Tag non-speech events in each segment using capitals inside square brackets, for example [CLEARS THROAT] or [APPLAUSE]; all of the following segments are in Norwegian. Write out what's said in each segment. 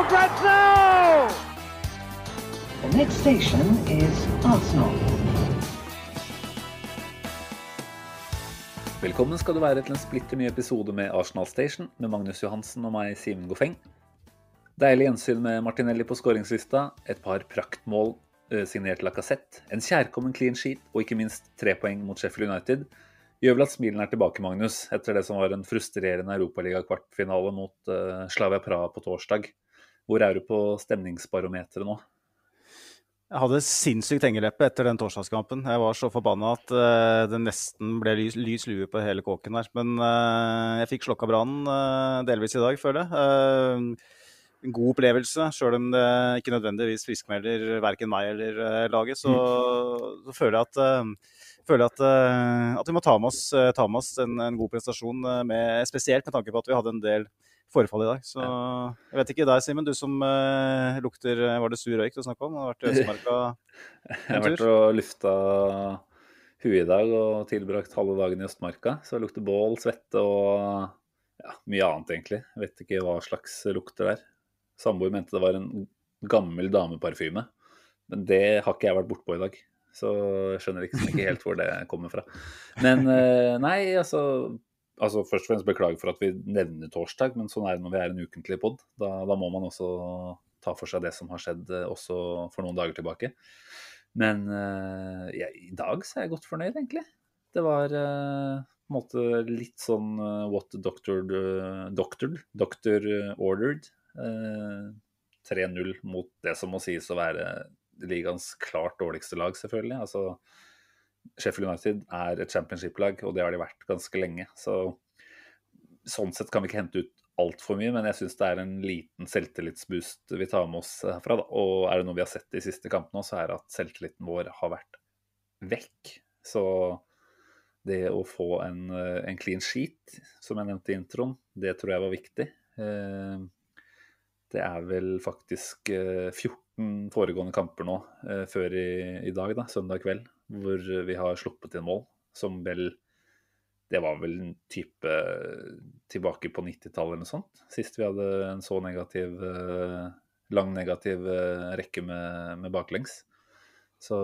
for grabs now! The next station is Arsenal. Velkommen skal du være til en splitter ny episode med Arsenal Station med Magnus Johansen og meg, Simen Goffeng. Deilig gjensyn med Martinelli på skåringslista, et par praktmål eh, signert Lacassette, en kjærkommen clean sheet og ikke minst tre poeng mot Sheffield United gjør vel at smilene er tilbake, Magnus, etter det som var en frustrerende Europaliga-kvartfinale mot eh, Slavia Praha på torsdag. Hvor er du på stemningsbarometeret nå? Jeg hadde sinnssykt hengeleppe etter den torsdagskampen. Jeg var så forbanna at uh, det nesten ble lys, lys lue på hele kåken her. Men uh, jeg fikk slokka brannen uh, delvis i dag, føler jeg. En god opplevelse, sjøl om det ikke nødvendigvis friskmelder verken meg eller laget. Så, så føler jeg at føler at, at vi må ta med oss, ta med oss en, en god prestasjon, med, spesielt med tanke på at vi hadde en del forfall i dag. Så jeg vet ikke deg, Simen, du som eh, lukter Var det sur røyk du snakka om? Har vært i Østmarka [LAUGHS] Jeg har vært og lufta huet i dag og tilbrakt halve dagen i Østmarka. Så det lukter bål, svette og ja, mye annet, egentlig. Jeg vet ikke hva slags lukter der. Samboer mente det var en gammel dameparfyme. Men det har ikke jeg vært bortpå i dag. Så jeg skjønner liksom ikke helt hvor det kommer fra. Men eh, nei, altså, altså Først og fremst beklager for at vi nevner torsdag, men sånn er det når vi er en ukentlig pod. Da, da må man også ta for seg det som har skjedd eh, også for noen dager tilbake. Men uh, ja, i dag så er jeg godt fornøyd, egentlig. Det var uh, på en måte litt sånn uh, what doctor doctored, doctor ordered. Eh, 3-0 mot det som må sies å være ligaens klart dårligste lag, selvfølgelig. Altså, Sheffield United er et championship-lag, og det har de vært ganske lenge. Så sånn sett kan vi ikke hente ut altfor mye, men jeg syns det er en liten selvtillitsboost vi tar med oss herfra. Da. Og er det noe vi har sett de siste kampene, så er det at selvtilliten vår har vært vekk. Så det å få en, en clean sheet, som jeg nevnte i introen, det tror jeg var viktig. Eh, det er vel faktisk 14 foregående kamper nå eh, før i, i dag, da, søndag kveld, hvor vi har sluppet inn mål. Som vel Det var vel en type tilbake på 90-tallet eller noe sånt. Sist vi hadde en så negativ eh, lang negativ eh, rekke med, med baklengs. Så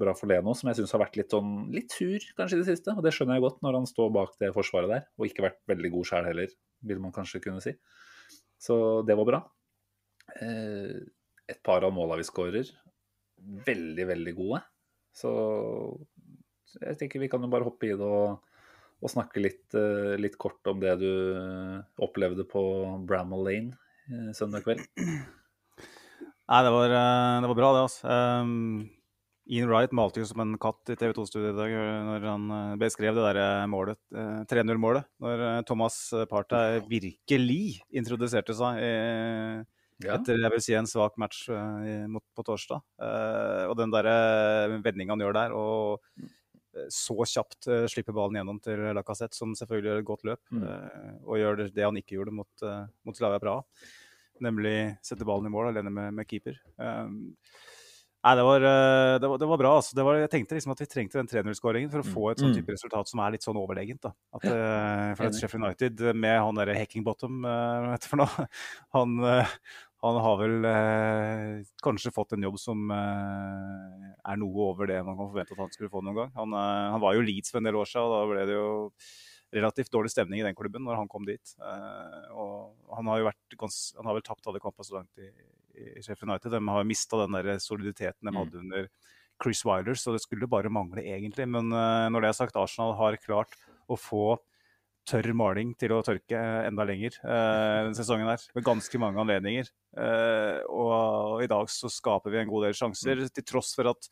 bra for Leno, som jeg syns har vært litt sånn litt sur kanskje i det siste. Og det skjønner jeg godt når han står bak det forsvaret der, og ikke vært veldig god sjæl heller, vil man kanskje kunne si. Så det var bra. Eh, et par av måla vi skårer, veldig, veldig gode. Så jeg tenker vi kan jo bare hoppe i det og, og snakke litt, eh, litt, kort om det du opplevde på Bramall Lane eh, søndag kveld. [CLEARS THROAT] Nei, det var, det var bra, det. altså. Um, Ian Wright malte jo som en katt i TV 2-studiet i dag når han beskrev det der målet, 3-0-målet. Når Thomas Partey virkelig introduserte seg i ja. etter jeg vil si en svak match uh, mot, på torsdag. Uh, og den der uh, vendinga han gjør der, og så kjapt uh, slipper ballen gjennom til Lacassette, som selvfølgelig gjør et godt løp, mm. og gjør det, det, han ikke gjorde mot, mot Slavia Praha, nemlig sette ballen i mål alene med, med keeper. Um, Nei, det var, det var, det var bra. Altså. Det var, jeg tenkte liksom at vi trengte den 3-0-skåringen for å få et sånn type resultat som er litt sånn overlegent. da. At, for at Sheffield United med han derre Hackingbottom, vet du for noe, [LAUGHS] han, han har vel eh, kanskje fått en jobb som eh, er noe over det man kan forvente at han skulle få noen gang. Han, eh, han var jo Leeds for en del år siden, og da ble det jo relativt dårlig stemning i den klubben når han kom dit. Eh, og han har jo vært gans, han har vel tapt alle kampene så langt i, i Sheffield United. De har mista den der soliditeten de mm. hadde under Chris Wilder, så det skulle bare mangle egentlig. Men eh, når det er sagt, Arsenal har klart å få tørr maling til å tørke enda lenger uh, denne sesongen her, med ganske mange anledninger. Uh, og i dag så skaper vi en god del sjanser, mm. til tross for at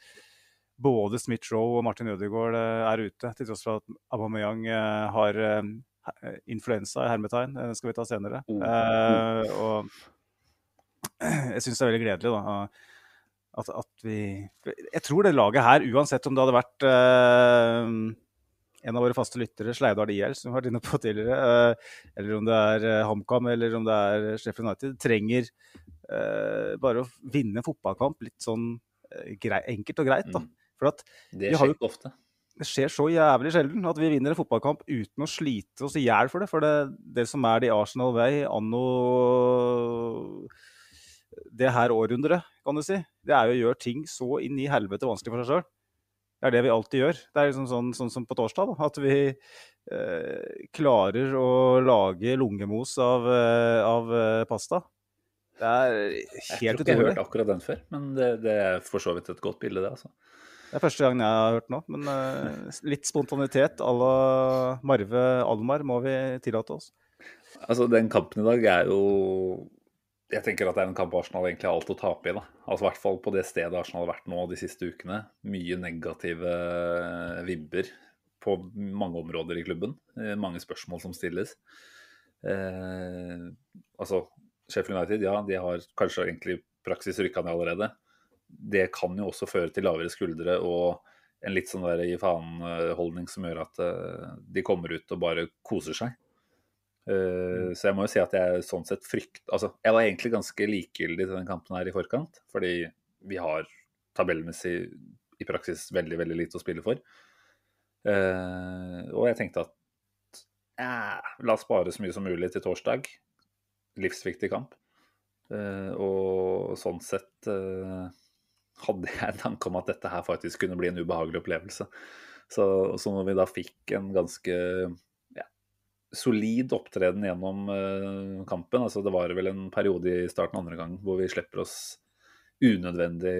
både Smith-Roe og Martin Ødegaard eh, er ute. Til tross for at Aubameyang eh, har, eh, influensa i hermetegn. Det skal vi ta senere. Mm. Uh, og [CLEARS THROAT] jeg syns det er veldig gledelig da, at, at vi Jeg tror det laget her, uansett om det hadde vært eh, en av våre faste lyttere, Sleidar Diel, som vi har vært inne på tidligere, eh, eller om det er eh, HamKam eller om det er Sheffield United, trenger eh, bare å vinne en fotballkamp litt sånn eh, enkelt og greit. da. Mm. For at Det skjer ikke ofte. det skjer så jævlig sjelden at vi vinner en fotballkamp uten å slite oss i hjel for det. For det, det som er det i Arsenal Way anno det her århundret, kan du si, det er jo å gjøre ting så inn i helvete vanskelig for seg sjøl. Det er det vi alltid gjør. Det er liksom sånn, sånn som på torsdag, da, at vi eh, klarer å lage lungemos av, eh, av eh, pasta. Det er helt utrolig. Jeg tror ikke jeg har hørt akkurat den før, men det, det er for så vidt et godt bilde, det. altså. Det er første gangen jeg har hørt nå, men eh, litt spontanitet à la Marve Almar må vi tillate oss. Altså, Den kampen i dag er jo Jeg tenker at det er en kamp Arsenal egentlig har alt å tape i. da. Altså I hvert fall på det stedet Arsenal har vært nå de siste ukene. Mye negative vibber på mange områder i klubben. Eh, Mange spørsmål som stilles. Eh, altså, Sheffield United, ja, de har kanskje egentlig praksis rykka ned allerede. Det kan jo også føre til lavere skuldre og en litt sånn der gi faen-holdning som gjør at eh, de kommer ut og bare koser seg. Eh, Så jeg må jo si at jeg sånn sett frykt... Altså, jeg var egentlig ganske likegyldig til den kampen her i forkant, fordi vi har tabellmessig i praksis veldig, veldig lite å spille for. Uh, og jeg tenkte at eh, la oss spare så mye som mulig til torsdag. Livsviktig kamp. Uh, og sånn sett hadde jeg en tanke om at dette her faktisk kunne bli en ubehagelig opplevelse. Så, så når vi da fikk en ganske solid opptreden gjennom eh, kampen, altså det var vel en periode i starten andre gang hvor vi slipper oss unødvendig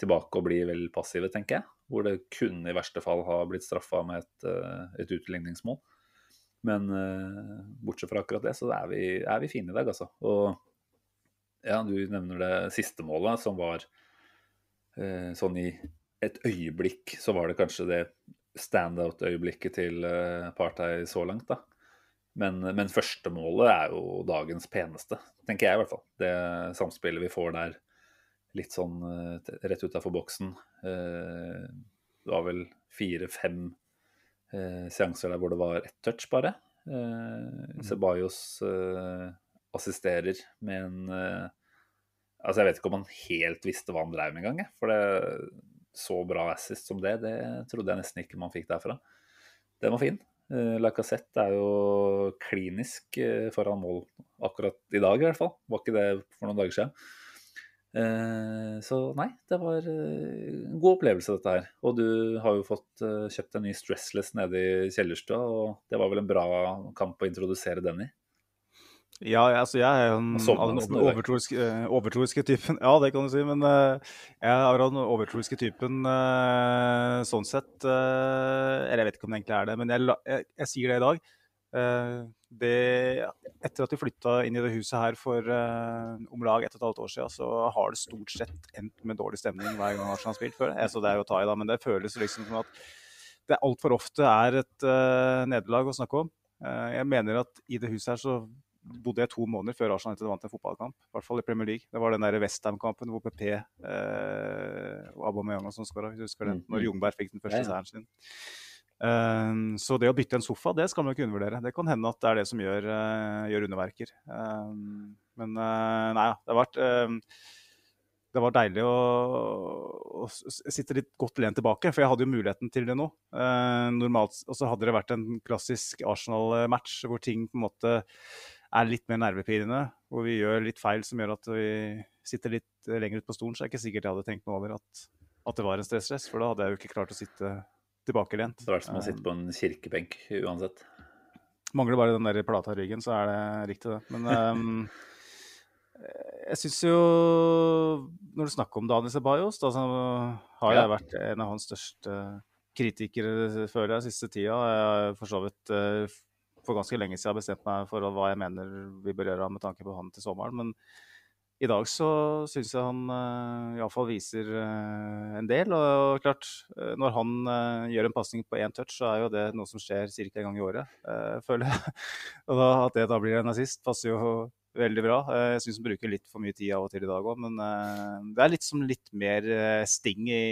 tilbake og blir vel passive, tenker jeg. Hvor det kunne i verste fall ha blitt straffa med et, eh, et utligningsmål. Men eh, bortsett fra akkurat det, så er vi, er vi fine i dag, altså. Og ja, du nevner det siste målet, som var sånn i et øyeblikk, så var det kanskje det standout-øyeblikket til Party Partey så langt, da. Men, men første målet er jo dagens peneste, tenker jeg i hvert fall. Det samspillet vi får der, litt sånn eh, rett utafor boksen. Eh, det var vel fire-fem eh, seanser der hvor det var ett touch, bare. Sebajos eh, assisterer med en eh, Altså, jeg vet ikke om han helt visste hva han drev med engang. For det så bra assist som det, det trodde jeg nesten ikke man fikk derfra. Den var fin. Eh, Lacassette er jo klinisk eh, foran mål akkurat i dag, i hvert fall. Var ikke det for noen dager siden. Eh, Så nei, det var en god opplevelse, dette her. Og du har jo fått kjøpt en ny Stressless nede i kjellerstua, og det var vel en bra kamp å introdusere den i? Ja, altså jeg er jo en, den overtroiske, eh, overtroiske typen. [LAUGHS] Ja, det kan du si, men eh, jeg er av den overtroiske typen eh, sånn sett. eller jeg vet ikke om det egentlig er det, men jeg, jeg, jeg sier det i dag. Det, etter at vi flytta inn i det huset her for om lag ett og et halvt år siden, så har det stort sett endt med dårlig stemning hver gang Arsenal har spilt før. Jeg, så det er jo å ta i, da, men det føles liksom som at det altfor ofte er et nederlag å snakke om. Jeg mener at i det huset her så bodde jeg to måneder før Arsenal United vant en fotballkamp. I hvert fall i Premier League. Det var den der Westham-kampen hvor PP eh, og Aubameyang og sånn skåra, husker Når mm. Jungberg fikk den første seieren sin. Eh, så det å bytte en sofa, det skal man ikke undervurdere. Det kan hende at det er det som gjør, uh, gjør underverker. Eh, men uh, nei, det har vært eh, det var deilig å, å sitte litt godt lent tilbake, for jeg hadde jo muligheten til det nå. Eh, normalt, Og så hadde det vært en klassisk Arsenal-match hvor ting på en måte er litt mer nervepirrende, hvor vi gjør litt feil som gjør at vi sitter litt lenger ut på stolen, så er det ikke sikkert jeg hadde tenkt noe over at, at det var en stressrest, for da hadde jeg jo ikke klart å sitte tilbakelent. Det vært som å sitte på en kirkebenk uansett. Mangler bare den der plata i ryggen, så er det riktig, det. Men um, [LAUGHS] jeg syns jo Når du snakker om Daniel Sebajos, da så har Ja. jeg vært en av hans største kritikere før jeg, siste tida. Jeg har for så vidt eh, for ganske lenge siden bestemt meg for hva jeg mener vi bør gjøre med tanke på han til sommeren. Men i dag så syns jeg han uh, iallfall viser uh, en del. Og klart, uh, når han gjør en pasning på én touch, så er jo det noe som skjer ca. en gang i året, føler jeg. [LAUGHS] og da, at det da blir en nazist, passer jo veldig bra. jeg syns han bruker litt for mye tid av og til i dag òg, men det er litt, som litt mer sting i,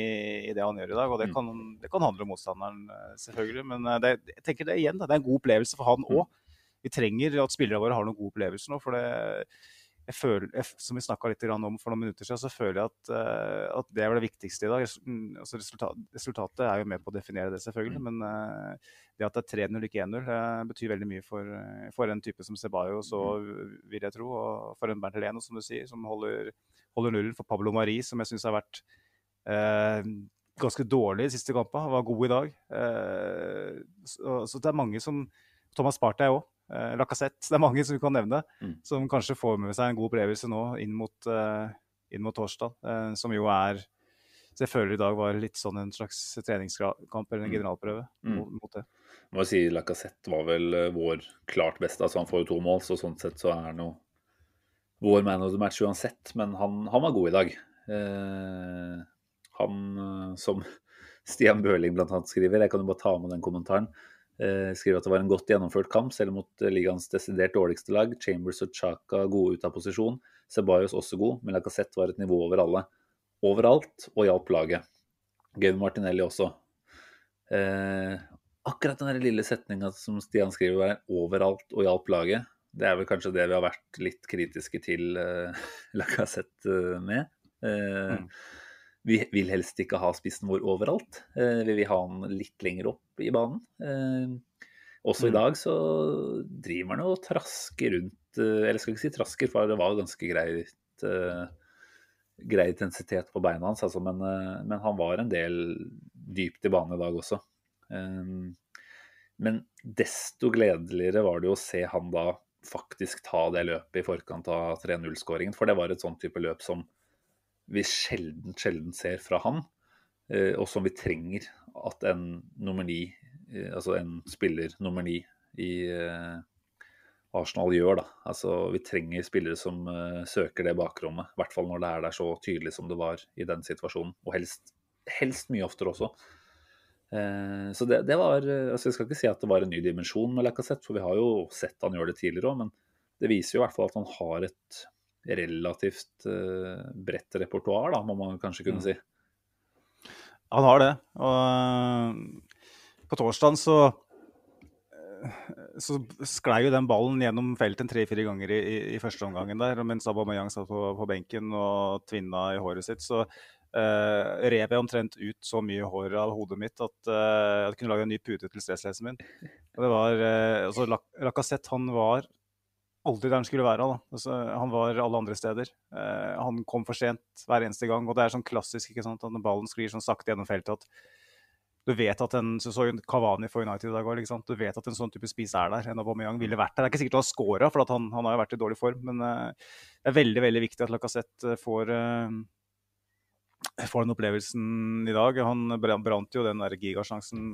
i, det han gjør i dag. Og det mm. kan, det kan handle om motstanderen, selvfølgelig. Men det, jeg tenker det igjen, det er en god opplevelse for han òg. Mm. Vi trenger at spillerne våre har noen gode opplevelser nå. for det jeg føler, jeg, Som vi snakka litt om for noen minutter siden, så føler jeg at, uh, at det er det viktigste i dag. Mm, altså resultat, resultatet er jo med på å definere det, selvfølgelig. Mm. Men uh, det at det er 3-0, ikke 1-0, uh, betyr veldig mye for, for, en type som Ceballo, og mm. vil jeg tro, og for en Bernt Heleno, som du sier, som holder, holder nullen. For Pablo Mari, som jeg syns har vært ganske dårlig de siste kampene, var god i dag. Så, så, det er mange som Thomas Party òg Uh, Lacassette. Det er mange som vi kan nevne, mm. som kanskje får med seg en god opplevelse nå inn mot, eh, inn mot torsdag. eh, som jo er føler i dag var litt sånn en slags treningskamp eller en mm. generalprøve mm. mot, det. Må si Lacassette var vel vår klart beste. altså Han får jo to mål, så sånn sett så er han jo vår man of the match uansett. Men han, han var god i dag. han som [LAUGHS] Stian Bøhling bl.a. skriver, jeg kan jo bare ta med den kommentaren. Eh, skriver at det var en godt gjennomført kamp, selv mot eh, ligaens desidert dårligste lag. Chambers og Chaka gode ut av posisjon. Ceballos også god, men Lacassette var et nivå over alle. Overalt, og hjalp laget. Gavin Martinelli også. Eh, akkurat den lille setninga som Stian skriver, var 'overalt og hjalp laget'. Det er vel kanskje det vi har vært litt kritiske til eh, [LAUGHS] Lacassette eh, med. Eh, mm. Vi vil helst ikke ha spissen vår overalt. Eh, vi vil ha den litt lenger opp i banen. Eh, også i mm. dag så driver han og trasker rundt eh, Eller skal ikke si trasker, for det var ganske greit, grei intensitet på beina hans, altså, men, men, han var en del dypt i banen i dag også. Men desto gledeligere var det jo å se han da faktisk ta det løpet i forkant av 3-0-skåringen. For det var et sånn type løp som vi sjelden, sjelden ser fra han, eh, og som vi trenger at en nummer ni, eh, altså en spiller nummer ni i eh, Arsenal gjør. da. Altså, Vi trenger spillere som søker det bakrommet, i hvert fall når det er der så tydelig som det var i den situasjonen. Og helst, helst mye oftere også. så det, det, var altså Jeg skal ikke si at det var en ny dimensjon med Lacassette, for vi har jo sett han gjøre det tidligere òg, men det viser jo i hvert fall at han har et relativt uh, bredt repertoar, da, må man kanskje kunne mm. si. Han har det. Og uh, på torsdag så uh, så sklei jo den ballen gjennom feltet tre-fire ganger i, i, første omgangen der. Mens Aubameyang satt på, på, benken og tvinna i håret sitt, så uh, rev jeg omtrent ut så mye hår av hodet mitt at uh, jeg kunne lage en ny pute til stresslesen min. Og det var, uh, altså, Lacassette han var aldri der han skulle være. Altså, han var alle andre steder. Eh, han kom for sent hver eneste gang. Og det er sånn klassisk ikke sant, at når ballen sklir sånn sakte gjennom feltet at du vet at en så, så Kavani for United i dag òg. Du vet at en sånn type spiser er der. En Aubameyang ville vært der. Det er ikke sikkert han har scora, for han, han, har jo vært i dårlig form. Men eh, det er veldig veldig viktig at Lacassette eh, får, eh, får den opplevelsen i dag. Han brant jo den der gigasjansen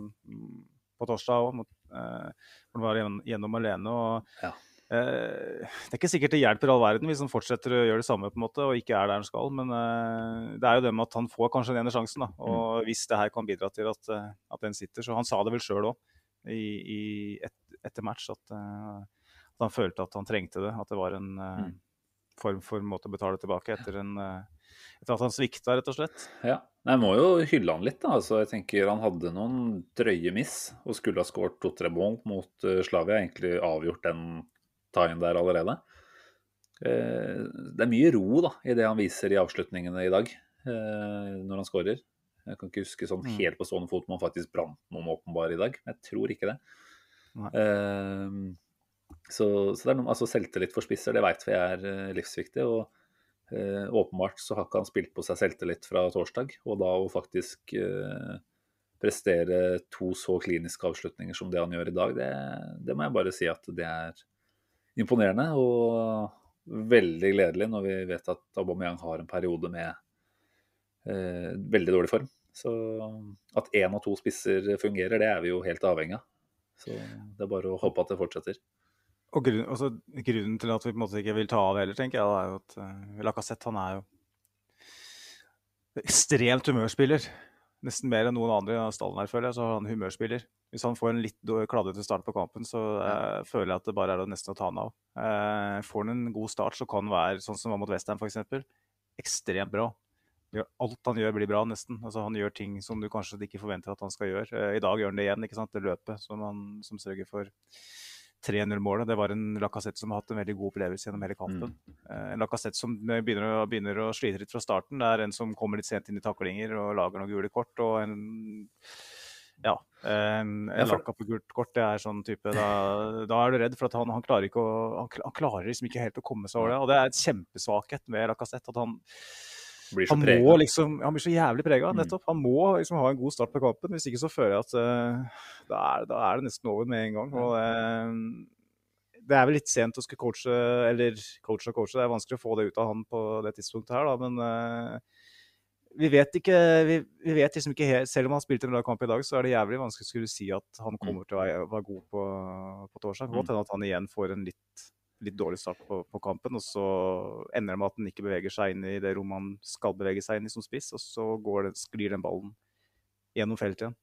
på torsdag òg, uh, hvor han var gjennom alene. og ja Eh, det er ikke sikkert det hjelper all verden hvis han fortsetter å gjøre det samme på en måte og ikke er der han skal, men eh, det er jo det med at han får kanskje den ene sjansen. da, og mm. Hvis det her kan bidra til at, eh, at den sitter. så Han sa det vel sjøl òg et, etter match, at, at, han følte at han trengte det. At det var en mm. form for måte å betale tilbake etter, en, etter at han svikta, rett og slett. Ja, jeg må jo hylle han litt. da, altså jeg tenker Han hadde noen drøye miss og skulle ha skåret to-tre mål mot Slavia. Egentlig avgjort den ta inn der allerede. Eh, det er mye ro da, i det han viser i avslutningene i dag, eh, når han skårer. Jeg kan ikke huske sånn mm. helt på stående fot om han faktisk brant noen åpenbare i dag. men Jeg tror ikke det. Uh, så, så, det er noe, altså selvtillit for spisser, det vet vi er livsviktig. og Åpenbart så har ikke han spilt på seg selvtillit fra torsdag. Og da å faktisk prestere to så kliniske avslutninger som det han gjør i dag, det, det må jeg bare si at det er imponerende og veldig gledelig når vi vet at Aubameyang har en periode med eh, veldig dårlig form. Så at én av to spisser fungerer, det er vi jo helt avhengig av. Så det er bare å håpe at det fortsetter. Og grunn, også, grunnen til at vi på en måte ikke vil ta av heller, tenker jeg, er jo at uh, Lacassette han er jo ekstremt humørspiller. Nesten mer enn noen andre i stallen her, føler jeg. Så har han humørspiller. Hvis han får en litt kladdete start på kampen, så uh, føler jeg at det bare er nesten å ta han av. Uh, får han en god start, så kan han være sånn som var mot Westham f.eks. Ekstremt bra. Alt han gjør, blir bra, nesten. Altså, han gjør ting som du kanskje ikke forventer at han skal gjøre. Uh, I dag gjør han det igjen, ikke sant? det løpet som, han, som sørger for 3-0-målet. Det var en Lacassette som har hatt en veldig god opplevelse gjennom hele kampen. Mm. En Lacassette som begynner å, begynner å, slite litt fra starten. Det er en som kommer litt sent inn i taklinger og lager noen gule kort. og en ja. En, en lakka på gult kort, det er sånn type Da, da er du redd, for han, han, klarer å, han, han, klarer liksom ikke helt å komme seg over det. Og det er et kjempesvakhet med Lacassette. At han, han må liksom Han blir så jævlig prega, mm. nettopp. Han må liksom ha en god start på kampen. Hvis ikke så føler jeg at uh, da, er, da, er, det nesten over med en gang. Og uh, det er vel litt sent å skulle coache, eller coache og coache. Det er vanskelig å få det ut av han på det tidspunktet her, da. Men uh, vi vet ikke vi, vi, vet liksom ikke helt, Selv om han spilte spilt en bra kamp i dag, så er det jævlig vanskelig å skulle si at han mm. kommer til å være, være god på, på torsdag. Godt mm. hende at han igjen får en litt, litt dårlig start på, på, kampen, og så ender det med at han ikke beveger seg inn i det rommet han skal bevege seg inn i som spiss, og så det, sklir den ballen gjennom feltet igjen.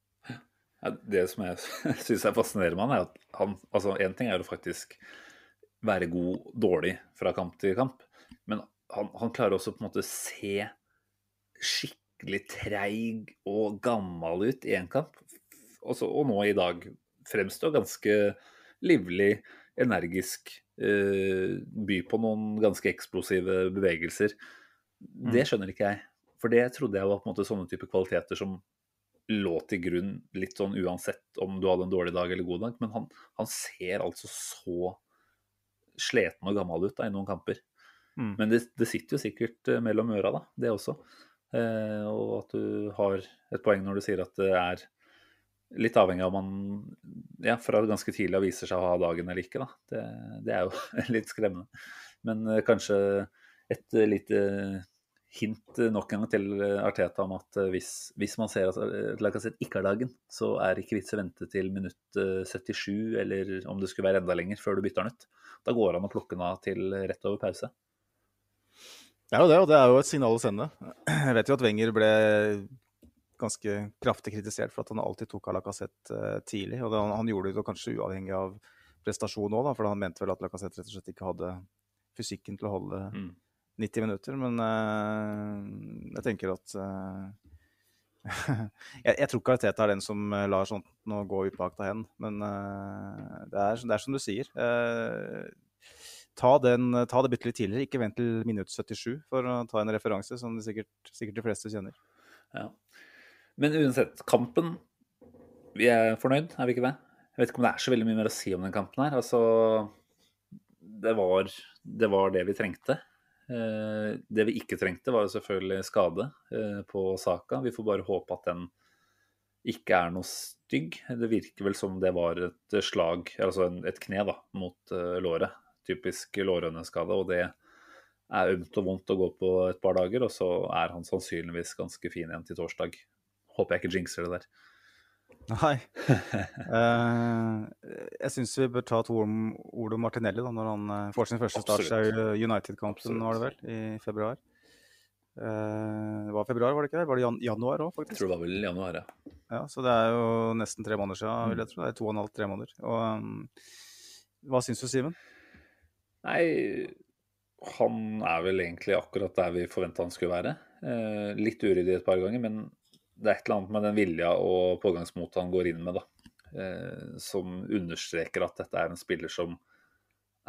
Ja, det som jeg [LAUGHS] syns er fascinerende med han, er at han altså Én ting er å faktisk være god dårlig fra kamp til kamp, men han, han klarer også på en måte se skikkelig treig og gammel ut i en kamp. Også, og nå i dag fremstår ganske livlig, energisk. Uh, by på noen ganske eksplosive bevegelser. Mm. Det skjønner ikke jeg. For det trodde jeg var på en måte sånne type kvaliteter som lå til grunn litt sånn uansett om du hadde en dårlig dag eller god dag. Men han, han ser altså så sliten og gammel ut da, i noen kamper. Mm. Men det, det, sitter jo sikkert eh, mellom øra, da, det også. Eh, og at du har et poeng når du sier at det er litt avhengig av om man ja, fra ganske tidlig viser seg å ha dagen eller ikke. Da. Det, det er jo [LAUGHS] litt skremmende. Men uh, kanskje et lite hint nok en gang til Arteta om at hvis, hvis man ser at Lacassette ikke har dagen, så er ikke vits å vente til minutt 77 eller om det skulle være enda lenger før du bytter den ut. Da går det an å plukke den av til rett over pause. Det er jo det, og det er jo et signal å sende. Jeg vet jo at Wenger ble ganske kraftig kritisert for at han alltid tok av Lacassette uh, tidlig. og han, han, gjorde det kanskje uavhengig av prestasjon òg, for han mente vel at Lacassette rett og slett ikke hadde fysikken til å holde mm. 90 minutter. Men uh, jeg tenker at uh, [LAUGHS] jeg, jeg, tror ikke Arteta er den som lar sånt nå gå upåakta hen. Men det er, det, er, som du sier. Uh, ta, den, ta det bitte litt tidligere. Ikke vent til minutt 77 for å ta en referanse, som sikkert, sikkert de fleste kjenner. Ja. Men uansett, kampen Vi er fornøyd, er vi ikke det? Jeg vet ikke om det er så veldig mye mer å si om den kampen her. Altså, det var det, var det vi trengte. Eh, det vi ikke trengte, var jo selvfølgelig skade eh, på saka. Vi får bare håpe at den ikke er noe stygg. Det virker vel som det var et slag, altså et kne, da, mot eh, låret typisk lårhøneskade, og det er ømt og vondt å gå på et par dager, og så er han sannsynligvis ganske fin igjen til torsdag. Håper jeg ikke jinxer det der. Nei. uh, jeg syns vi bør ta to ord om Olo Martinelli da, når han uh, får sin første start i United-kampen, var det vel, i februar. Uh, det var februar, var det ikke det? Var det jan januar òg, faktisk? Jeg tror det var vel januar, ja. ja. Så det er jo nesten tre måneder siden, vil jeg tro. Det er to og en halv, tre måneder. Og, um, hva syns du, Simen? Nei, han er vel egentlig akkurat der vi forventa han skulle være. Eh, litt uryddig et par ganger, men det er et eller annet med den vilja og pågangsmotet han går inn med, da. Eh, som understreker at dette er en spiller som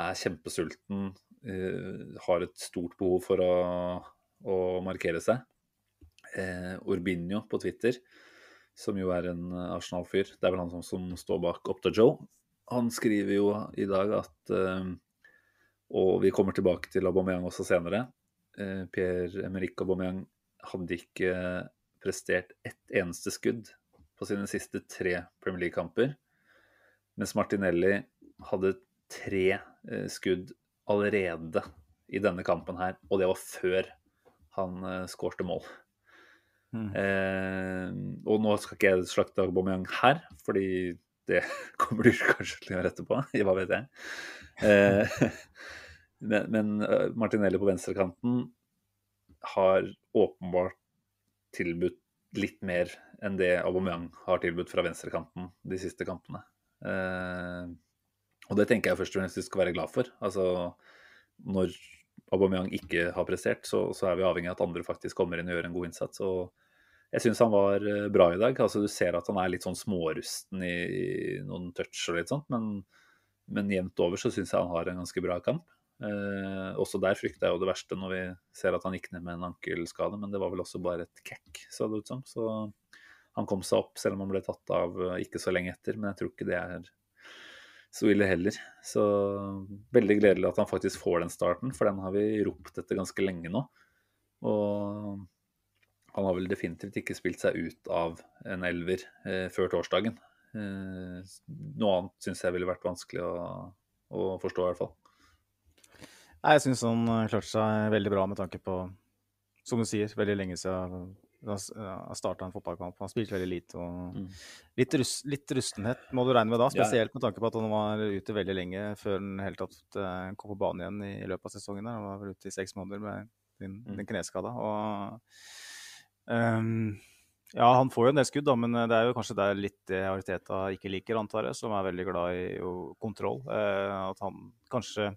er kjempesulten, eh, har et stort behov for å, å markere seg. Eh, Urbinio på Twitter, som jo er en Arsenal-fyr, det er vel han som, som står bak Opta Joe, han skriver jo i dag at eh, og vi kommer tilbake til Aubameyang også senere. Eh, Pierre-Emerick Aubameyang hadde ikke prestert ett eneste skudd på sine siste tre Premier League-kamper. Mens Martinelli hadde tre eh, skudd allerede i denne kampen her, og det var før han uh, skårte mål. Mm. Eh, og nå skal ikke jeg slakte Aubameyang her, fordi det [LAUGHS] kommer du kanskje til å gjøre etterpå. [LAUGHS] Hva vet jeg. Eh, [LAUGHS] men, men Martinelli på venstrekanten har åpenbart tilbudt litt mer enn det Aubameyang har tilbudt fra venstrekanten de siste kampene. Eh, og det tenker jeg først og fremst vi skal være glad for. Altså, når Aubameyang ikke har prestert, så, så, er vi avhengig av at andre faktisk kommer inn og gjør en god innsats. og jeg syns han var eh, bra i dag. altså Du ser at han er litt sånn smårusten i, i noen touch og litt sånt, men, men jevnt over så syns jeg han har en ganske bra kamp. Eh, også der frykta jeg jo det verste når vi ser at han gikk ned med en ankelskade, men det var vel også bare et kekk, så det ut som. Så han kom seg opp, selv om han ble tatt av eh, ikke så lenge etter. Men jeg tror ikke det er så ille heller. Så veldig gledelig at han faktisk får den starten, for den har vi ropt etter ganske lenge nå. Og han har vel definitivt ikke spilt seg ut av en elver eh, før torsdagen. Eh, noe annet syns jeg ville vært vanskelig å, å forstå, i hvert fall. Nei, Jeg syns han eh, klarte seg veldig bra med tanke på, som du sier, veldig lenge siden han starta en fotballkamp. Han spilte veldig lite. og mm. litt, rus, litt, rustenhet må du regne med da, spesielt med tanke på at han var ute veldig lenge før han helt tatt eh, kom på banen igjen i, i, løpet av sesongen. Der. Han var vel ute i seks måneder med din, mm. din kneskade. Og, um, ja, han får jo en del skudd, da, men det er jo kanskje der litt det Ariteta ikke liker, antar jeg, som er veldig glad i jo, kontroll. Eh, at han kanskje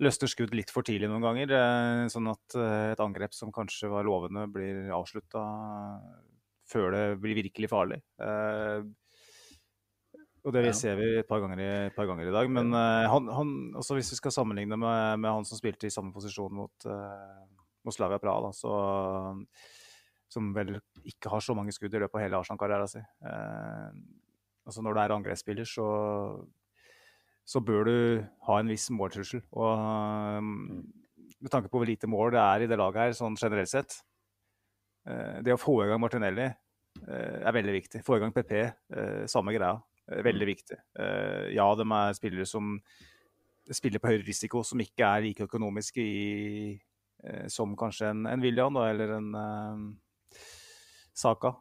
løsner skudd litt for tidlig noen ganger. Eh, sånn at eh, et angrep som kanskje var lovende, blir avslutta før det blir virkelig farlig. Eh, og det ser vi et par ganger i, par ganger i dag. Men han, han, også hvis vi skal sammenligne med, med, han som spilte i samme posisjon mot, mot Slavia Praha, da, så, som vel ikke har så mange skudd i løpet av hele Arsenal-karrieren sin. altså når du er angrepsspiller, så så bør du ha en viss måltrussel. Og um, med tanke på hvor lite mål det er i det laget her, sånn generelt sett eh, Det å få i gang Martinelli eh, er veldig viktig. Få i gang PP, uh, samme greia. veldig mm. viktig. ja, de er spillere som spiller på høyere risiko, som ikke er like økonomiske i, som kanskje en, en William da, eller en Saka,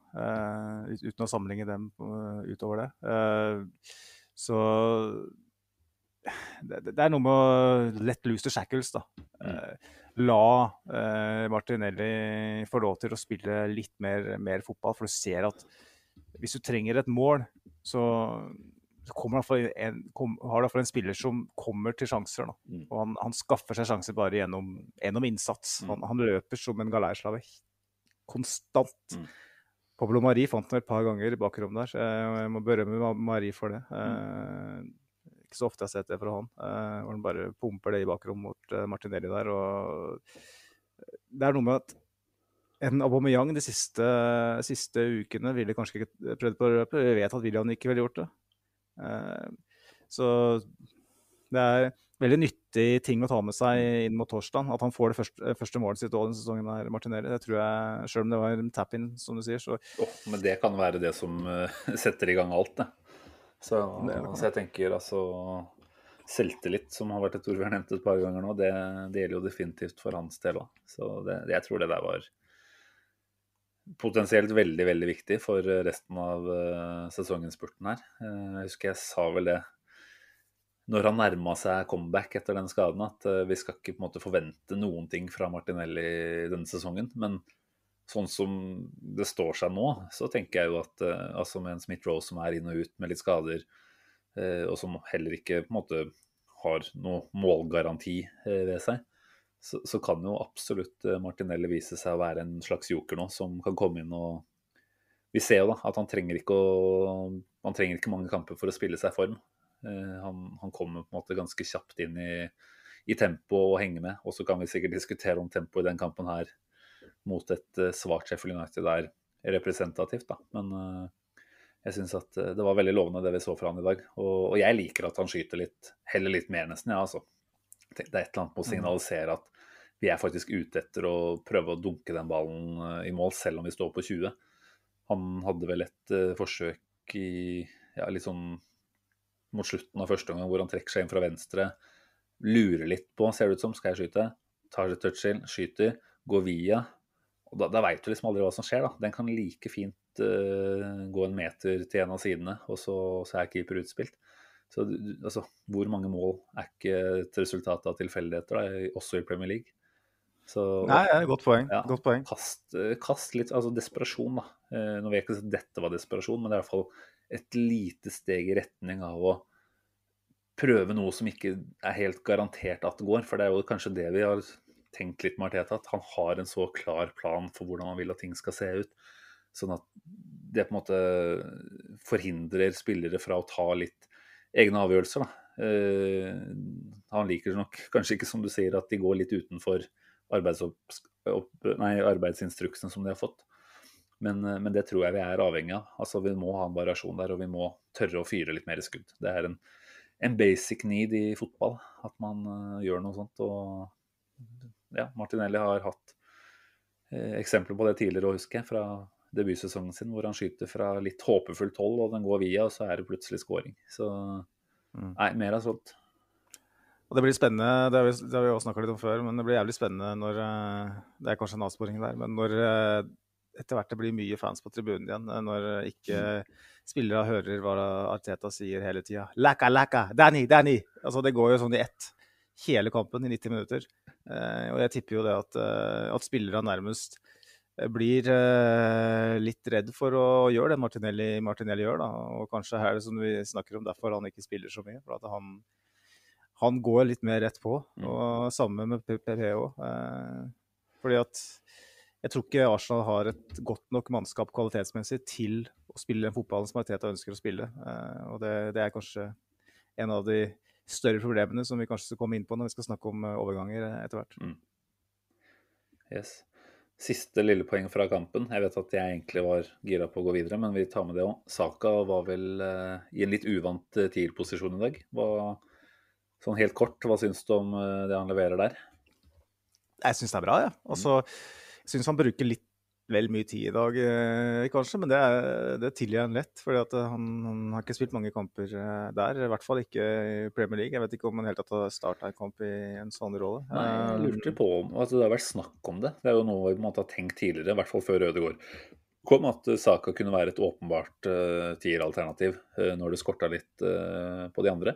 uten å sammenligne dem utover det. så det, er noe med å let loose the shackles, da. Mm. Eh, la eh, Martinelli få lov til å spille litt mer, mer, fotball, for du ser at hvis du trenger et mål, så, kommer kommer en, kom, har du iallfall en spiller som kommer til sjanser. Da. Og han, han, skaffer seg sjanser bare gjennom, gjennom innsats. Mm. Han, han, løper som en galærslave konstant. Pablo Marie fant den et par ganger i bakrommet der, så jeg må berømme Marie for det. Mm. Eh, ikke så ofte jeg har sett det fra han. Uh, hvor han bare pumper det i bakrommet mot uh, Martinelli der. og eh, Det er noe med at en Aubameyang de siste, siste ukene ville kanskje ikke prøvd på løpet. Vi vet at William ikke ville gjort det. Så det er veldig nyttig ting å ta med seg inn mot torsdag. At han får det første, første målet sitt denne sesongen. her, Martinelli. Det tror jeg, Selv om det var tap-in, som du sier. Så... Oh, men det kan være det som [LAUGHS] setter i gang alt, det. Så, så, jeg tenker altså Selvtillit, som har vært et ord vi har nevnt et par ganger nå, det, det gjelder jo definitivt for hans del òg. Så det, jeg tror det der var potensielt veldig, veldig viktig for resten av uh, sesonginnspurten her. Jeg husker jeg sa vel det når han nærma seg comeback etter den skaden, at uh, vi skal ikke på en måte forvente noen ting fra Martinelli denne sesongen. Men sånn som det står seg nå, så tenker jeg jo at uh, altså med en Smith-Rose som er inn og ut med litt skader, uh, og som heller ikke på en måte har noe målgaranti ved seg, så, så, kan jo absolutt Martinelli vise seg å være en slags joker nå, som kan komme inn og Vi ser jo da at han trenger ikke, å, han trenger ikke mange kamper for å spille seg form. Han, han, kommer på en måte ganske kjapt inn i, i tempo og henger med. Og så kan vi sikkert diskutere om tempoet i den kampen her mot et svart svakt Sheffield United er representativt. Da. Men uh, jeg syns at det var veldig lovende det vi så fra han i dag. Og, og jeg liker at han skyter litt, heller litt mer nesten, ja, altså. Det er et eller annet med å mm. signalisere at vi er faktisk ute etter å prøve å dunke den ballen i mål, selv om vi står på 20. Han hadde vel et forsøk i ja, litt sånn mot slutten av første omgang hvor han trekker seg inn fra venstre. Lurer litt på, ser det ut som, skal jeg skyte? Tar et touch in, skyter, går via. Og da, da veit du liksom aldri hva som skjer. da. Den kan like fint uh, gå en meter til en av sidene, og så, så er keeper utspilt. Så altså, hvor mange mål er ikke et resultat av tilfeldigheter, da, også i Premier League? Så, Nei, ja, godt poeng. Ja, godt poeng. Kast, kast, litt altså desperasjon, da. Eh, nå vet jeg ikke at dette var desperasjon, men det er i hvert fall et lite steg i retning av å prøve noe som ikke er helt garantert at det går. For det er jo kanskje det vi har tenkt litt med Arteta, at han har en så klar plan for hvordan han vil at ting skal se ut. Sånn at det på en måte forhindrer spillere fra å ta litt egne avgjørelser. Eh, han liker nok kanskje ikke, som du sier, at de går litt utenfor arbeidsinstruksen som de har fått. Men, eh, men, det tror jeg vi er avhengig av. Altså, Vi må ha en variasjon der, og vi må tørre å fyre litt mer skudd. Det er en, en basic need i fotball at man uh, gjør noe sånt. Og ja, Martinelli har hatt uh, eksempler på det tidligere, å huske, fra debutsesongen sin, hvor han skyter fra litt håpefullt hold, og den går via, og så er det plutselig scoring. Så mm. nei, mer av sånt. Og Det blir spennende, det har vi, det har vi også snakka litt om før, men det blir jævlig spennende når Det er kanskje en avsporing der, men når etter hvert det blir mye fans på tribunen igjen, eh, når ikke spillere hører hva Arteta sier hele tida. Laka, laka, Danny, Danny! Altså, det går jo sånn i ett hele kampen i 90 minutter. og jeg tipper jo det at, at spillere nærmest blir litt redd for å gjøre det Martinelli, Martinelli gjør. Da. Og kanskje her er det som vi snakker om, derfor han ikke spiller så mye. for at han han går litt mer rett på. Mm. Og samme med PP òg. Eh, fordi at jeg tror ikke Arsenal har et godt nok mannskap kvalitetsmessig til å spille den fotballen som Arteta ønsker å spille. Eh, og det, det, er kanskje en av de større problemene som vi kanskje skal komme inn på når vi skal snakke om eh, overganger etter hvert. Mm. Yes. Siste lille poeng fra kampen. Jeg vet at jeg egentlig var gira på å gå videre, men vi tar med det òg. Saka var vel uh, i en litt uvant TIL-posisjon i dag. Hva, Sånn helt kort, hva syns du om eh, det han leverer der? Jeg syns det er bra, jeg. Ja. Altså, jeg syns han bruker litt vel mye tid i dag, eh, kanskje, men det, det tilgir han lett. For han, han, har ikke spilt mange kamper eh, der, i hvert fall ikke i Premier League. Jeg vet ikke om han helt tatt har starta en kamp i en sånn rolle. Nei, jeg lurte på om altså, Det har vært snakk om det. Det er jo noe vi måte har tenkt tidligere, i hvert fall før Ødegaard kom, at Saka kunne være et åpenbart uh, tieralternativ uh, når det skorta litt uh, på de andre.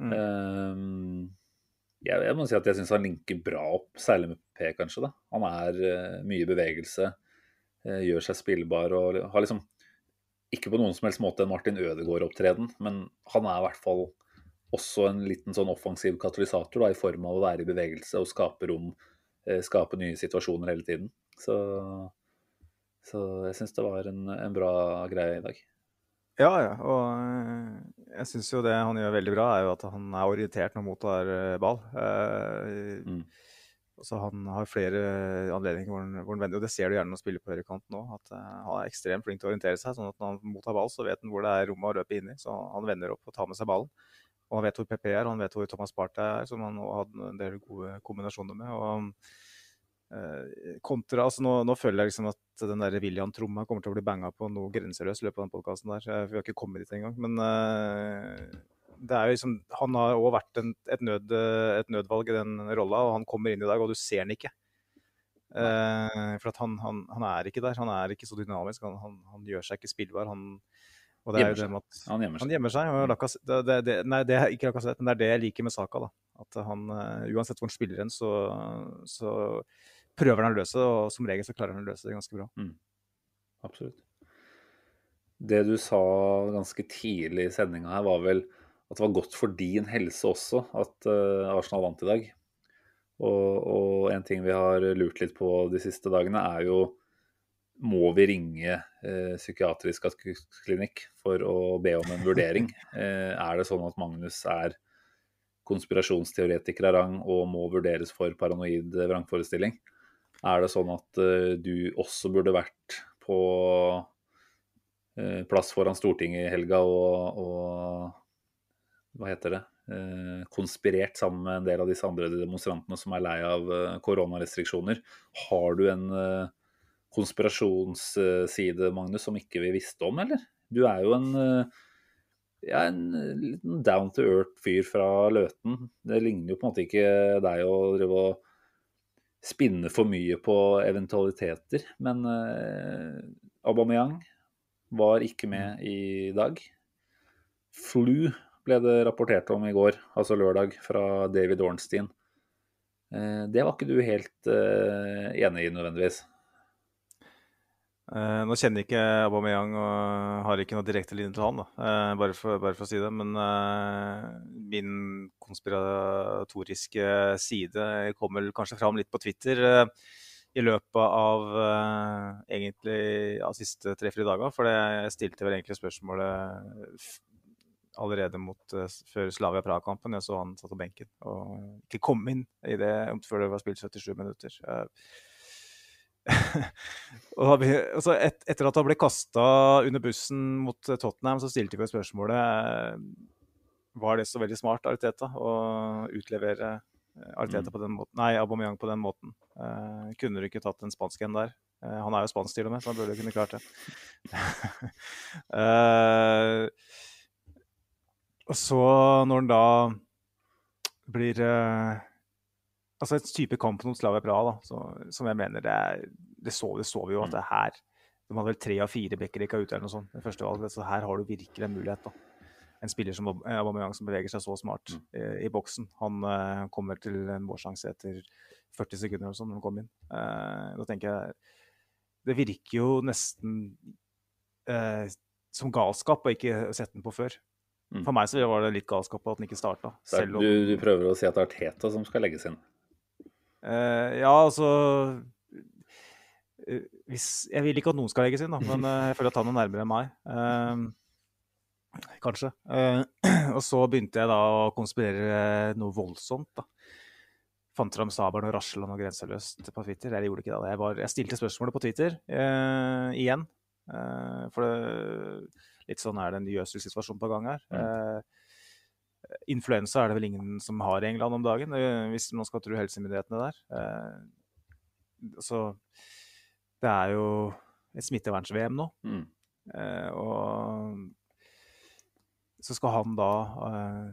Mm. Um, jeg, jeg, må si at jeg syns han linker bra opp, særlig med P, kanskje. da. Han er uh, mye bevegelse, uh, gjør seg spillbar og har liksom ikke på noen som helst måte en Martin Ødegaard-opptreden, men han er i hvert fall også en liten sånn offensiv katalysator da, i form av å være i bevegelse og skape rom, uh, skape nye situasjoner hele tiden. Så, så jeg syns det var en, en bra greie i dag. Ja, ja. Og eh, jeg syns jo det han gjør veldig bra, er jo at han er orientert når mottar eh, ball. Eh, mm. Så han har flere anledninger hvor han, hvor han vender, og det ser du gjerne når han spiller på høyrekanten òg. At han er ekstremt flink til å orientere seg. sånn at når han mottar ball, så vet han hvor det er rommet å løpe inn i. Så han vender opp og tar med seg ballen. Og han vet hvor PP er, og han vet hvor Thomas Party er, som han har en del gode kombinasjoner med. og Eh, kontra, altså nå, nå, føler jeg liksom at den der William-tromma kommer til å bli banga på noe grenseløst i løpet av den podkasten der. Vi har ikke kommet dit engang. Men jo liksom, han har òg vært en, et, nød, et, nødvalg i den rolla, og han kommer inn i dag, og du ser han ikke. Eh, for han, han, han, er ikke der. Han er ikke så dynamisk. Han, han gjør seg ikke spillbar. Han, og det er jo det med at han gjemmer seg. Han gjemmer seg og Lakas, det, det, det, nei, det er ikke Lacassette, men det er det jeg liker med Saka. da. At han, uh, Uansett hvor han spiller hen, så, så prøver han å løse det, og som regel så klarer han å løse det ganske bra. Mm. Absolutt. Det du sa ganske tidlig i sendinga her, var vel at det var godt for din helse også at uh, Arsenal vant i dag. Og, og, en ting vi har lurt litt på de siste dagene, er jo må vi ringe eh, psykiatrisk akuttklinikk for å be om en vurdering? [LAUGHS] Eh, er det sånn at Magnus er konspirasjonsteoretiker av rang og må vurderes for paranoid vrangforestilling? Er det sånn at eh, du også burde vært på uh, plass foran Stortinget i helga og, og hva heter det, uh, konspirert sammen med en del av disse andre demonstrantene som er lei av koronarestriksjoner? Har du en konspirasjonsside, Magnus, som ikke vi visste om, eller? Du er jo en ja, en liten down to earth-fyr fra Løten. Det ligner jo på en måte ikke deg å drive og spinne for mye på eventualiteter. Men eh, Aubameyang var ikke med i dag. Flu ble det rapportert om i går, altså lørdag, fra David Ornstein. Det var ikke du helt enig i nødvendigvis? Uh, nå kjenner jeg ikke Aubameyang og har ikke noe direkte linje til han, bare, for, bare, for, å si det. Men min konspiratoriske side kommer kanskje fram litt på Twitter i løpet av egentlig ja, siste tre-fire dager. For jeg stilte vel egentlig spørsmålet allerede mot, før Slavia Praha-kampen. Jeg så han satt på benken og ikke kom inn i det før det var spilt 77 minutter. [LAUGHS] og vi, altså et, etter at han ble kasta under bussen mot Tottenham, så stilte vi spørsmålet eh, var det så veldig smart Arteta å utlevere Ariteta Arteta mm. på den måten, nei, Aubameyang på den måten. Uh, kunne du ikke tatt en spansk en der? Uh, han er jo spansk til og med, så han burde kunne klart det. uh, [LAUGHS] og så, når han da blir altså et type kamp mot Slavia Praha, da, så, som jeg mener det, er, det, så, det så vi jo at det er her De hadde vel tre av fire Bekkerika ute eller noe sånt. det første valget, så her har du virkelig en mulighet. da. En spiller som Aubameyang som beveger seg så smart mm. i, i, boksen. Han eh, kommer til en målsjanse etter 40 sekunder eller sånn når han kommer inn. Uh, da tenker jeg Det virker jo nesten uh, som galskap å ikke sette den på før. Mm. For meg så var det litt galskap at den ikke starta. Du, du, prøver å si at det er Teta som skal legges inn? Uh, ja, altså uh, hvis, Jeg vil ikke at noen skal legges inn, da, men uh, jeg føler at han er nærmere enn meg. kanskje. [CLEARS THROAT] og så begynte jeg da å konspirere noe voldsomt. da. Fant fram sabelen og rasla noe grenseløst på Twitter. Jeg gjorde ikke det. Jeg, var, jeg stilte spørsmålet på Twitter igjen. for det, litt sånn er det en ny situasjon på gang her. Mm. Influensa er det vel ingen som har i England om dagen, eh, hvis man skal tro helsemyndighetene der. Eh, så det er jo et smitteverns-VM nå. Mm. Eh, og så skal han da,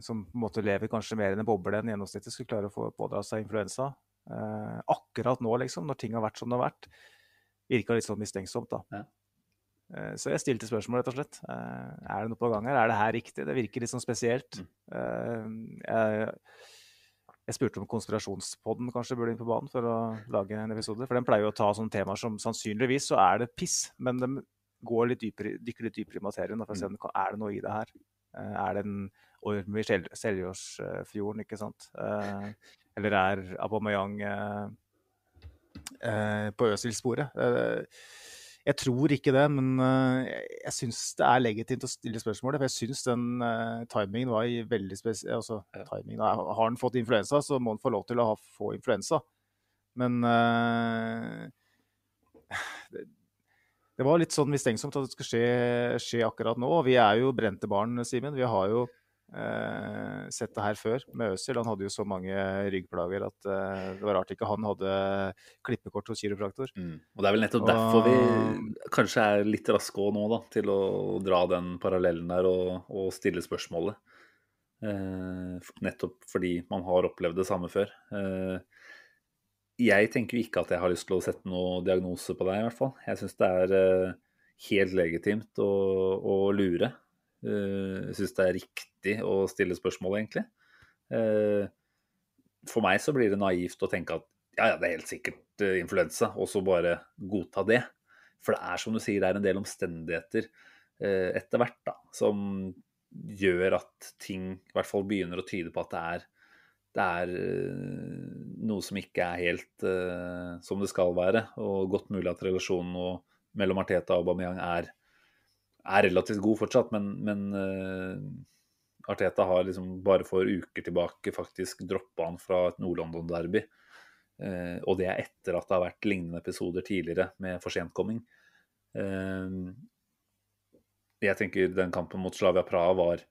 som på en måte lever kanskje mer enn en boble enn gjennomsnittet, skulle klare å få pådra seg influensa. akkurat nå, liksom, når ting har vært som det har vært, virka litt sånn mistenksomt, da. Ja. Eh, så jeg stilte spørsmål, rett og slett. Eh, er det noe på gang her? Er det her riktig? Det virker litt sånn spesielt. Mm. Eh, jeg, jeg spurte om konspirasjonspodden kanskje burde inn på banen for å lage en episode. For den pleier jo å ta sånne temaer som sannsynligvis så er det piss, men de går litt dypere, dykker litt dypere i materien for å se om er det noe i det her. Er det en orm i Seljårsfjorden, ikke sant? Eller er Aubameyang på Øsil-sporet? Jeg tror ikke det, men uh, jeg syns det er legitimt å stille spørsmålet. For jeg syns den uh, timingen var veldig spesiell. Altså, timingen, har han fått influensa, så må han få lov til å ha, få influensa. Men uh, det, det, var litt sånn mistenksomt at det skulle skje, skje akkurat nå. Vi er jo brente barn, Simen. Vi har jo eh, sett det her før med Øzil. Han hadde jo så mange ryggplager at eh, det var rart ikke han hadde klippekort hos kiropraktor. Mm. Og Det er vel nettopp og... derfor vi kanskje er litt raske nå da, til å dra den parallellen der og, og stille spørsmålet. Eh, nettopp fordi man har opplevd det samme før. Eh, jeg tenker jo ikke at jeg har lyst til å sette noe diagnose på deg, i hvert fall. Jeg syns det er eh, helt legitimt å, å lure. Eh, jeg syns det er riktig å stille spørsmål, egentlig. Eh, for meg så blir det naivt å tenke at ja, ja, det er helt sikkert eh, influensa, og så bare godta det. For det er som du sier, det er en del omstendigheter etter hvert da, som gjør at ting i hvert fall begynner å tyde på at det er, det er noe som ikke er helt uh, som det skal være. Og godt mulig at relasjonen mellom Arteta og Aubameyang er er relativt god fortsatt, men, men uh, Arteta har liksom bare for uker tilbake faktisk droppa han fra et Nord-London-derby. Uh, og det er etter at det har vært lignende episoder tidligere med forsentkomming. Uh, jeg tenker den kampen mot Slavia Praha var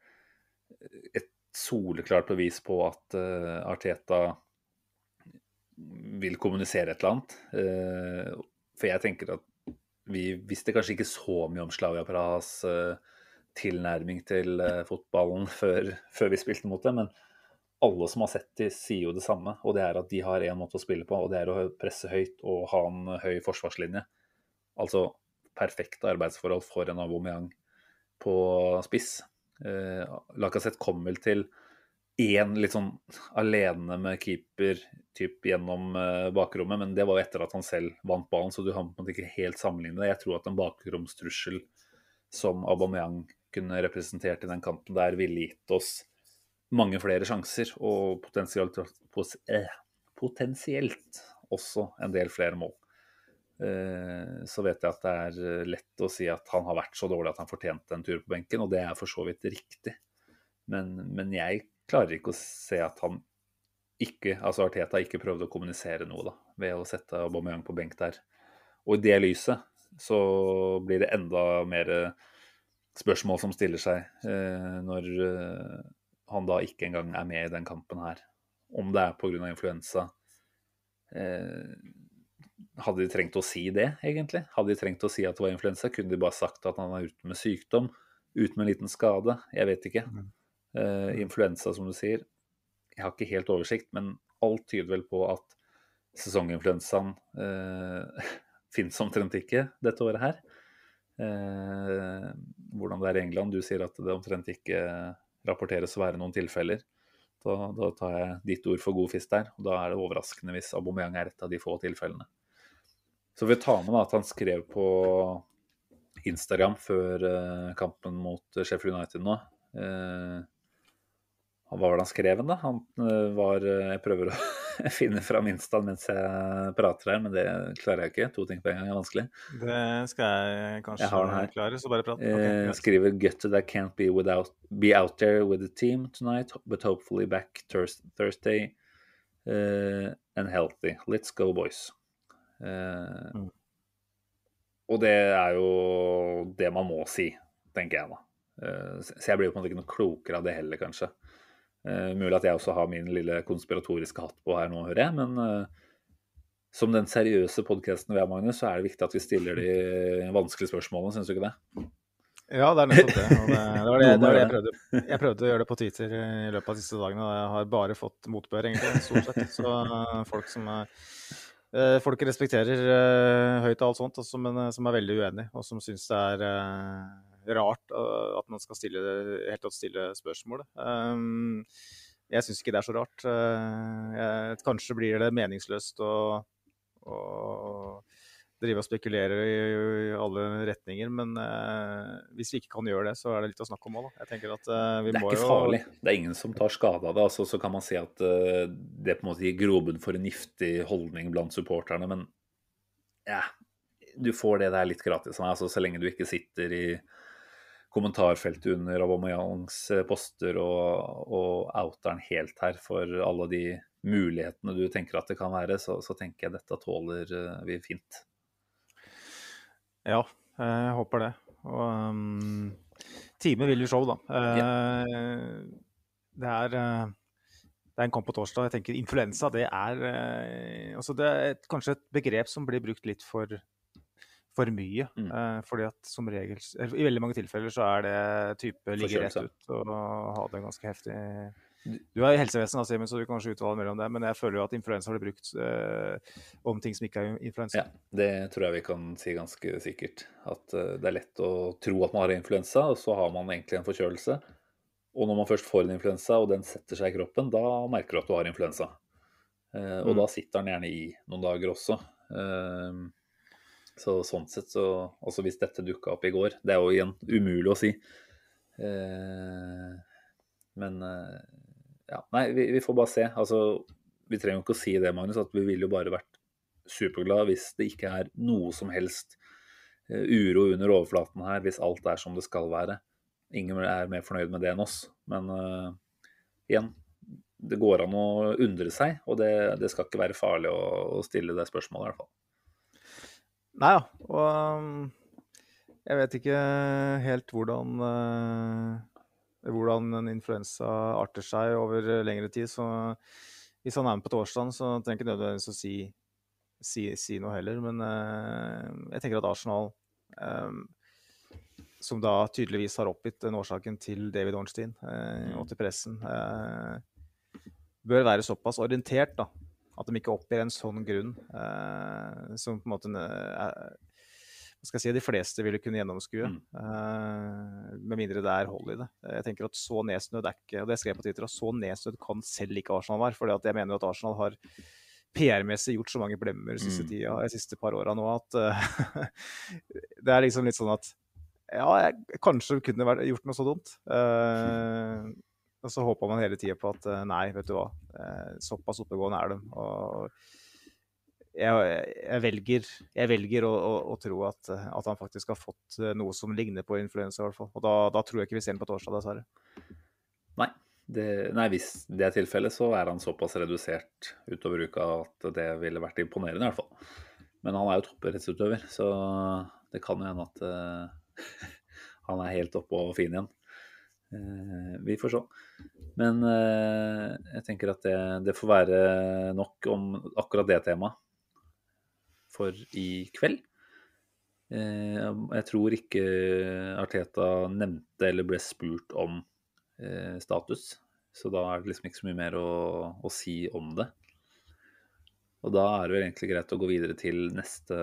et soleklart bevis på at Arteta vil kommunisere et eller annet. for jeg tenker at vi visste kanskje ikke så mye om Slavia Prahas uh, tilnærming til uh, fotballen [LAUGHS] før, før, vi spilte mot dem, men alle som har sett dem, sier jo det samme. Og det er at de har én måte å spille på, og det er å presse høyt og ha en høy forsvarslinje. Altså perfekte arbeidsforhold for en Aubameyang på spiss. Eh, Lacassette kom vel til én litt sånn alene med keeper typ gjennom eh, bakrommet, men det var jo etter at han selv vant ballen, så du har ikke helt sammenlignet det. Jeg tror at en bakromstrussel som Aubameyang kunne representert i den kanten der, ville gitt oss mange flere sjanser og potensielt, eh, potensielt også en del flere mål. Eh, så vet jeg at det er lett å si at han har vært så dårlig at han fortjente en tur på benken, og det er for så vidt riktig. Men, men jeg klarer ikke å se at han ikke, altså Arteta ikke prøvde å kommunisere noe da, ved å sette Aubameyang på benk der. Og i det lyset så blir det enda mer spørsmål som stiller seg eh, når eh, han da ikke engang er med i den kampen her. Om det er pga. influensa. Eh, hadde de trengt å si det, egentlig? Hadde de trengt å si at det var influensa? Kunne de bare sagt at han er ute med sykdom? Ute med en liten skade? Jeg vet ikke. Mm. Uh, influensa, som du sier. Jeg har ikke helt oversikt, men alt tyder vel på at sesonginfluensaen [LAUGHS] uh, fins omtrent ikke dette året her. Uh, hvordan det er i England. Du sier at det omtrent ikke rapporteres å være noen tilfeller. Da, da, tar jeg ditt ord for god fisk der. og Da er det overraskende hvis Aubameyang er et av de få tilfellene. Så vi tar med da at han skrev på Instagram før kampen mot Sheffield United nå. Hva var det han skrev da? Han eh, var eh, Jeg prøver å [LAUGHS] finne fram Instaen mens jeg prater her, men det klarer jeg ikke. To ting på en gang er vanskelig. Det skal jeg kanskje jeg klare, så bare prat. Okay, eh, skriver 'Gutted I can't be, without, be out there with the team tonight, but hopefully back Thursday uh, and healthy. Let's go, boys'. Uh, mm. Og det er jo det man må si, tenker jeg da. Uh, så jeg blir jo på en måte ikke noe klokere av det heller, kanskje. Uh, mulig at jeg også har min lille konspiratoriske hatt på her nå, hører jeg. Men uh, som den seriøse podkasten vi er, Magnus, så er det viktig at vi stiller de [LAUGHS] vanskelige spørsmålene, syns du ikke det? Ja, det er nettopp det. det, det, var det, det, var det jeg, prøvde. jeg prøvde å gjøre det på Twitter i løpet av de siste dagene, og jeg har bare fått motbør, egentlig, stort sett. Så uh, folk som er Folk respekterer høyt og alt sånt, også, men som er veldig uenig, og som syns det er rart uh, at man skal stille, helt tatt stille spørsmål. Um, jeg syns ikke det er så rart. Uh, jeg, kanskje blir det meningsløst å, å drive og spekulere i, i alle retninger, men uh, hvis vi ikke kan gjøre det, så er det litt å snakke om òg, da. Jeg at uh, vi Det er ikke farlig. Det er ingen som tar skade av det. Altså, så kan man si at uh, det på en måte gir grobunn for en giftig holdning blant supporterne, men ja, du får det der litt gratis. Altså, så lenge du ikke sitter i kommentarfeltet under Aubameyangs eh, poster og, og outer helt her for alle de mulighetene du tenker at det kan være, så, så tenker jeg dette tåler uh, vi fint. Ja, jeg håper det. Og um, time vil jo show, da. Ja. Det er det er en kamp på torsdag. Jeg tenker Influensa det er, altså det er et, kanskje et begrep som blir brukt litt for for mye. Mm. Eh, fordi at som regel I veldig mange tilfeller så er det type ligge rett ut og ha det ganske heftig. Du er i helsevesenet, Simen, så du kan kanskje uttale mellom det, men jeg føler jo at influensa blir brukt eh, om ting som ikke er influensa. Ja, det tror jeg vi kan si ganske sikkert. At uh, det er lett å tro at man har influensa, og så har man egentlig en forkjølelse. Og når man først får en influensa, og den setter seg i kroppen, da merker du at du har influensa. Og mm. da sitter den gjerne i noen dager også. Uh, så sånn sett så Også hvis dette dukka opp i går Det er jo igjen umulig å si. Eh, men eh, ja, nei, vi, vi, får bare se. Altså, vi trenger jo ikke å si det, Magnus, at vi ville jo bare vært superglade hvis det ikke er noe som helst uh, uro under overflaten her, hvis alt er som det skal være. Ingen er mer fornøyd med det enn oss. Men uh, igjen, det går an å undre seg, og det, det skal ikke være farlig å, å stille det spørsmålet, i hvert fall. Nei ja. Og um, jeg vet ikke helt hvordan, uh, hvordan en influensa arter seg over lengre tid. Så hvis han er med på torsdag, så trenger jeg ikke nødvendigvis å si, si, si, noe heller. Men uh, jeg tenker at Arsenal, um, som da tydeligvis har oppgitt den årsaken til David Ornstein uh, og til pressen, bør være såpass orientert da, at de ikke oppgir en sånn grunn eh, som på en måte eh, skal jeg si, de fleste ville kunne gjennomskue. Mm. Uh, med mindre det er hold i det. Jeg tenker at Så nedsnødd er ikke og det skrev jeg på Twitter, så nedsnødd kan selv ikke Arsenal være. For jeg mener jo at Arsenal har PR-messig gjort så mange blemmer de siste, Mm. tida, de siste par åra nå at uh, [LAUGHS] det er liksom litt sånn at ja, jeg kanskje kunne vært, gjort noe så dumt. Uh, og så håpa man hele tida på at nei, vet du hva, såpass oppegående er de. Og jeg, jeg, velger, jeg velger å, å, å, tro at, at, han faktisk har fått eh, noe som ligner på influensa. i hvert fall. Og da, da, tror jeg ikke vi ser ham på torsdag, dessverre. Nei. Det, nei, hvis det er tilfellet, så er han såpass redusert utover uka at det ville vært imponerende, i hvert fall. Men han er jo toppidrettsutøver, så det kan jo hende at uh, [LAUGHS] han er helt oppe og fin igjen. Uh, vi får se. Men uh, jeg tenker at det, det får være nok om akkurat det temaet for i kveld. Eh, jeg tror ikke Arteta nevnte eller ble spurt om eh, status, så da er det liksom ikke så mye mer å, å, si om det. Og da er det vel egentlig greit å gå videre til neste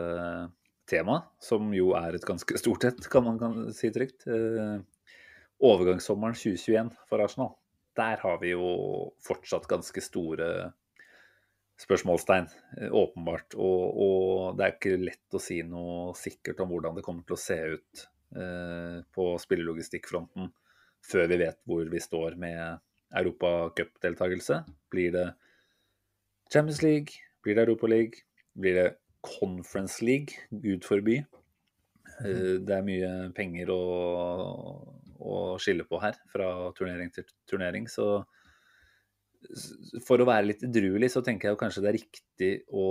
tema, som jo er et ganske stort et, kan man si trygt. Eh, overgangssommeren 2021 for Arsenal. Der har vi jo fortsatt ganske store spørsmålstegn, eh, åpenbart. Og, og, det er ikke lett å si noe sikkert om hvordan det kommer til å se ut eh, på spillelogistikkfronten før vi vet hvor vi står med europacupdeltakelse. Blir det Champions League? Blir det Europaliga? Blir det Conference League? Gud forby. Eh, det er mye penger å, å skille på her, fra turnering til turnering. så for å være litt edruelig, så tenker jeg kanskje det er riktig å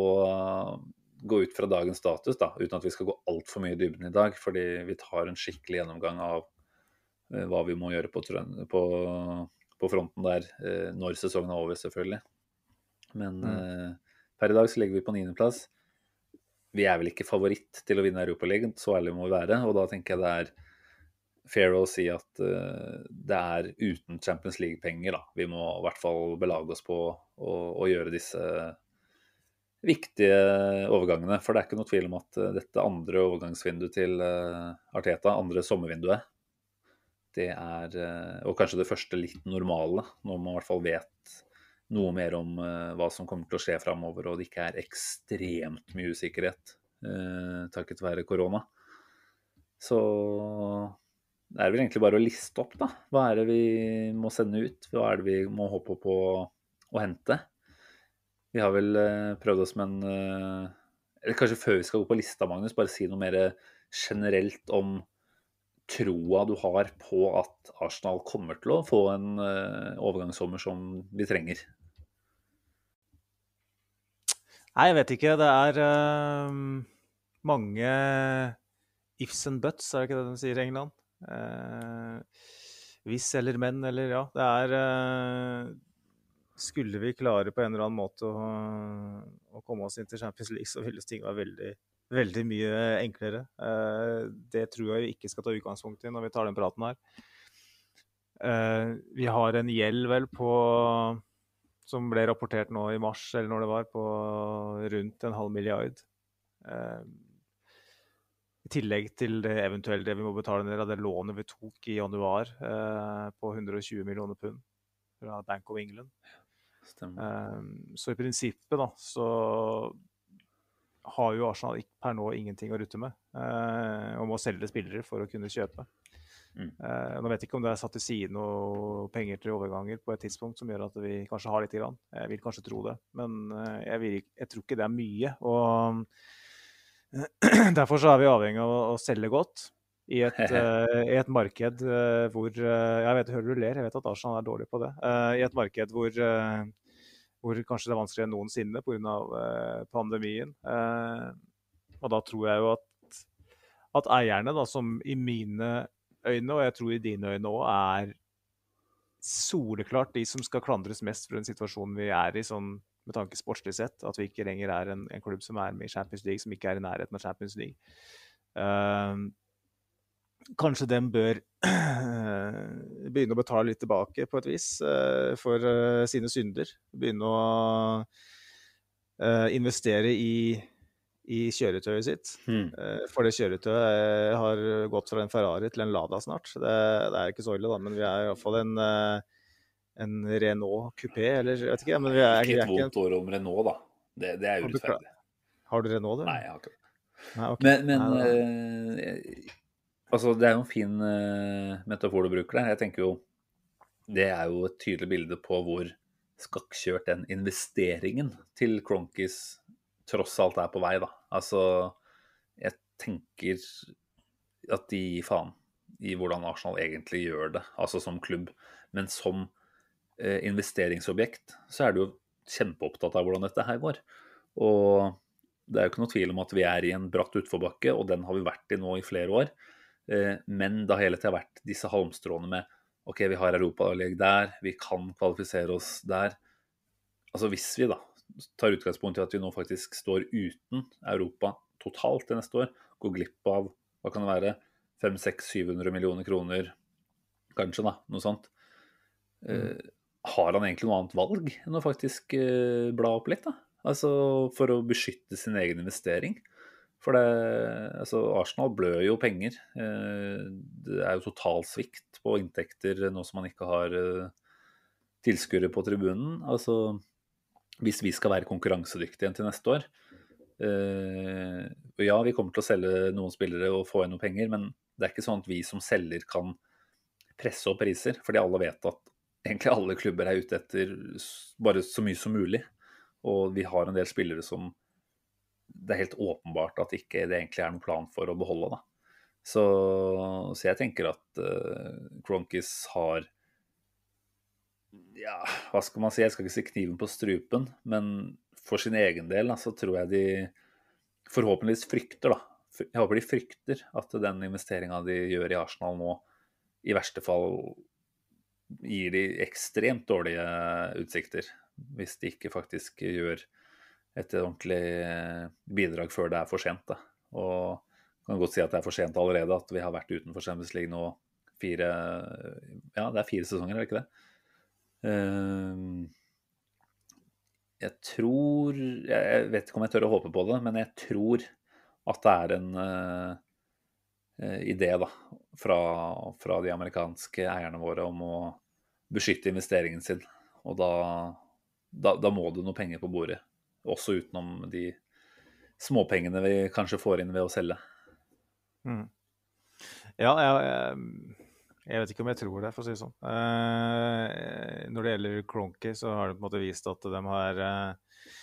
gå ut fra dagens status, da, uten at vi skal gå altfor mye i dybden i dag. Fordi vi tar en skikkelig gjennomgang av uh, hva vi må gjøre på, på, på fronten der uh, når sesongen er over, selvfølgelig. Men mm. per i dag så ligger vi på niendeplass. Vi er vel ikke favoritt til å vinne Europaligaen, så ærlig må vi være. Og da tenker jeg det er fair å si at uh, det er uten Champions League-penger. da. Vi må i hvert fall belage oss på å, å, gjøre disse viktige overgangene. For det er ikke noe tvil om at uh, dette andre overgangsvinduet til uh, Arteta, andre sommervinduet, det er Og kanskje det første litt normale, når man i hvert fall vet noe mer om hva som kommer til å skje framover, og det ikke er ekstremt mye usikkerhet takket være korona. Så det er vel egentlig bare å liste opp, da. Hva er det vi må sende ut? Hva er det vi må håpe på å hente? Vi har vel prøvd oss med en Eller kanskje før vi skal gå på lista, Magnus, bare si noe mer generelt om troa du har på at Arsenal kommer til å få en overgangssommer som vi trenger. Nei, jeg vet ikke. Det er uh, mange ifs and buts, er det ikke det de sier i England? Uh, hvis eller men eller ja. Det er eh, Skulle vi klare på en eller annen måte å, å komme oss inn til Champions League, så ville ting være veldig, veldig mye enklere. Eh, det tror jeg vi ikke skal ta utgangspunkt i når vi tar den praten her. vi har en gjeld vel på som ble rapportert nå i mars, eller når det var, på rundt en halv milliard. I tillegg til det eventuelt det vi må betale ned av det lånet vi tok i januar eh, på 120 millioner pund fra Bank of England. Eh, så i prinsippet da, så har jo Arsenal per nå ingenting å rutte med. Eh, og må selge spillere for å kunne kjøpe. Mm. nå vet jeg ikke om det er satt til side noe penger til overganger på et tidspunkt som gjør at vi kanskje har litt. Grann. Jeg vil kanskje tro det, men jeg, vil, jeg tror ikke det er mye. og [CLEARS THROAT] Derfor så er vi avhengig av å, selge godt i et, uh, [LAUGHS] i et marked uh, hvor uh, Jeg vet, hører du ler, jeg vet at Arsenal er dårlig på det. I et marked hvor, hvor kanskje det er vanskeligere enn noensinne pga. Uh, pandemien. og da tror jeg jo at, at eierne, da, som i mine øyne, og jeg tror i dine øyne òg, er soleklart de som skal klandres mest for den situasjonen vi er i, sånn med tanke sportslig sett. At vi ikke lenger er en, en, klubb som er med i Champions League, som ikke er i nærheten av Champions League. Uh, kanskje den bør [CLEARS THROAT] begynne å betale litt tilbake på et vis uh, for uh, sine synder. Begynne å investere i, i kjøretøyet sitt. Mm. Eh, For det kjøretøyet eh, har gått fra en Ferrari til en Lada snart. Det, det er ikke så ille, da, men vi er iallfall en, eh, en Renault kupé, eller jeg vet ikke. Men er, vi Ikke et vondt ord om Renault, da. Det, det er urettferdig. Har du Renault, du? Nei, jeg har ikke det. Nei, okay. Men, men Nei, eh, altså, det er jo en fin eh, metafor du bruker der. Jeg tenker jo Det er jo et tydelig bilde på hvor skakkjørt den investeringen til Cronkis tross alt er på vei, da. Altså, jeg tenker at de gir faen i hvordan Arsenal egentlig gjør det, altså som klubb. Men som investeringsobjekt så er du jo kjempeopptatt av hvordan dette her går. Og det er jo ikke noe tvil om at vi er i en bratt utforbakke, og den har vi vært i nå i flere år. Eh, Men det har hele tida vært disse halmstråene med OK, vi har europaliga der, vi kan kvalifisere oss der. Altså hvis vi da tar utgangspunkt i at vi nå faktisk står uten Europa totalt til neste år, går glipp av hva kan det være, 500-700 millioner kroner, kanskje, da, noe sånt. Eh, har han egentlig noe annet valg enn å faktisk eh, bla opp litt, da? Altså for å beskytte sin egen investering. For det, altså Arsenal blør jo penger. Eh, Det er jo totalsvikt på inntekter nå som man ikke har eh, tilskuere på tribunen. Altså hvis vi skal være konkurransedyktige igjen til neste år. eh, ja, vi kommer til å selge noen spillere og få inn noen penger, men det er ikke sånn at vi som selger kan presse opp priser, fordi alle vet at egentlig alle klubber er ute etter bare så mye som mulig. Og vi har en del spillere som det er helt åpenbart at ikke det egentlig er noen plan for å beholde. Da. Så, så jeg tenker at uh, Cronkis har Ja, hva skal man si? Jeg skal ikke si kniven på strupen, men for sin egen del da, så tror jeg de forhåpentligvis frykter, da. Jeg håper de frykter at den investeringa de gjør i Arsenal nå, i verste fall gir de ekstremt dårlige utsikter. Hvis de ikke faktisk gjør et ordentlig bidrag før det er for sent. Da. Og kan godt si at det er for sent allerede, at vi har vært utenfor Champions League nå fire Ja, det er fire sesonger, er det ikke det? Ehm, Jeg tror Jeg vet ikke om jeg tør å håpe på det, men jeg tror at det er en eh, idé da, fra, fra de amerikanske eierne våre om å beskytte investeringen sin. Og da, da, da må det noe penger på bordet. Også utenom de småpengene vi kanskje får inn ved å selge. Mm. Ja, jeg, jeg, jeg vet ikke om jeg tror det, for å si det sånn. Eh, når det gjelder Cronky, så har det på en måte vist at de er eh,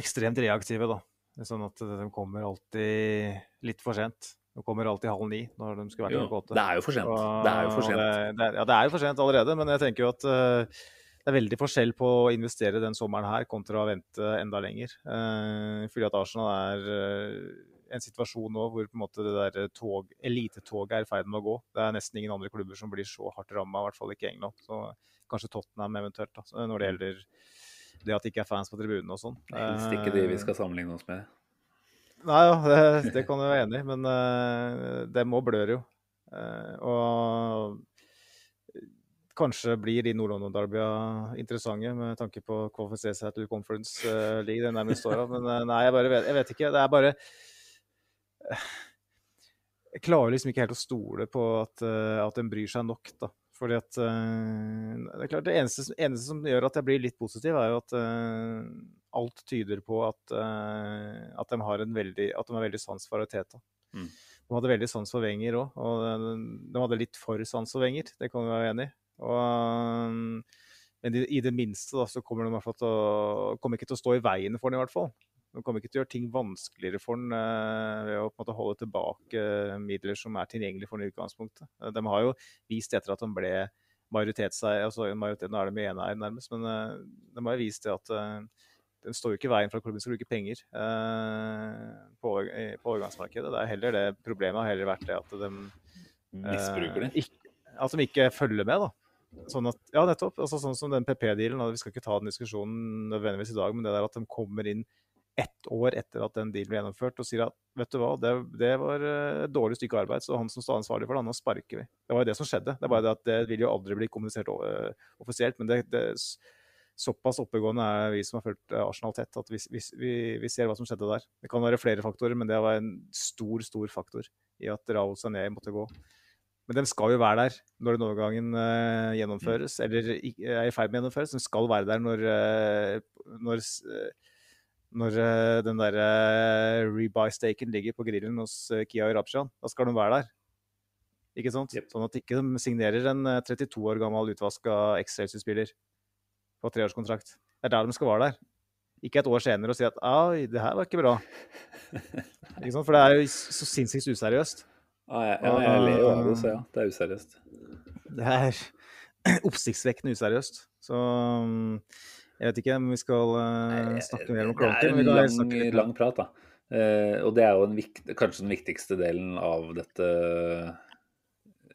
ekstremt reaktive, da. Sånn at de kommer alltid litt for sent. De kommer alltid halv ni når de skulle vært klokka åtte. det er jo for sent. Det er jo for sent. det- det ja, det er jo for sent allerede, men jeg tenker jo at uh, det er veldig forskjell på å investere den sommeren her kontra å vente enda lenger. Uh, fordi at Arsenal er uh, en situasjon nå hvor på en måte det der tog, elitetoget er i ferd med å gå. Det er nesten ingen andre klubber som blir så hardt ramma, i hvert fall ikke England. Så kanskje Tottenham eventuelt, da, når det gjelder det at det ikke er fans på tribunene og sånn. Helst ikke de vi skal sammenligne oss med. Nei, ja, det, det kan jeg være enig i, men uh, dem òg blør jo. Uh, og kanskje blir de Nord-London-derbya interessante med tanke på å kvalifisere seg til Conference uh, League de nærmeste åra. Men uh, nei, jeg bare jeg vet ikke. Det er bare Jeg klarer liksom ikke helt å stole på at, at en bryr seg nok, da. Fordi at eh, Det er klart, det eneste, eneste som gjør at jeg blir litt positiv, er jo at eh, alt tyder på at, eh, at, de har en veldig, at de har veldig sans for Arteta. Mm. De hadde veldig sans for Wenger òg, og de, de hadde litt for sans for Wenger. Det kan vi være enig i. Og, men i, i det minste da, så kommer de i hvert fall til å, kommer ikke til å stå i veien for den i hvert fall. De kommer ikke til å gjøre ting vanskeligere for den eh, ved å måte holde tilbake midler som er tilgjengelige for den i utgangspunktet. Eh, De har jo vist etter at de ble majoritetseier, altså majoriteten er de eneeier nærmest, men eh, de har jo vist det at eh, den står jo ikke i veien for at klubben skal bruke penger eh, på, på overgangsmarkedet. Det er heller det problemet har heller vært det at de Misbruker det. Ikke, at de ikke følger med, da. Sånn at, ja, nettopp. Altså, sånn som den PP-dealen. Vi skal ikke ta den diskusjonen nødvendigvis i dag, men det der at de kommer inn ett år etter at den dealen ble gjennomført og sier at vet du hva, det, det var eh, et dårlig stykke arbeid, så han som står ansvarlig for det, nå sparker vi. Det var jo det som skjedde. Det er bare det at det vil jo aldri bli kommunisert eh, offisielt, men det, det, såpass oppegående er vi som har fulgt Arsenal tett, at vi, vi, vi, ser hva som skjedde der. Det kan være flere faktorer, men det var en stor, stor faktor i at Raoul Sané måtte gå. Men de skal jo være der når den overgangen uh, gjennomføres, eller er i ferd med å gjennomføres. De skal være der når, uh, når, når uh, den derre rebuy-staken ligger på grillen hos Kia Rabshan. Da skal de være der. Ikke sant? Yep. Sånn at de ikke signerer en 32 år gammel utvaska X-Racer-spiller på treårskontrakt. Det er der de skal være der. Ikke et år senere og si at «Oi, det her var ikke bra. ikke sant? For det er jo så sinnssykt useriøst. Ja, jeg, ja, jeg ler jo av det, så ja. Det er useriøst. Det er [CLEARS THROAT] oppsiktsvekkende useriøst. Så jeg vet ikke om vi skal uh, snakke mer om Cronky. Det er en lang, lang prat, da. Uh, og det er jo vikt, kanskje den viktigste delen av dette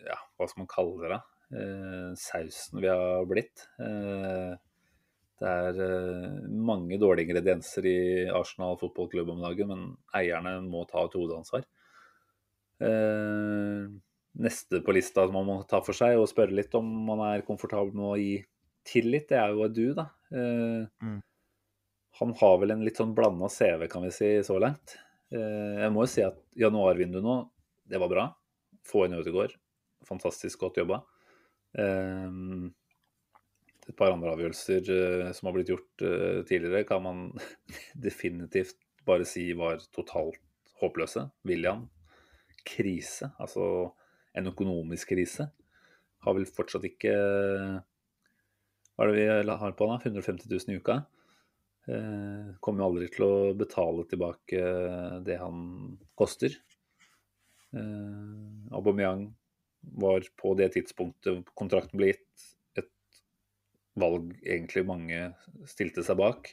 Ja, hva skal man kalle det? da? Uh, sausen vi har blitt. Uh, det er mange dårlige ingredienser i Arsenal fotballklubb om dagen, men eierne må ta et hovedansvar. Eh, neste på lista man må ta for seg og spørre litt om man er komfortabel med å gi tillit, det er jo du, da. Eh, mm. Han har vel en litt sånn blanda CV, kan vi si, så langt. Eh, jeg må jo si at januarvinduet nå, det var bra. Få inn Ødegaard. Fantastisk godt jobba. Et par andre avgjørelser som har blitt gjort tidligere, kan man [LAUGHS] definitivt bare si var totalt håpløse. William krise, altså en økonomisk krise. Har vel fortsatt ikke Hva er det vi har på da? 150 000 i uka? Uh, kommer jo aldri til å betale tilbake det han koster. Eh, Aubameyang var på det tidspunktet kontrakten ble gitt, valg egentlig mange stilte seg bak.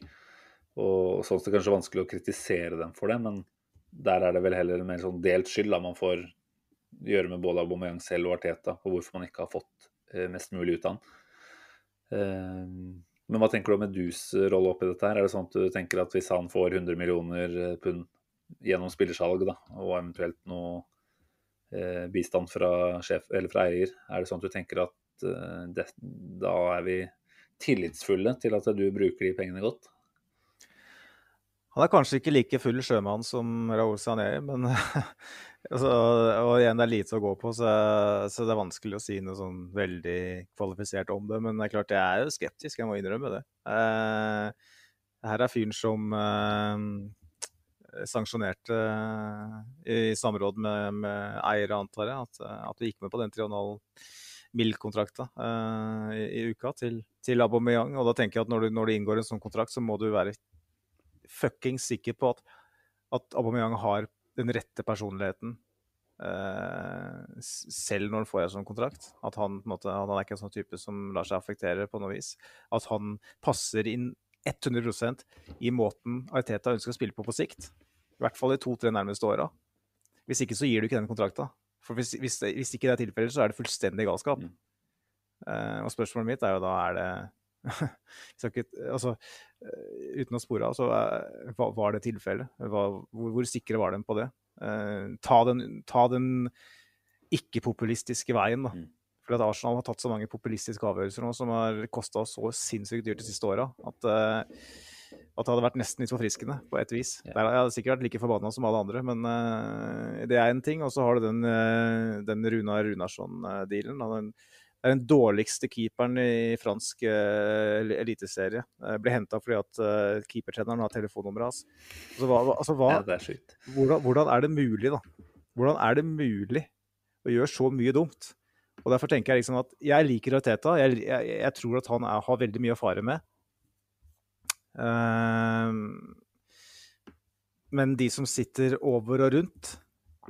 Og sånn sett kanskje vanskelig å kritisere dem for det, men der er det vel heller mer sånn delt skyld da man får gjøre med både Aubameyang selv og Arteta på hvorfor man ikke har fått eh, mest mulig ut av han. Eh, men hva tenker du om Medus rolle oppi dette? her? Er det sånn at du tenker at hvis han får 100 millioner eh, pund gjennom spillersalg da, og eventuelt noe bistand fra, sjef, fra eier, er det sånn at du tenker at det, da er vi tillitsfulle til at du bruker de pengene godt? Han er kanskje ikke like full sjømann som Raoul Sané, men [LAUGHS] altså, og igjen, det er lite å gå på, så, så, det er vanskelig å si noe sånn veldig kvalifisert om det. Men det er klart, jeg er jo skeptisk, jeg må innrømme det. Eh, her er fyren som eh, sanksjonerte eh, i samråd med, med eiere, antar jeg, at, at vi gikk med på den 3,5 mill-kontrakta eh, i, i, uka til, til Aubameyang. Og da tenker jeg at når du, når du inngår en sånn kontrakt, så må du være fuckings sikker på at, at Aubameyang har den rette personligheten Uh, selv når han får en sånn kontrakt. At han, på en måte, han er ikke en sånn type som lar seg affektere på noe vis. At han passer inn 100% i måten Ariteta ønsker å spille på på sikt. I hvert fall de to-tre nærmeste åra. Hvis ikke så gir du ikke den kontrakta. For hvis, hvis, hvis, ikke det er tilfellet, så er det fullstendig galskap. Mm. Uh, og spørsmålet mitt er jo da er det [LAUGHS] ikke, altså, eh, uten å spore av, så uh, var det tilfellet? Hvor, hvor, sikre var de på det? Uh, ta den, ta den ikke-populistiske veien, da. Mm. For at Arsenal har tatt så mange populistiske avgjørelser nå som har kosta oss så sinnssykt dyrt de siste åra at, at, det hadde vært nesten litt forfriskende på et vis. Ja. Der jeg hadde sikkert vært like forbanna som alle andre, men uh, det er en ting. Og så har du den, uh, den Runar Runarsson-dealen. Den er den dårligste keeperen i fransk uh, eliteserie. Ble henta fordi at uh, keepertreneren har telefonnummeret hans. Altså, hva, altså, hva, ja, det er. Hvordan, hvordan, er det mulig, da? Hvordan er det mulig å gjøre så mye dumt? Og Derfor tenker jeg liksom at jeg liker Arteta. Jeg, jeg, jeg tror at han er, har veldig mye å fare med. Uh, men de som sitter over og rundt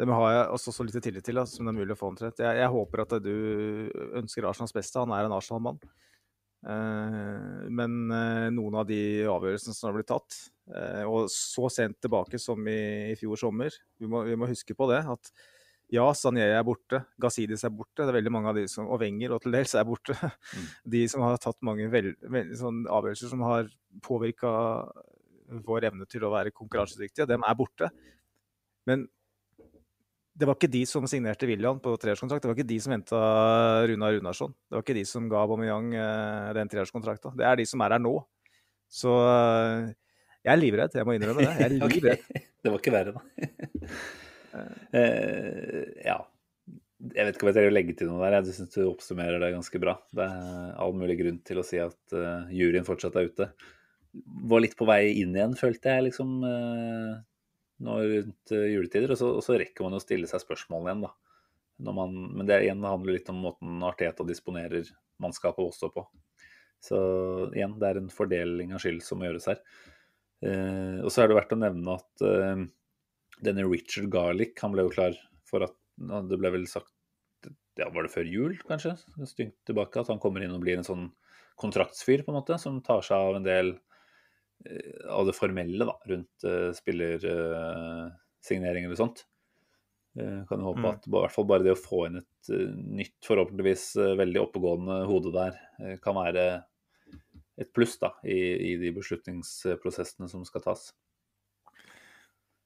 dem har jeg også så lite tillit til da, som det er mulig å få omtrent. Jeg, jeg håper at du ønsker Arsenals beste. Han er en Arsenal-mann. Uh, men uh, noen av de avgjørelsene som har blitt tatt, og så sent tilbake som i, i fjor sommer vi må, vi må, huske på det. At ja, Sanjei er borte, Gazidis er borte. Det er veldig mange av de som, og Wenger og til dels er borte. Mm. [LAUGHS] De som har tatt mange sånn avgjørelser som har påvirka vår evne til å være konkurransedyktige, dem er borte. Men det var ikke de som signerte William på treårskontrakt. Det var ikke de som henta Runa Runarsson. Det var ikke de som ga Aubameyang uh, den treårskontrakta. Det er de som er her nå. Så uh, jeg er livredd, jeg må innrømme det. Jeg er [LAUGHS] livredd. Det var ikke verre, da. [LAUGHS] uh, ja. Jeg vet ikke om jeg trenger å legge til noe der. Jeg syns du oppsummerer det ganske bra. Det er all mulig grunn til å si at uh, juryen fortsatt er ute. Var litt på vei inn igjen, følte jeg, liksom. Uh, nå rundt juletider. Og så, og så, rekker man jo å stille seg spørsmål igjen, da. Man, men det igjen handler litt om måten Arteta disponerer mannskapet også på. Så igjen, det er en fordeling av skyld som må gjøres her. Uh, og så er det verdt å nevne at uh, denne Richard Garlick han ble jo klar for at Det ble vel sagt ja, Var det før jul, kanskje? En stund tilbake. At han kommer inn og blir en sånn kontraktsfyr, på en måte, som tar seg av en del uh, av det formelle da, rundt spillersignering eller sånt. kan jo håpe mm. at i hvert fall bare det å få inn et nytt, forhåpentligvis veldig oppegående hode der, kan være et pluss da, i, i, de beslutningsprosessene som skal tas.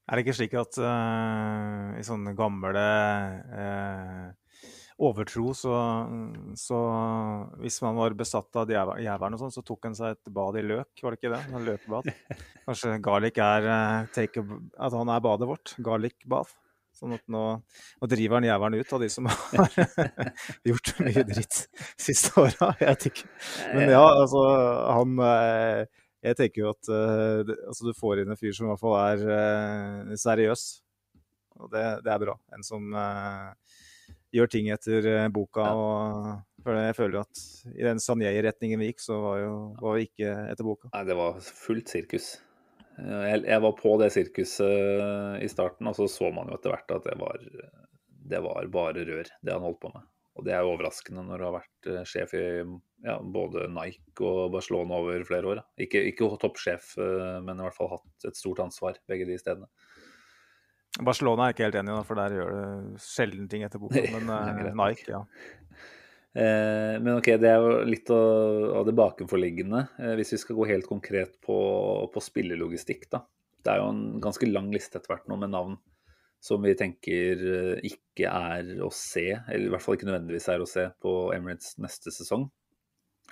Er det ikke slik at uh, i sånne gamle uh, overtro, så, så, hvis man var besatt av jævelen og sånn, så tok han seg et bad i løk, var det ikke det? En Løkbad. [LAUGHS] Kanskje garlic er uh, take, at han er badet vårt. Garlic bath. Sånn at nå, nå driver han jævelen ut av de som har [LAUGHS] gjort mye dritt siste åra. Jeg vet ikke. Men ja, altså han eh, Jeg tenker jo at uh, altså, du får inn en fyr som i hvert fall er uh, seriøs. Og det, det, er bra. En som uh, gjør ting etter boka. og Jeg føler at i den Sanjei-retningen vi gikk, så var, jo, var vi ikke etter boka. Nei, det var fullt sirkus. Jeg, jeg, var på det sirkuset i starten, og så så man jo etter hvert at det var, det var bare rør, det han holdt på med. Og det er jo overraskende når du har vært sjef i ja, både Nike og Barcelona over flere år. Ikke, ikke toppsjef, eh, men i hvert fall hatt et stort ansvar begge de stedene. Barcelona er ikke helt enig i, for der gjør det sjelden ting etter boka. Men [LAUGHS] uh, Nike, ja. Eh, men ok, det er jo litt av, det bakenforliggende. Eh, hvis vi skal gå helt konkret på, på spillelogistikk, da. Det er jo en ganske lang liste etter hvert nå med navn som vi tenker eh, ikke er å se, eller i hvert fall ikke nødvendigvis er å se på Emirates neste sesong.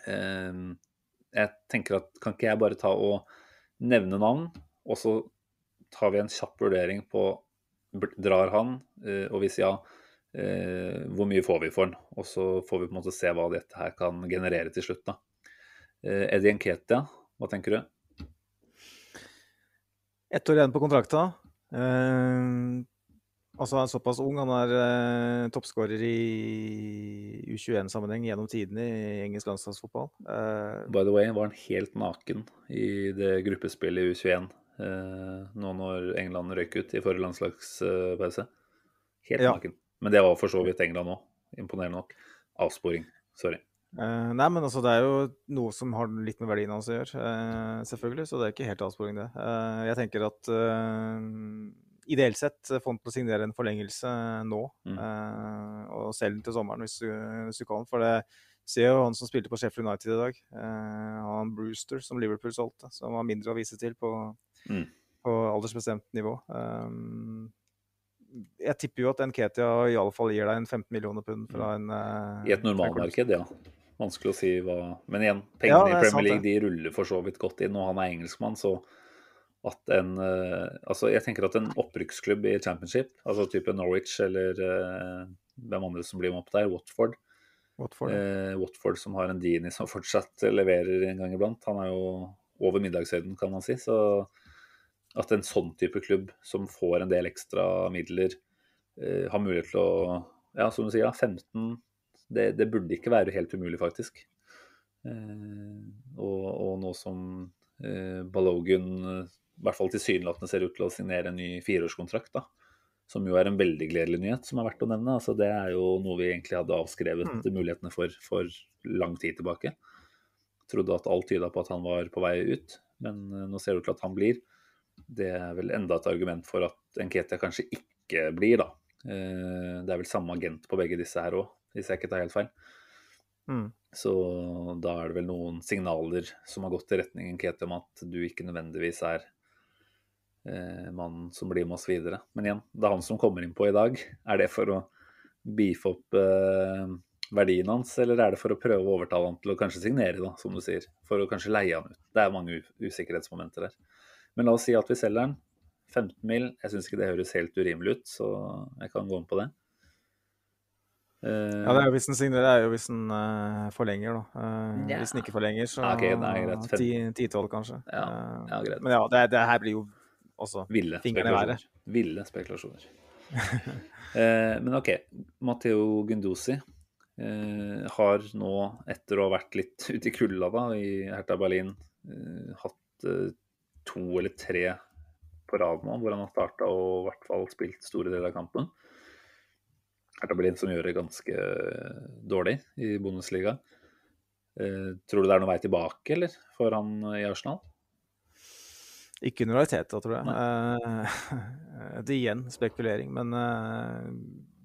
Jeg tenker at kan ikke jeg bare ta og nevne navn, og så tar vi en kjapp vurdering på drar han, og hvis ja, eh, hvor mye får vi for han? Og så får vi på en måte se hva dette her kan generere til slutt. da. Eh, Eddie Nketia, hva tenker du? Ett år igjen på kontrakta. Altså Han er såpass ung. Han er eh, toppskårer i U21-sammenheng gjennom tidene i engelsk landslagsfotball. Eh, By the way, var han helt naken i det gruppespillet i U21 eh, nå når England røyk ut i forrige landslagspause. Helt ja. naken. Men det var for så vidt England òg. Imponerende nok. Avsporing. Sorry. Uh, nei, men altså, det er jo noe som har litt med verdien hans å gjøre, uh, selvfølgelig. Så det er ikke helt avsporing, det. Uh, jeg tenker at ideelt sett få han til å signere en forlengelse nå. Mm. og selge den til sommeren hvis, hvis, du kan. For det ser jo han som spilte på Sheffield United i dag. han Brewster, som Liverpool solgte, som har mindre å vise til på, mm. på aldersbestemt nivå. Um, jeg tipper jo at Nketia i alle fall gir deg en 15 millioner pund fra en uh, I et normalmarked, ja. Vanskelig å si hva Men igjen, pengene ja, i Premier League de ruller for så vidt godt inn, og han er engelskmann, så at en uh, Altså, jeg tenker at en opprykksklubb i championship, altså type Norwich eller uh, hvem andre som blir med opp der, Watford Watford, Eh, Watford som har en Dini som fortsatt leverer en gang iblant. Han er jo over middagshøyden, kan man si. Så at en sånn type klubb som får en del ekstra midler, eh, har mulighet til å Ja, som du sier, 15 det, det burde ikke være helt umulig, faktisk. Eh, og, og, nå som eh, Balogun eh, i hvert fall tilsynelatende ser ut til å signere en ny fireårskontrakt, da, som jo er en veldig gledelig nyhet, som er verdt å nevne. Altså, det er jo noe vi egentlig hadde avskrevet mm. mulighetene for for lang tid tilbake. Trodde at alt tyda på at han var på vei ut, men eh, nå ser det ut til at han blir. Det er vel enda et argument for at Nketia kanskje ikke blir, da. Eh, det er vel samme agent på begge disse her òg, hvis jeg ikke tar helt feil. Mm. Så da er det vel noen signaler som har gått i retning Nketia om at du ikke nødvendigvis er mannen som blir med oss videre. Men igjen, det er han som kommer inn på i dag. Er det for å beefe opp eh, verdien hans, eller er det for å prøve å overtale han til å kanskje signere, da, som du sier? For å kanskje leie han ut. Det er mange usikkerhetsmomenter der. Men la oss si at vi selger den. 15 mil. Jeg syns ikke det høres helt urimelig ut, så jeg kan gå inn på det. Uh, ja, det er jo hvis den signerer, det er jo hvis den uh, forlenger, da. Uh, yeah. Hvis den ikke forlenger, så okay, 10-12, kanskje. Ja, ja. Men ja, det, det, her blir jo også Ville spekulasjoner. Ville spekulasjoner. [LAUGHS] men OK. Matteo Gunduzi har nå, etter å ha vært litt ute i kulda da, i Hertha Berlin, hatt to eller tre på rad nå hvor han har starta og i hvert fall spilt store deler av kampen. Hertha Berlin som gjør det ganske dårlig i Bundesliga. Eh, tror du det er noen vei tilbake, eller, for han i Arsenal? Ikke under realitet, tror jeg. Eh, [LAUGHS] det igjen spekulering, men eh,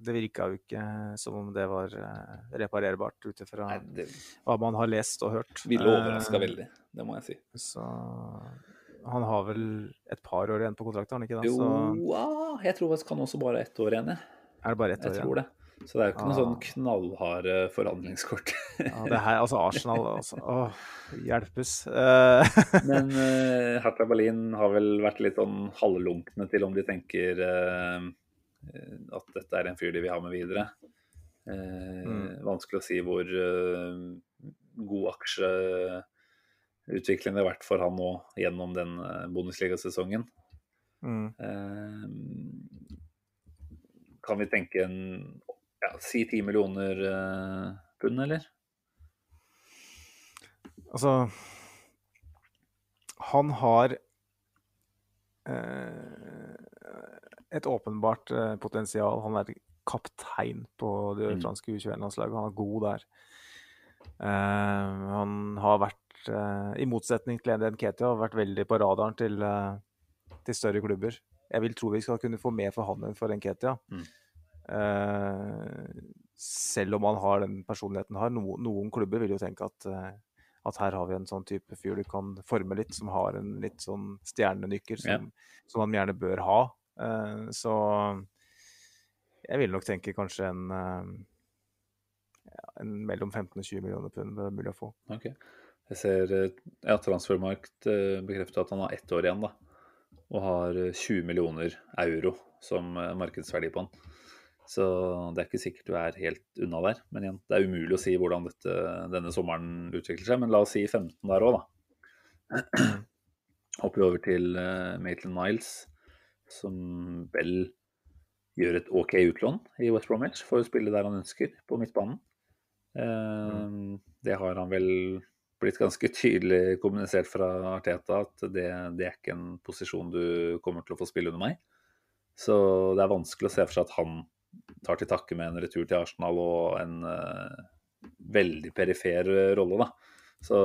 det virka jo ikke som om det var eh, reparererbart ut ifra hva man har lest og hørt. Ville overraska veldig, det må jeg si. Så han har vel et par år igjen på kontrakten, har han ikke det? Jo, jeg tror han også bare ett år igjen, jeg. Er det bare ett år igjen? Jeg tror det. Så det er jo ikke ah. noe sånn knallharde forhandlingskort. ja, det her, altså Arsenal altså, [LAUGHS] Åh, hjelpes. Uh. [LAUGHS] Men uh, Hertha Berlin har vel vært litt sånn halvlunkne til om de tenker uh, at dette er en fyr de vil ha med videre. Mm. Vanskelig å si hvor god aksjeutvikling det har vært for han nå gjennom den Bundesliga-sesongen. Mm kan vi tenke en ja, si 10 millioner uh, pund, eller? Altså Han har uh, et åpenbart uh, potensial. Han er kaptein på det mm. franske U21-landslaget. Han er god der. han har vært, i motsetning til Enden Nketia, vært veldig på radaren til, til større klubber jeg vil tro vi skal kunne få mer for han enn for Nketia. Mm. Uh, selv om han har den personligheten har. No, noen klubber vil jo tenke at, uh, at, her har vi en sånn type fyr du kan forme litt, som har en litt sånn stjernenykker som, ja. som han gjerne bør ha. Uh, så jeg vil nok tenke kanskje en, en mellom 15 og 20 millioner pund er mulig å få. Okay. Jeg ser ja, Transfermarkt bekrefter at han har ett år igjen, da og har 20 millioner euro som eh, markedsverdi på den. Så det er ikke sikkert du er helt unna der. Men igjen, det er umulig å si hvordan dette, denne sommeren utvikler seg. Men la oss si 15 der òg, da. [CLEARS THROAT] Hopper vi over til uh, Maitland Niles, som vel gjør et OK utlån i West Bromwich for å spille der han ønsker, på midtbanen. Mm. Det har han vel blitt ganske tydelig kommunisert fra Arteta at det, det, er ikke en posisjon du kommer til å få spille under meg. Så det er vanskelig å se for seg at han tar til takke med en retur til Arsenal og en uh, veldig perifer rolle, da. Så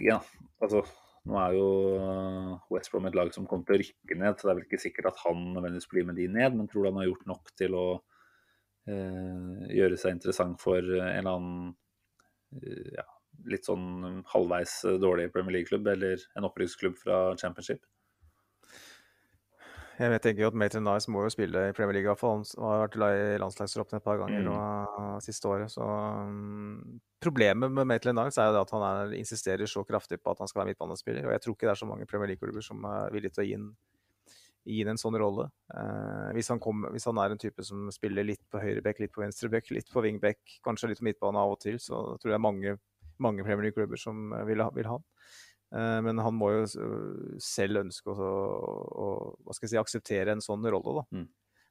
ja, altså nå er jo West Brom et lag som kommer til å rykke ned, så det er vel ikke sikkert at han nødvendigvis blir med de ned, men tror du han har gjort nok til å uh, gjøre seg interessant for en eller annen uh, ja, litt sånn halvveis dårlig Premier League-klubb eller en opprykksklubb fra Championship? Jeg tenker jo at Maitland Nice må jo spille i Premier League, i hvert fall. Han har vært i landslagstroppen et par ganger mm. og, siste året. Så um, Problemet med Maitland Nice er jo at han er, insisterer så kraftig på at han skal være midtbanespiller. Og jeg tror ikke det er så mange Premier League-klubber som er villige til å gi inn, gi inn en sånn rolle. Uh, hvis, han kom, hvis, han er en type som spiller litt på høyrebekk, litt på venstrebekk, litt på wingback, kanskje litt på midtbane av og til, så tror jeg det mange, mange Premier League-klubber som vil ha, vil ha han. Uh, men han må jo selv ønske å, å, å si, akseptere en sånn rolle. Da. Mm.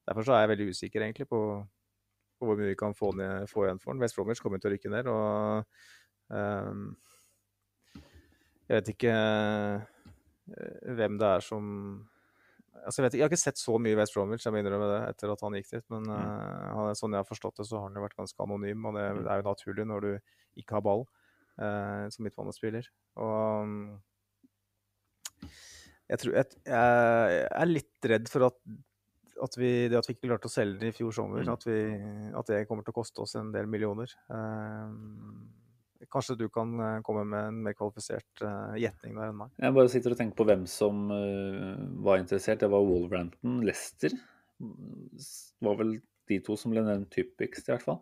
Derfor så er jeg veldig usikker egentlig på, på hvor mye vi kan få, ned, få igjen for han. West Bromwich kommer til å rykke ned. og um, Jeg vet ikke hvem det er som altså jeg, vet, jeg, har ikke sett så mye West Bromwich jeg må innrømme det, etter at han gikk dit. Men mm. uh, sånn jeg har forstått det, så har han jo vært ganske anonym. Og det, mm. det er jo naturlig når du ikke har ball uh, som midtbanespiller. Og um, jeg, tror, jeg, jeg, er litt redd for at, at, vi, det at vi ikke klarte å selge den i fjor sommer, mm. at, vi, at, det kommer til å koste oss en del millioner. Uh, Kanskje du kan eh, komme med en mer kvalifisert uh, gjetning der enn meg? Jeg bare sitter og tenker på hvem som uh, var interessert. Det var Wolverhampton. Leicester Det var vel de to som ble nevnt typisk, i hvert fall.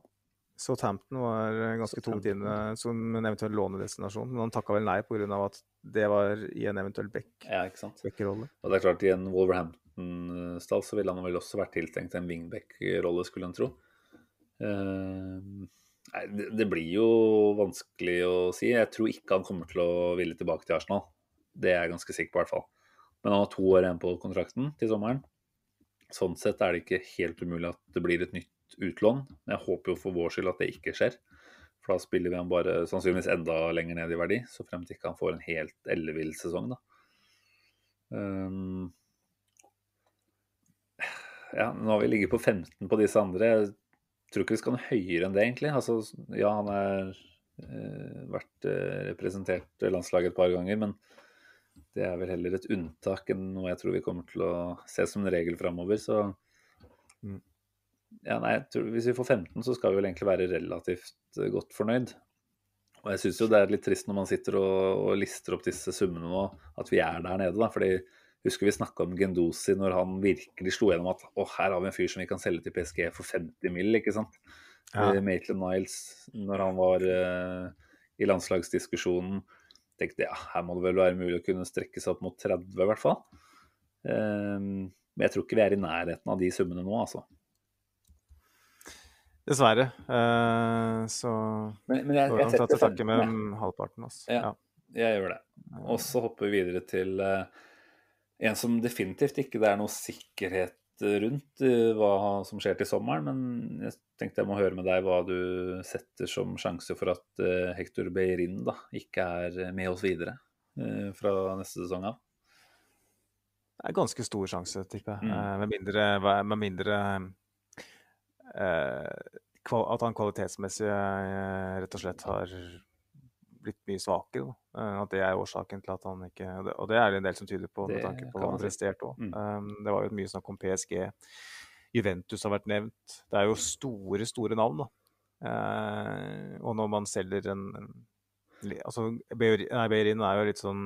Southampton var ganske tungt inne som en eventuell lånedestinasjon, men han takka vel nei pga. at det var i en eventuell back-rolle. Ja, og det er klart, i en Wolverhampton-stall så ville han vel også vært tiltenkt en wingback-rolle, skulle en tro. Uh, Nei, det, det, blir jo vanskelig å si. Jeg tror ikke han kommer til å ville tilbake til Arsenal. Det er jeg ganske sikker på, i hvert fall. Men han har to år igjen på kontrakten til sommeren. Sånn sett er det ikke helt umulig at det blir et nytt utlån. Jeg håper jo for vår skyld at det ikke skjer. For da spiller vi han bare sannsynligvis enda lenger ned i verdi, så frem til ikke han får en helt ellevill sesong, da. Um, ja, nå har vi ligget på 15 på disse andre. Jeg tror ikke vi skal noe høyere enn det, egentlig. Altså, ja, han har eh, vært eh, representert landslaget et par ganger, men det er vel heller et unntak enn noe jeg tror vi kommer til å se som en regel framover. Så mm. Ja, nei, tror, hvis vi får 15, så skal vi vel egentlig være relativt eh, godt fornøyd. Og jeg syns jo det er litt trist når man sitter og, og lister opp disse summene nå, at vi er der nede, da. fordi Husker vi snakka om Gendosi når han virkelig slo gjennom at å, her har vi en fyr som vi kan selge til PSG for 50 mill., ikke sant. Ja. Eh, Maitland Niles, når han var uh, i landslagsdiskusjonen, tenkte ja, her må det vel være mulig å kunne strekke seg opp mot 30, i hvert fall. Um, men jeg tror ikke vi er i nærheten av de summene nå, altså. Dessverre. Uh, så Men, men jeg, jeg, jeg setter takke med halvparten. Altså. Ja, ja, jeg gjør det. Og så hopper vi videre til uh, en som definitivt ikke det er noe sikkerhet rundt uh, hva som skjer til sommeren. Men jeg tenkte jeg må høre med deg hva du setter som sjanse for at Hector Beirin da, ikke er med oss videre fra neste sesong av. Det er ganske stor sjanse, tipper jeg. Mm. med mindre, med mindre at han kvalitetsmessig rett og slett har blitt mye svakere. Uh, at det er årsaken til at han ikke Og det er det en del som tyder på, med tanke på hva han presterte òg. Mm. Um, det var jo mye snakk om PSG. Juventus har vært nevnt. Det er jo store, store navn, da. Og når man selger en, en Altså, Beirin er jo litt sånn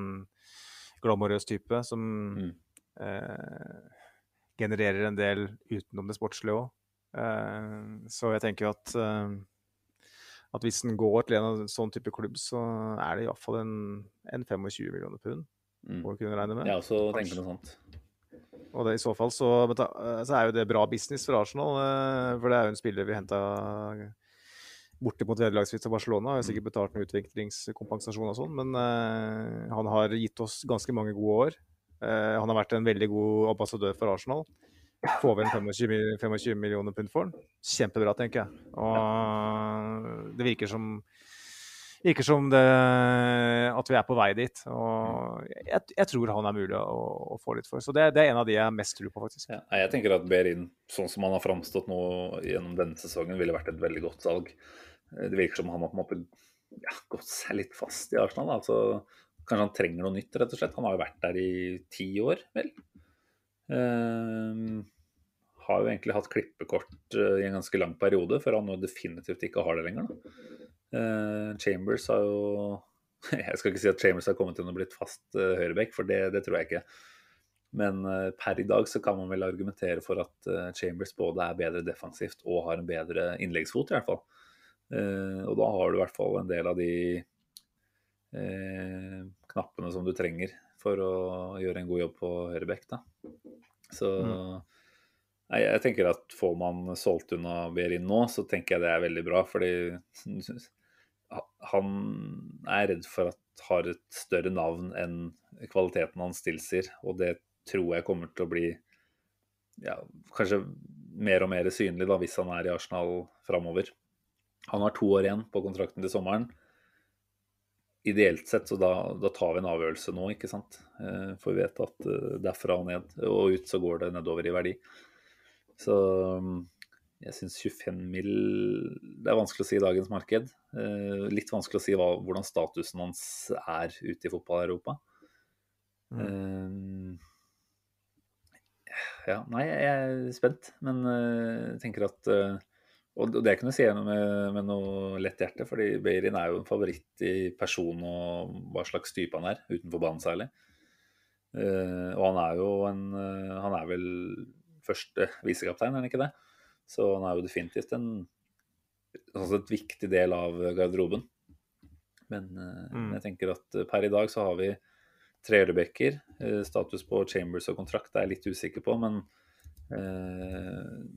glamorøs type som mm. eh, genererer en del utenom det sportslige òg. Så jeg tenker jo at at hvis den går til en sånn type klubb, så er det iallfall en, en 25 millioner pund mm. å kunne regne med. Ja, så tenker noe sånt. Og det, i så fall så, så, er jo det bra business for Arsenal, eh, for det er jo en spiller vi henta bortimot vederlagsfritt til Barcelona. Har sikkert betalt noen utviklingskompensasjon og sånn, men uh, han har gitt oss ganske mange gode år. Uh, han har vært en veldig god ambassadør for Arsenal. Får vi en 25, 25 millioner pund for den? Kjempebra, tenker jeg. Og det virker som virker som det, at vi er på vei dit. Og jeg, jeg tror han er mulig å, å, få litt for. Så det, det, er en av de jeg mest tror på, faktisk. Ja, jeg tenker at Berin, sånn som han har framstått nå gjennom denne sesongen, ville vært et veldig godt salg. Det virker som han har på en måte ja, gått seg litt fast i Arsenal. Altså, kanskje han trenger noe nytt, rett og slett. Han har jo vært der i ti år, vel. Uh, har jo egentlig hatt klippekort uh, i en ganske lang periode, før han nå definitivt ikke har det lenger. Uh, Chambers har jo [LAUGHS] Jeg skal ikke si at Chambers har kommet inn og blitt fast uh, høyreback, for det, det, tror jeg ikke. Men per i dag så kan man vel argumentere for at Chambers både er bedre defensivt og har en bedre innleggsfot, i hvert fall. og da har du i hvert fall en del av de knappene som du trenger for å gjøre en god jobb på høyreback. Så mm. nei, jeg tenker at får man solgt unna Behrin nå, så tenker jeg det er veldig bra. Fordi han er redd for at har et større navn enn kvaliteten hans tilsier. Og det tror jeg kommer til å bli ja, kanskje mer og mer synlig da, hvis han er i Arsenal framover. Han har to år igjen på kontrakten til sommeren ideelt sett, så da, da, tar vi en avgjørelse nå, ikke sant. Eh, for vi vet at eh, derfra og ned og ut så går det nedover i verdi. Så mm, jeg syns 25 mill. Det er vanskelig å si i dagens marked. Eh, litt vanskelig å si hva, hvordan statusen hans er ute i fotball-Europa. Mm. Ja, nei, jeg er spent, men jeg tenker at og det kan jeg si med, med noe lett hjerte, fordi Beirin er jo en favoritt i person og hva slags type han er, utenfor banen særlig. Uh, og han er jo en uh, Han er vel første visekaptein, er han ikke det? Så han er jo definitivt en altså et viktig del av garderoben. Men uh, mm. jeg tenker at per i dag så har vi tre ørebekker. status på Chambers og kontrakt er jeg litt usikker på, men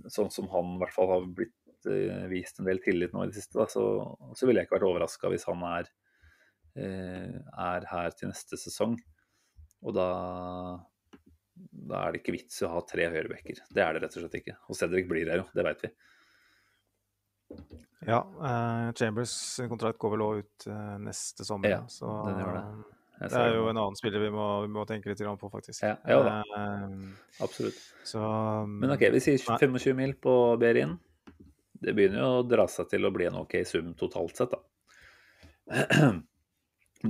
sånn som han i hvert fall har blitt uh, vist en del tillit nå i det siste, da, så, så ville jeg ikke vært overraska hvis han er, uh, er, her til neste sesong. Og da, da er det ikke vits i å ha tre høyrebacker. Det er det rett og slett ikke. Og Cedric blir her jo, det veit vi. Ja, eh, Chambers kontrakt går vel òg ut neste sommer. Ja, så, det. Det er jo en annen spiller vi må, vi må tenke litt på, faktisk. Ja, ja da. Absolutt. Så, Men OK, vi sier 25 mil på Berin det begynner jo å dra seg til å bli en OK sum totalt sett, da. [CLEARS THROAT]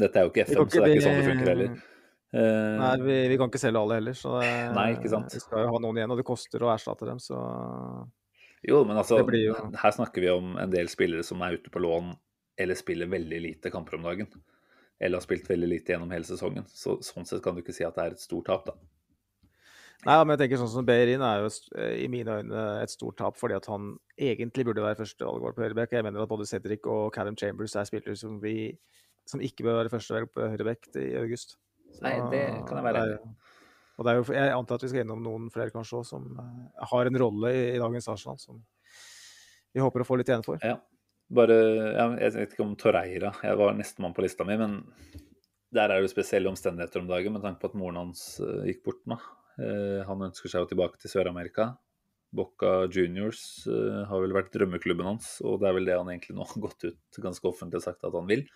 Dette er jo ikke FM, så det er ikke sånn det funker heller. Nei, vi, vi, kan ikke selge alle heller, så det, Nei, ikke sant? vi skal jo ha noen igjen, og det koster å erstatte dem, så Jo, men altså, jo... her snakker vi om en del spillere som er ute på lån eller spiller veldig lite kamper om dagen. Eller har spilt veldig lite gjennom hele sesongen. Så, sånn sett kan du ikke si at det er et stort tap, da. Nei, men jeg tenker sånn som Behrin er jo eh, i mine øyne et stort tap, fordi at han egentlig burde være førstevalg på høyreback. Jeg mener at både Cedric og Callum Chambers er spillere som, vi, som ikke bør være førstevalg på høyreback i august. Så, Nei, det kan jeg være enig Og det er jo, jeg antar at vi skal innom noen flere kanskje også, som uh, har en rolle i, i, dagens Arsenal som vi håper å få litt igjen for. Ja. Bare, Jeg vet ikke om Torreira, jeg var nestemann på lista mi, men der er det spesielle omstendigheter om dagen med tanke på at moren hans uh, gikk bort nå. Eh, han ønsker seg jo tilbake til Sør-Amerika. Boca Juniors uh, har vel vært drømmeklubben hans, og det er vel det han egentlig nå [LAUGHS] har gått ut ganske offentlig og sagt at han vil.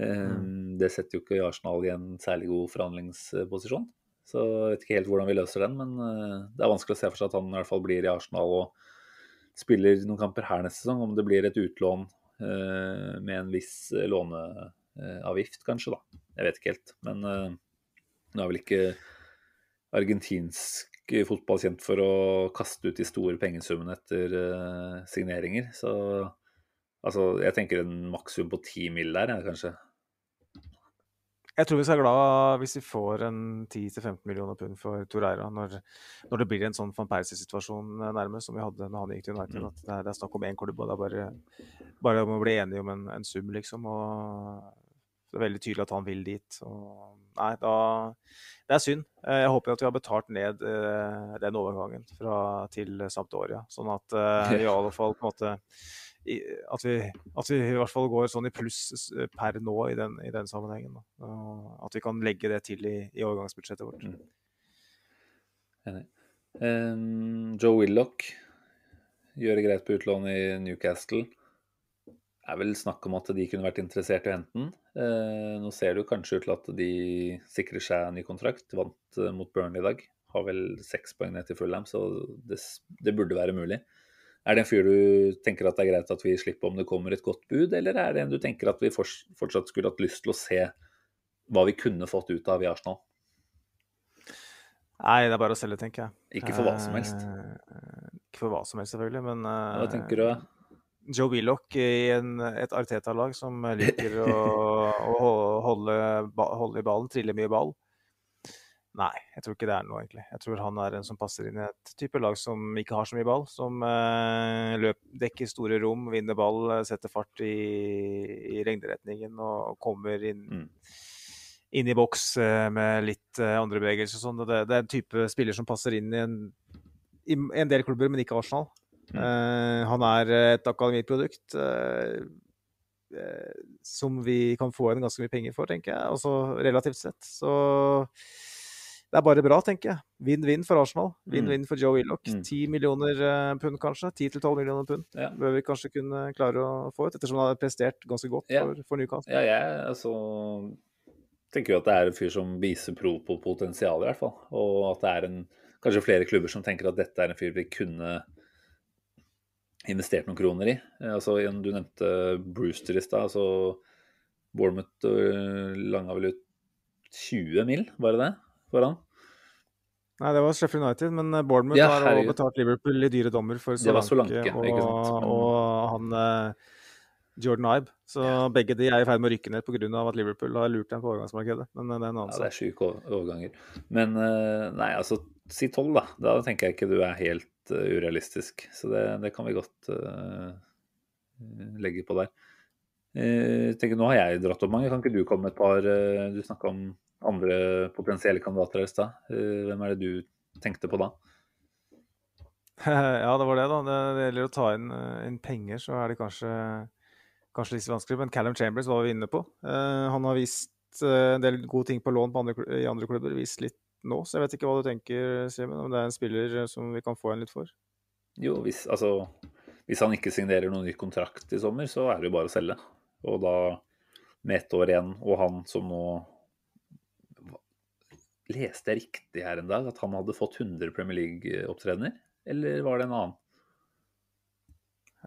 Uh, mm. Det setter jo ikke Arsenal i en særlig god forhandlingsposisjon. Så jeg vet ikke helt hvordan vi løser den, men det er vanskelig å se for seg at han i hvert fall blir i Arsenal og spiller noen kamper her neste sesong. Om det blir et utlån med en viss låneavgift, kanskje, da. Jeg vet ikke helt. Men nå er vel ikke argentinsk fotball kjent for å kaste ut de store pengesummene etter uh, signeringer. Så altså, jeg tenker en maksimum på ti mil der, ja, kanskje. Jeg tror vi skal være glad hvis vi får en 10-15 millioner pund for Torreira når, når, det blir en sånn van Persie-situasjon eh, nærmest som vi hadde når han gikk til United. Mm. At det er, det er, snakk om én klubb, og det er bare, bare om å bli enige om en, en sum, liksom. Og det er veldig tydelig at han vil dit. Og nei, da, det er synd. Eh, jeg håper at vi har betalt ned uh, den overgangen fra, til Sampdoria. Sånn at uh, [LAUGHS] i alle fall på en måte at, vi, at, vi, i hvert fall går sånn i pluss per nå i den, i den sammenhengen. Da. At vi kan legge det til i, i overgangsbudsjettet vårt. Mm. Um, Joe Willoch gjør det greit på utlån i Newcastle Det er vel snakk om at de kunne vært interessert i å hente den. Eh, nå ser det jo kanskje ut til at de sikrer seg en ny kontrakt. Vant eh, mot Burnley i dag. Har vel seks poeng ned til Fulham, så det, det, burde være mulig. Er det en fyr du tenker at det er greit at vi slipper om det kommer et godt bud, eller er det en du tenker at vi fortsatt skulle hatt lyst til å se hva vi kunne fått ut av i Arsenal? Nei, det er bare å selge, tenker jeg. Ikke for hva som helst? Eh, ikke for hva som helst, selvfølgelig, men Hva tenker du? Joe Willoch i en, et Arteta-lag som liker å, [LAUGHS] å holde, holde, i ballen, trille mye ball. Nei, jeg tror ikke det er noe, egentlig. Jeg tror han er en som passer inn i et type lag som ikke har så mye ball. Som eh, løp, dekker store rom, vinner ball, setter fart i, i regneretningen og kommer inn, mm. inn i boks eh, med litt eh, andre bevegelser og sånn. Det, det, er en type spiller som passer inn i en, i en del klubber, men ikke Arsenal. Uh, han er et akademiprodukt uh, som vi kan få igjen ganske mye penger for, tenker jeg. Altså relativt sett. Så det er bare bra, tenker jeg. Vinn-vinn for Arsenal. Vinn-vinn for Joe Willoch. Mm. 10 millioner pund, kanskje. 10-12 millioner pund ja. bør vi kanskje kunne klare å få ut, ettersom han har prestert ganske godt ja. for, for Newcastle. Ja, jeg altså, tenker jo at det er en fyr som viser pro på potensial, i hvert fall. Og at det er en, kanskje flere klubber som tenker at dette er en fyr vi kunne investert noen kroner i. Eh, altså, du nevnte Brewster i stad. Altså, Bournemouth uh, langa vel ut 20 mil, var det det, for han? Nei, det var Sheffield United, men eh, Bournemouth Ja, har også betalt Liverpool i dyre dommer for Det var Solanke, Solanke, og, sant. Mm. og han eh, Jordan Ibe. Så begge de er i ferd med å rykke ned pga. at Liverpool har lurt dem på overgangsmarkedet. Men eh, det er en annen Ja, det er sjuke overganger. Men eh, nei, altså si tolv, da. Da tenker jeg ikke du er helt uh, urealistisk. Så det, det kan vi godt uh, legge på der. Uh, tenker, nå har jeg dratt opp mange. Kan ikke du komme med et par Du snakka om andre potensielle kandidater i stad. Hvem er det du tenkte på da? [LAUGHS] ja, det var det, da. Det, det gjelder å ta inn, inn penger, så er det kanskje, kanskje litt vanskelig. Men Callum Chambers var vi inne på. Han har vist en del gode ting på lån på andre, i andre klubber. Vist litt nå, så jeg vet ikke hva du tenker, Simen. Om det er en spiller eh, som vi kan få en litt for. Jo, hvis, altså, hvis han ikke signerer noen ny kontrakt i sommer, så er det jo bare å selge. Og da med ett år igjen, og han som nå Leste jeg riktig her en dag at han hadde fått 100 Premier League-opptredener? Eller var det en annen?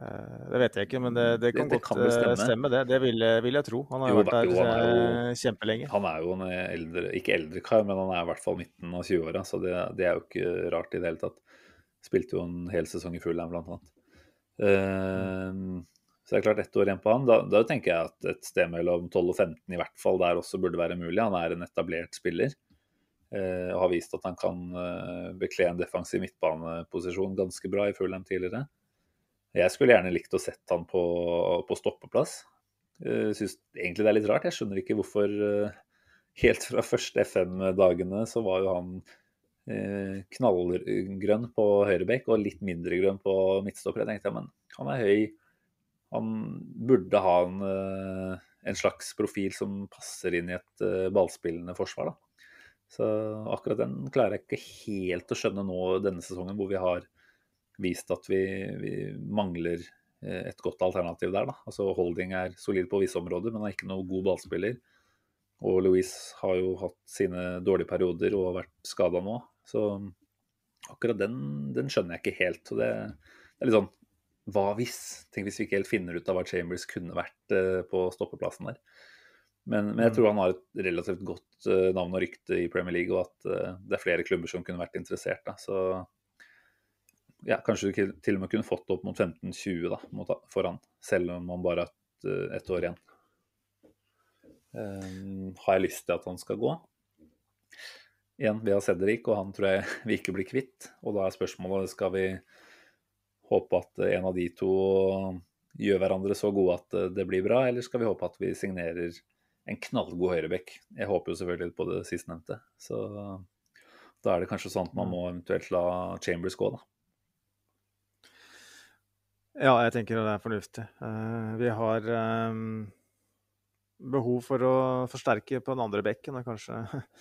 Eh, Det vet jeg ikke, men det, det kan Det- det godt kan eh, stemme. stemme, det. Det vil, jeg- vil jeg tro. Han har jo vært der jo, han jo- eh, kjempelenge. Han er jo en eldre, ikke eldre kar, men han er i hvert fall midten av 20-åra, så det, det er jo ikke rart i det hele tatt. Spilte jo en hel sesong i Fulham, blant annet. Uh, så det er klart ett år igjen på han. Da, da tenker jeg at et sted mellom 12 og 15 i hvert fall der også burde være mulig. Han er en etablert spiller. uh, og har vist at han kan uh, bekle en defensiv midtbaneposisjon ganske bra i Fulham tidligere. Jeg skulle gjerne likt å sett han på, på stoppeplass. Jeg syns egentlig det er litt rart. Jeg skjønner ikke hvorfor eh, Helt fra første FM-dagene så var jo han eh, knallgrønn på høyrebekk og litt mindre grønn på midtstopper. Jeg tenkte ja, men han er høy. Han burde ha en, eh, en slags profil som passer inn i et eh, ballspillende forsvar. da. Så akkurat den klarer jeg ikke helt å skjønne nå denne sesongen, hvor vi har vist at vi, vi mangler eh, et godt alternativ der. da. Altså Holding er solid på visse områder, men er ikke noe god ballspiller. Og Louise har jo hatt sine dårlige perioder og har vært skada nå. Så akkurat den, den skjønner jeg ikke helt. Så det, det er litt sånn Hva hvis? Tenk hvis vi ikke helt finner ut av hva Chambers kunne vært eh, på stoppeplassen der. Men, men jeg tror han har et relativt godt eh, navn og rykte i Premier League, og at eh, det er flere klubber som kunne vært interessert. Da. Så ja, kanskje du til og med kunne fått opp mot 15-20 da, mot, for han, selv om han bare har et, eh, et år igjen. Um, har jeg lyst til at han skal gå? Igjen, vi har Cedric, og han tror jeg [LAUGHS] vi ikke blir kvitt. Og da er spørsmålet skal vi håpe at en av de to gjør hverandre så gode at det blir bra, eller skal vi håpe at vi signerer en knallgod høyrebekk? Jeg håper jo selvfølgelig på det sistnevnte. Så da er det kanskje sånn at man må eventuelt la Chambers gå, da. Ja, jeg tenker det er fornuftig. Eh, vi har eh, behov for å forsterke på den andre bekken. Og kanskje,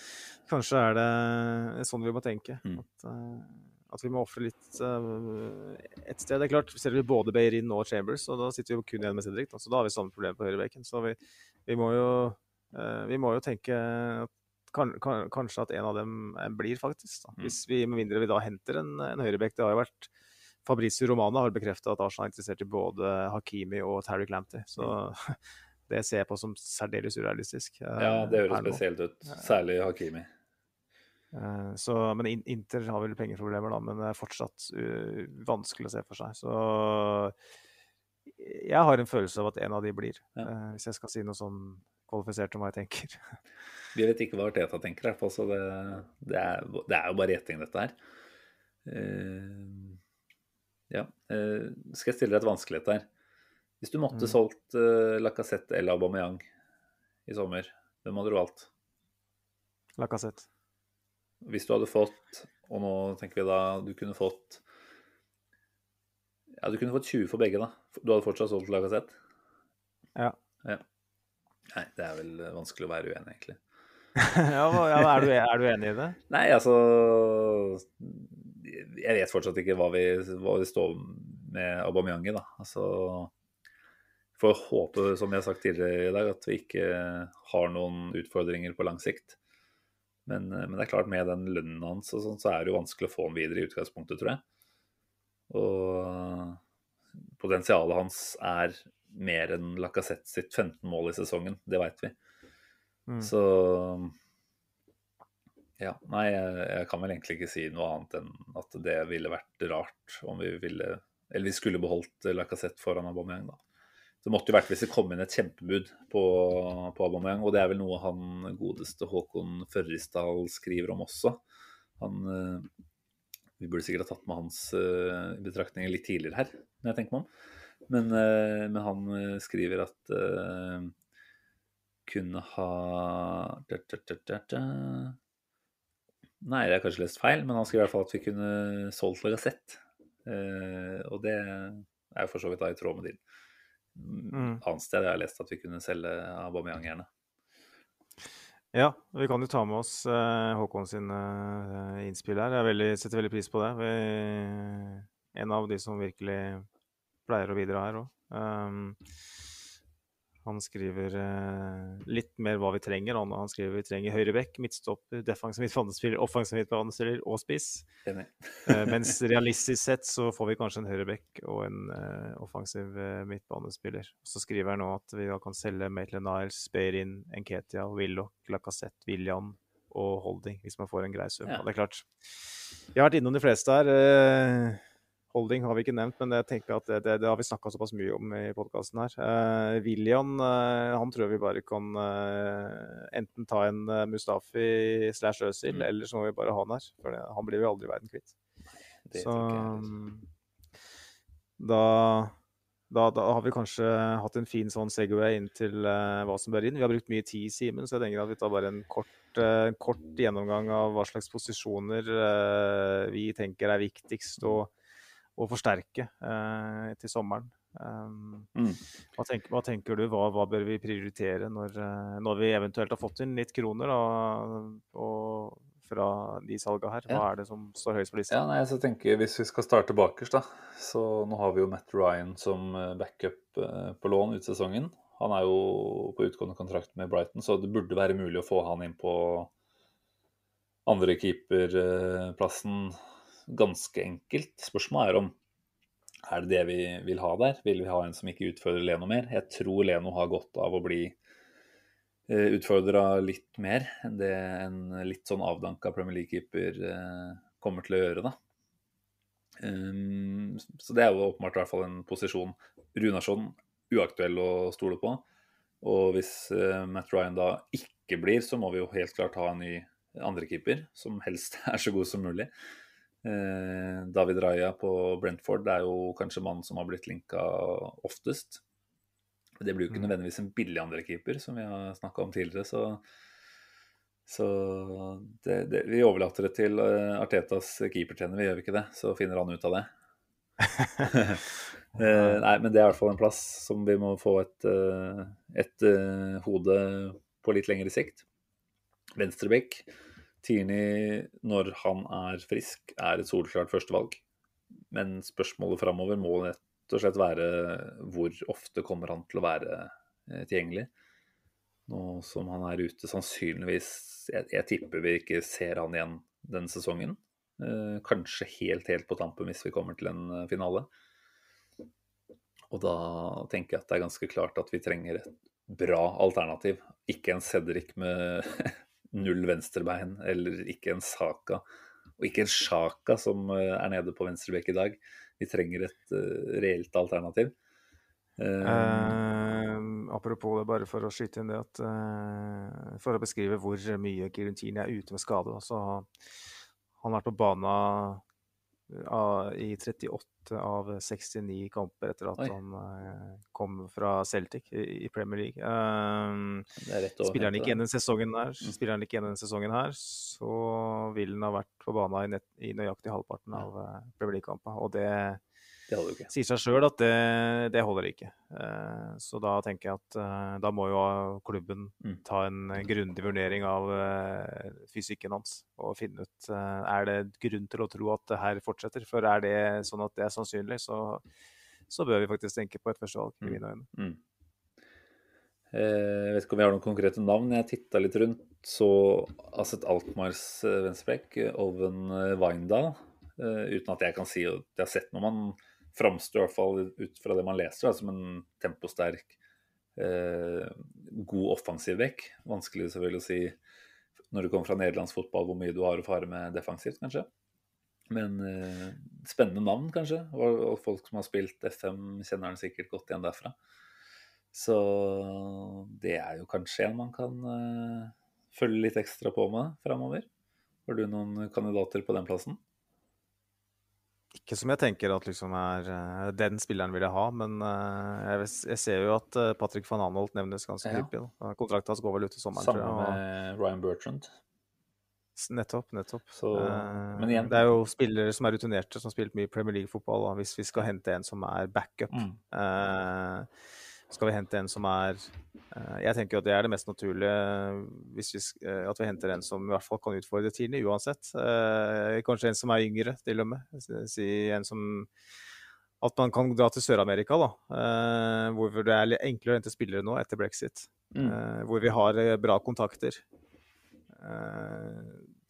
[LAUGHS] kanskje er det sånn vi må tenke. Mm. At, eh, at vi må ofre litt et sted. Det er klart, ser vi både Beirin og Chambers, og da sitter vi jo kun igjen med Cedric. Så da har vi samme problem på høyrebekken. Så vi, vi, må jo, vi må jo tenke at kan, kan, kanskje at en av dem blir, faktisk. Da. Mm. Hvis vi, Med mindre vi da henter en, en høyrebekk. Det har jo vært Fabrizio Romana har bekrefta at Arsenal er interessert i både Hakimi og Terry Lamptey. Så [LAUGHS] det ser jeg på som særdeles urealistisk. eh, Ja, det høres spesielt ut. Særlig Hakimi. Eh, Så, men Inter har vel pengeproblemer, da, men det er fortsatt uh, vanskelig å se for seg. Så jeg har en følelse av at en av de blir, Ja. eh, hvis jeg skal si noe sånn kvalifisert om hva jeg tenker. [LAUGHS] Vi vet ikke hva Arteta tenker, i hvert fall, så det, det, er, det er jo bare gjetting, dette her. Eh, ja. eh, skal jeg stille deg et vanskelighet der? Hvis du måtte Mm. solgt uh, Lacassette eller Aubameyang i sommer, hvem hadde du valgt? Lacassette. Hvis du hadde fått, og nå tenker vi da du kunne fått Ja, du kunne fått 20 for begge, da. Du hadde fortsatt solgt Lacassette? Ja. ja. Nei, det er vel vanskelig å være uenig, egentlig. [LAUGHS] ja, ja, er, du, er du enig i det? Nei, altså Jeg vet fortsatt ikke hva vi, hva vi står med Aubameyang i, da. Altså Får håpe, som jeg har sagt tidligere i dag, at vi ikke har noen utfordringer på lang sikt. Men, men det er klart, med den lønnen hans og sånn, så er det jo vanskelig å få han videre i utgangspunktet, tror jeg. Og potensialet hans er mer enn Lacassette sitt 15 mål i sesongen. Det veit vi. Mm. Så Ja, nei, jeg, kan vel egentlig ikke si noe annet enn at det ville vært rart om vi ville Eller vi skulle beholdt Lacassette foran Aubameyang, da. Det måtte jo vært hvis det kom inn et kjempebud på, på Aubameyang, og det er vel noe han godeste Håkon Førrisdal skriver om også. Han Vi burde sikkert ha tatt med hans uh, betraktninger litt tidligere her, når jeg tenker meg om. Men, men han skriver at uh, kunne ha Nei, det er kanskje lest feil, men han skrev i hvert fall at vi kunne solgt Lagasette. Uh, og det er jo for så vidt da i tråd med din. Mm. Annet sted jeg har lest at vi kunne selge Aubameyang gjerne. Ja, vi kan jo ta med oss uh, Håkon sin uh, innspill her. Jeg veldig, setter veldig pris på det. Vi, en av de som virkelig pleier å bidra her òg. Han skriver eh, litt mer hva vi trenger. Han, han skriver vi trenger høyrebekk, midtstopper, defensiv midtbanespiller, offensiv midtbanespiller og spiss. eh, mens realistisk sett så får vi kanskje en høyrebekk og en eh, offensiv eh, midtbanespiller. Så skriver han nå at vi kan selge Maitland Niles, Beirin, Enketia, Willoch, Lacassette, William og Holding hvis man får en grei sum. Ja. Det er klart. Jeg har vært innom de fleste her. Eh, Holding har vi ikke nevnt, men jeg tenker at det, det, det har vi snakka såpass mye om i podkasten her. Uh, William uh, han tror vi bare kan uh, enten ta en Mustafi slash Øzil, mm. eller så må vi bare ha han her. For det, han blir vi aldri verden kvitt. Så um, da, da, da, har vi kanskje hatt en fin sånn Segway inn til hva som bør inn. Vi har brukt mye tid, Simen, så jeg tenker at vi tar bare en kort, kort gjennomgang av hva slags posisjoner vi tenker er viktigst. og å forsterke eh, til sommeren. Um, mm. hva, tenker, hva, tenker, du, hva, hva, bør vi prioritere når, eh, når, vi eventuelt har fått inn litt kroner da, og fra de salga her? Hva er det som står høyest på lista? Ja, nei, så tenker Hvis vi skal starte bakerst, da, så nå har vi jo Matt Ryan som eh, backup eh, på lån ut sesongen. Han er jo på utgående kontrakt med Brighton, så det burde være mulig å få han inn på andre keeperplassen ganske enkelt. Spørsmålet er om er det det vi vil ha der? Vil vi ha en som ikke utfordrer Leno mer? Jeg tror Leno har godt av å bli eh, utfordra litt mer enn det en litt sånn avdanka Premier League-keeper eh, kommer til å gjøre, da. Um, så det er jo åpenbart i hvert fall en posisjon. Runarsson uaktuell å stole på. Og hvis uh, Matt Ryan da ikke blir, så må vi jo helt klart ha en ny andrekeeper, som helst [LAUGHS] er så god som mulig. Eh, David Raja på Brentford det er jo kanskje mannen som har blitt linka oftest. Det blir jo ikke mm. nødvendigvis en billig andrekeeper, som vi har snakka om tidligere. Så, så det, det, vi overlater det til uh, Artetas keepertrener, vi gjør vi ikke det? Så finner han ut av det. uh, [LAUGHS] nei, men det er i hvert fall en plass som vi må få et, et, et hode på litt lengre sikt. Venstrebekk. Tierney, når han er frisk, er et solklart førstevalg. Men spørsmålet framover må rett og slett være hvor ofte kommer han til å være eh, tilgjengelig. Nå som han er ute, sannsynligvis Jeg, jeg tipper vi ikke ser han igjen denne sesongen. Eh, kanskje helt, helt på tampen hvis vi kommer til en eh, finale. Og da tenker jeg at det er ganske klart at vi trenger et bra alternativ. Ikke en Cedric med [LAUGHS] null venstrebein, eller ikke en Saka. Og ikke en Sjaka som eh, er nede på venstrebekk i dag. Vi trenger et uh, reelt alternativ. Uh, apropos det, bare for å skyte inn det at uh, For å beskrive hvor mye Girentini er ute med skade, så har vært på banen i 38 av 69 kamper etter at Oi. han uh, kom fra Celtic i, Premier League. Um, spiller han ikke igjen den sesongen her, mm. spiller han ikke igjen denne sesongen her, så vil han ha vært på banen i, i nøyaktig halvparten av uh, Premier League-kampene. Og det det sier seg sjøl at det, det, holder ikke. Eh, så da tenker jeg at eh, da må jo klubben mm. ta en grundig vurdering av eh, fysikken hans og finne ut er det grunn til å tro at det her fortsetter. For er det sånn at det er sannsynlig, så, så bør vi faktisk tenke på et førstevalg. i mm. mine øyne. Mm. Jeg vet ikke om jeg har noen konkrete navn. Jeg titta litt rundt, så Aset Altmars venstrebekk, Oven Weindal. Uten at jeg kan si at jeg har sett noe man framstår i hvert fall ut fra det man leser, som en temposterk, eh, god offensiv vekk. Vanskelig selvfølgelig å si når du kommer fra nederlandsk fotball, hvor mye du har å fare med defensivt, kanskje. Men eh, spennende navn, kanskje. Og, folk som har spilt FM, kjenner han sikkert godt igjen derfra. Så det er jo kanskje en man kan eh, følge litt ekstra på med framover. Har du noen kandidater på den plassen? Ikke som jeg tenker at liksom er uh, den spilleren vil jeg ha, men uh, jeg, jeg, ser jo at uh, Patrick van Anholt nevnes ganske ja. hyppig. Kontrakten hans går vel ut i sommeren. tror jeg. Sammen med Ryan Bertrand. Nettopp. nettopp. Så, igjen, det er jo spillere som er rutinerte, som har spilt mye Premier League-fotball. Hvis vi skal hente en som er backup, mm. Skal vi hente en som er Eh, jeg tenker at det er det mest naturlige hvis vi, eh, at vi henter en som i hvert fall kan utfordre tidlig, uansett. Eh, kanskje en som er yngre, til og med. Si en som At man kan dra til Sør-Amerika, da. Hvor det er enklere å hente spillere nå etter brexit. Mm. Hvor vi har bra kontakter.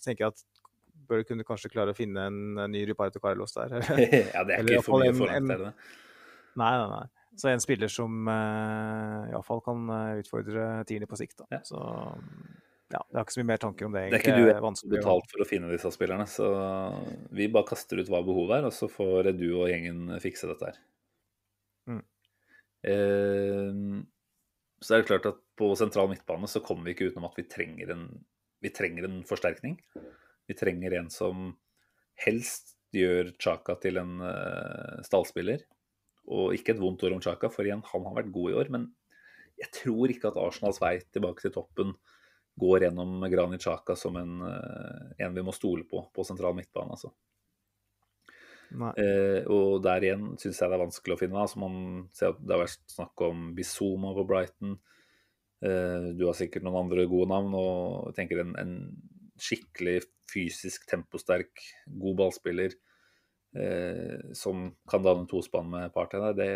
tenker jeg at bør kunne kanskje klare å finne en, ny Riparto Carlos der. [LAUGHS] ja, det er ikke for mye forhånd Nei, nei, nei. Så en spiller som uh, iallfall kan eh, utfordre tierne på sikt. Ja. Så ja, jeg har ikke så mye mer tanker om det. Egentlig. Det er ikke du som har betalt for å finne disse spillerne, så vi bare kaster ut hva behovet er, og så får du og gjengen fikse dette her. Mm. Eh, så er det klart at på sentral midtbane så kommer vi ikke utenom at vi trenger en, vi trenger en forsterkning. Vi trenger en som helst gjør Chaka til en uh, stallspiller. Og ikke et vondt ord om Chaka, for igjen, han har vært god i år. Men jeg tror ikke at Arsenals vei tilbake til toppen går gjennom Granit Chaka som en, eh, en vi må stole på på sentral midtbane. altså. Eh, og der igjen syns jeg det er vanskelig å finne. Altså man ser at Det har vært snakk om Bizuma på Brighton. Eh, du har sikkert noen andre gode navn. Og jeg tenker en, en skikkelig fysisk temposterk, god ballspiller som kan danne tospann med Partey det,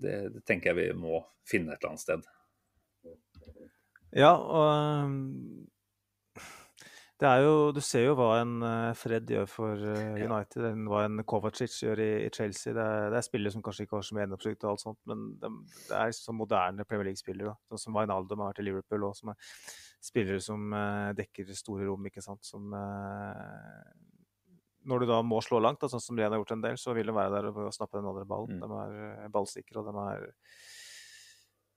det, det, tenker jeg vi må finne et eller annet sted. Ja, og det er jo, Du ser jo hva en eh, Fred gjør for eh, United, ja. hva en Kovacic gjør i, i Chelsea. Det er, det er, spillere som kanskje ikke har så mye gjennomsnitt, og alt sånt, men det, det er sånn moderne Premier League-spillere. Sånn som Wijnaldum har vært i Liverpool, og som er spillere som uh, dekker store rom. ikke sant, som uh, når du da må slå langt, da, sånn som Lien har gjort en del, så vil de være der og snappe den andre ballen. Mm. De er eh, ballsikre, og de, er,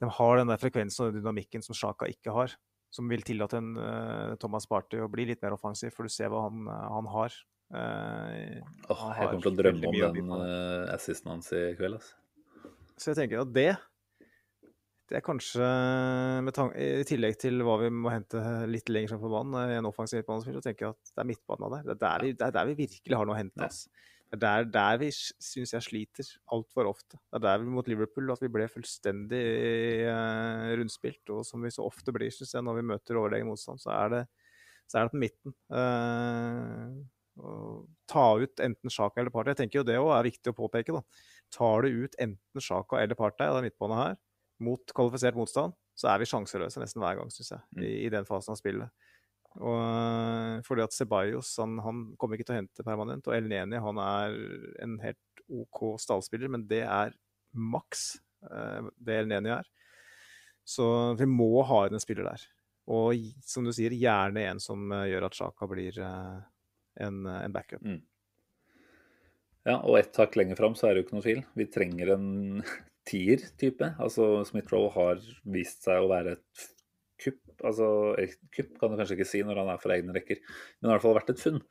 de har den der frekvensen og dynamikken som Sjaka ikke har. Som vil tillate en uh, Thomas Party å bli litt mer offensiv, for du ser hva han, uh, han har. Uh, oh, han jeg kommer til å drømme om den assisten hans i kveld. Altså. Så jeg tenker at det det er kanskje, I tillegg til hva vi må hente litt lenger fram på banen, i en offensiv midtbanespiller, så tenker jeg at det er midtbanen der. Det er der, vi, det er der vi virkelig har noe å hente. Altså. Det er der, der vi syns jeg sliter altfor ofte. Det er der vi mot Liverpool at vi ble fullstendig eh, rundspilt. Og som vi så ofte blir, syns jeg, når vi møter overlegen motstand, så er det, så er det på midten. Eh, ta ut enten Sjaka eller Party. Jeg tenker jo det òg er viktig å påpeke. da. Tar du ut enten Sjaka eller Partey av den midtbanen her, mot kvalifisert motstand, så er vi sjanseløse nesten hver gang, syns jeg, i, mm. i, den fasen av spillet. Og eh, fordi at Ceballos han, han, kommer ikke til å hente permanent, og El Neni han er en helt OK stallspiller, men det er maks uh, det El Neni er. Så vi må ha en spiller der. Og som du sier, gjerne en som uh, gjør at Sjaka blir en, en, backup. Mm. Ja, og ett hakk lenger fram så er det jo ikke noe tvil. Vi trenger en tier-type. Altså Smith-Roe har vist seg å være et kupp. Altså et kupp kan du kanskje ikke si når han er for egne rekker, men har i hvert fall vært et funn.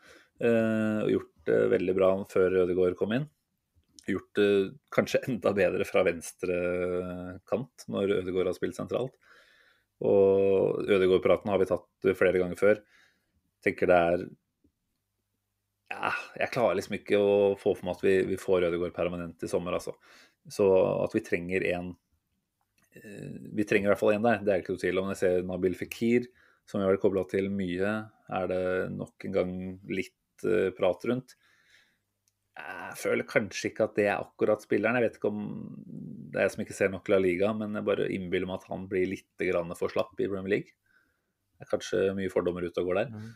Eh, og gjort det veldig bra før Ødegaard kom inn. Gjort det kanskje [LAUGHS] enda bedre fra venstre kant når Ødegaard har spilt sentralt. Og Ødegaard-praten har vi tatt flere ganger før. Tenker det er ja, jeg klarer liksom ikke å få for meg at vi, vi får Ødegaard permanent i sommer, altså. Så at vi trenger en eh, Vi trenger i hvert fall en der, det er ikke noe tvil om. Jeg ser Nabil Fikir, som vi har vært kobla til mye, er det nok en gang litt uh, prat rundt. Jeg føler kanskje ikke at det er akkurat spilleren. Jeg vet ikke om det er jeg som ikke ser nok La Liga, men jeg bare innbiller meg at han blir litt for slapp i Premier League. Det er kanskje mye fordommer ute og går der. Mm.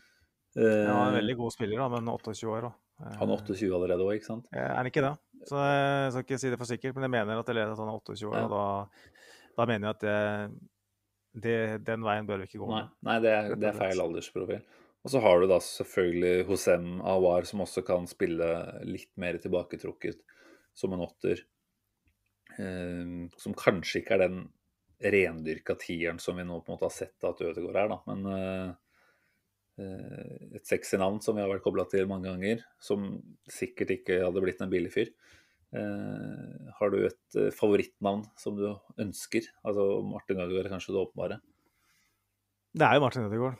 Uh, ja, han er en veldig god spiller, da, men 28 år. da. Han er 28 allerede òg, ikke sant? Er han ikke det? Så jeg skal ikke si det for sikkert, men jeg mener at jeg leder at han er 28 år. Ja. og da, da, mener jeg at det det, den veien bør vi ikke gå. Nei, nei det, er, det er feil aldersprofil. Og så har du da selvfølgelig Hosem Awar, som også kan spille litt mer tilbaketrukket som en åtter. Eh, som kanskje ikke er den rendyrka tieren som vi nå på en måte har sett at Ødegaard er, da. Men eh et sexy navn som vi har vært kobla til mange ganger, som sikkert ikke hadde blitt en billig fyr. Eh, har du et eh, favorittnavn som du ønsker? Altså Martin Ødegaard er kanskje det åpenbare? Det er jo Martin Ødegaard.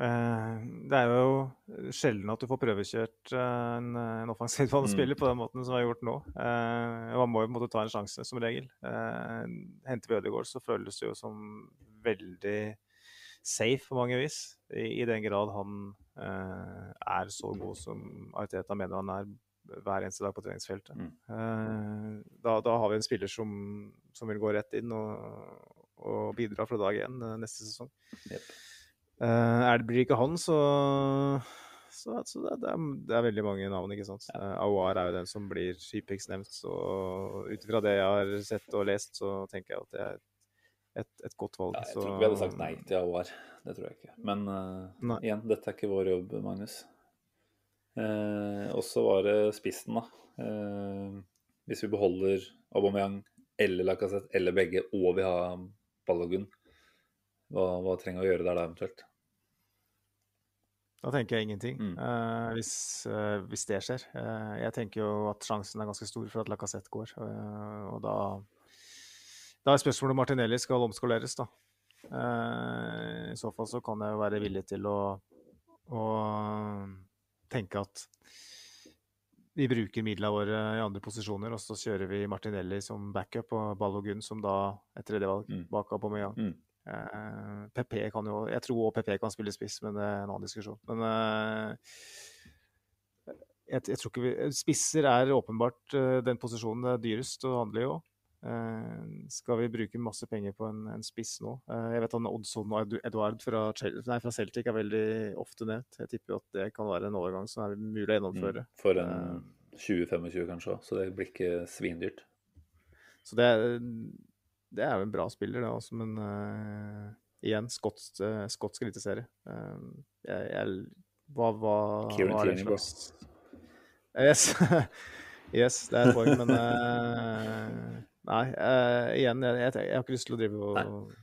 Eh, det er jo sjelden at du får prøvekjørt en, en offensiv spiller mm. på den måten som vi har gjort nå. Man må jo på en måte ta en sjanse, som regel. Henter vi Ødegaard, så føles det jo som veldig safe på mange vis. I, i den grad han er så god som Arteta mener han er hver eneste dag på treningsfeltet. Mm. Uh, da, da, har vi en spiller som, som vil gå rett inn og, og bidra fra dag én uh, neste sesong. Yep. Uh, er det, blir ikke han, så, så, så det, det, er, det, er, veldig mange navn, ikke sant. Ja. Awar er jo den som blir hyppigst nevnt. Så ut ifra det jeg har sett og lest, så tenker jeg at det er et, et godt valg. Ja, jeg tror ikke vi hadde sagt nei til Awar. Det tror jeg ikke. Men igjen, dette er ikke vår jobb, Magnus. Uh, og så var det spissen, da. Uh, hvis vi beholder Aubameyang eller Lacassette eller begge, og vi har Balogun, hva, hva trenger vi å gjøre der da eventuelt? Da tenker jeg ingenting, mm. uh, hvis, uh, hvis, det skjer. Uh, jeg tenker jo at sjansen er ganske stor for at Lacassette går. og da, da er spørsmålet om Martinelli skal omskoleres, da. I så fall så kan jeg jo være villig til å, å tenke at vi bruker midlene våre i andre posisjoner, og så kjører vi Martinelli som backup og Ballogun som da et tredjevalg mm. bak Aubameyang. Mm. Uh, PP kan jo Jeg tror òg PP kan spille spiss, men det er en annen diskusjon. Men uh, jeg, jeg, tror ikke vi Spisser er åpenbart uh, den posisjonen det er dyrest å handle i òg. Uh, skal vi bruke masse penger på en, en spiss nå? Uh, jeg vet han Oddson og Eduard fra, nei, fra, Celtic er veldig ofte nevnt. Jeg tipper at det kan være en overgang som er mulig å gjennomføre. Mm, for en uh, 20-25 kanskje så det blir ikke svindyrt. Så det, det er jo en bra spiller, det også, men igjen, skotsk, skotsk eliteserie. jeg, jeg, hva, hva, Kieran hva er det slags Yes. [LAUGHS] yes, det er et poeng, men Nei, uh, igjen, jeg, jeg, jeg, har ikke lyst til å drive og Nei.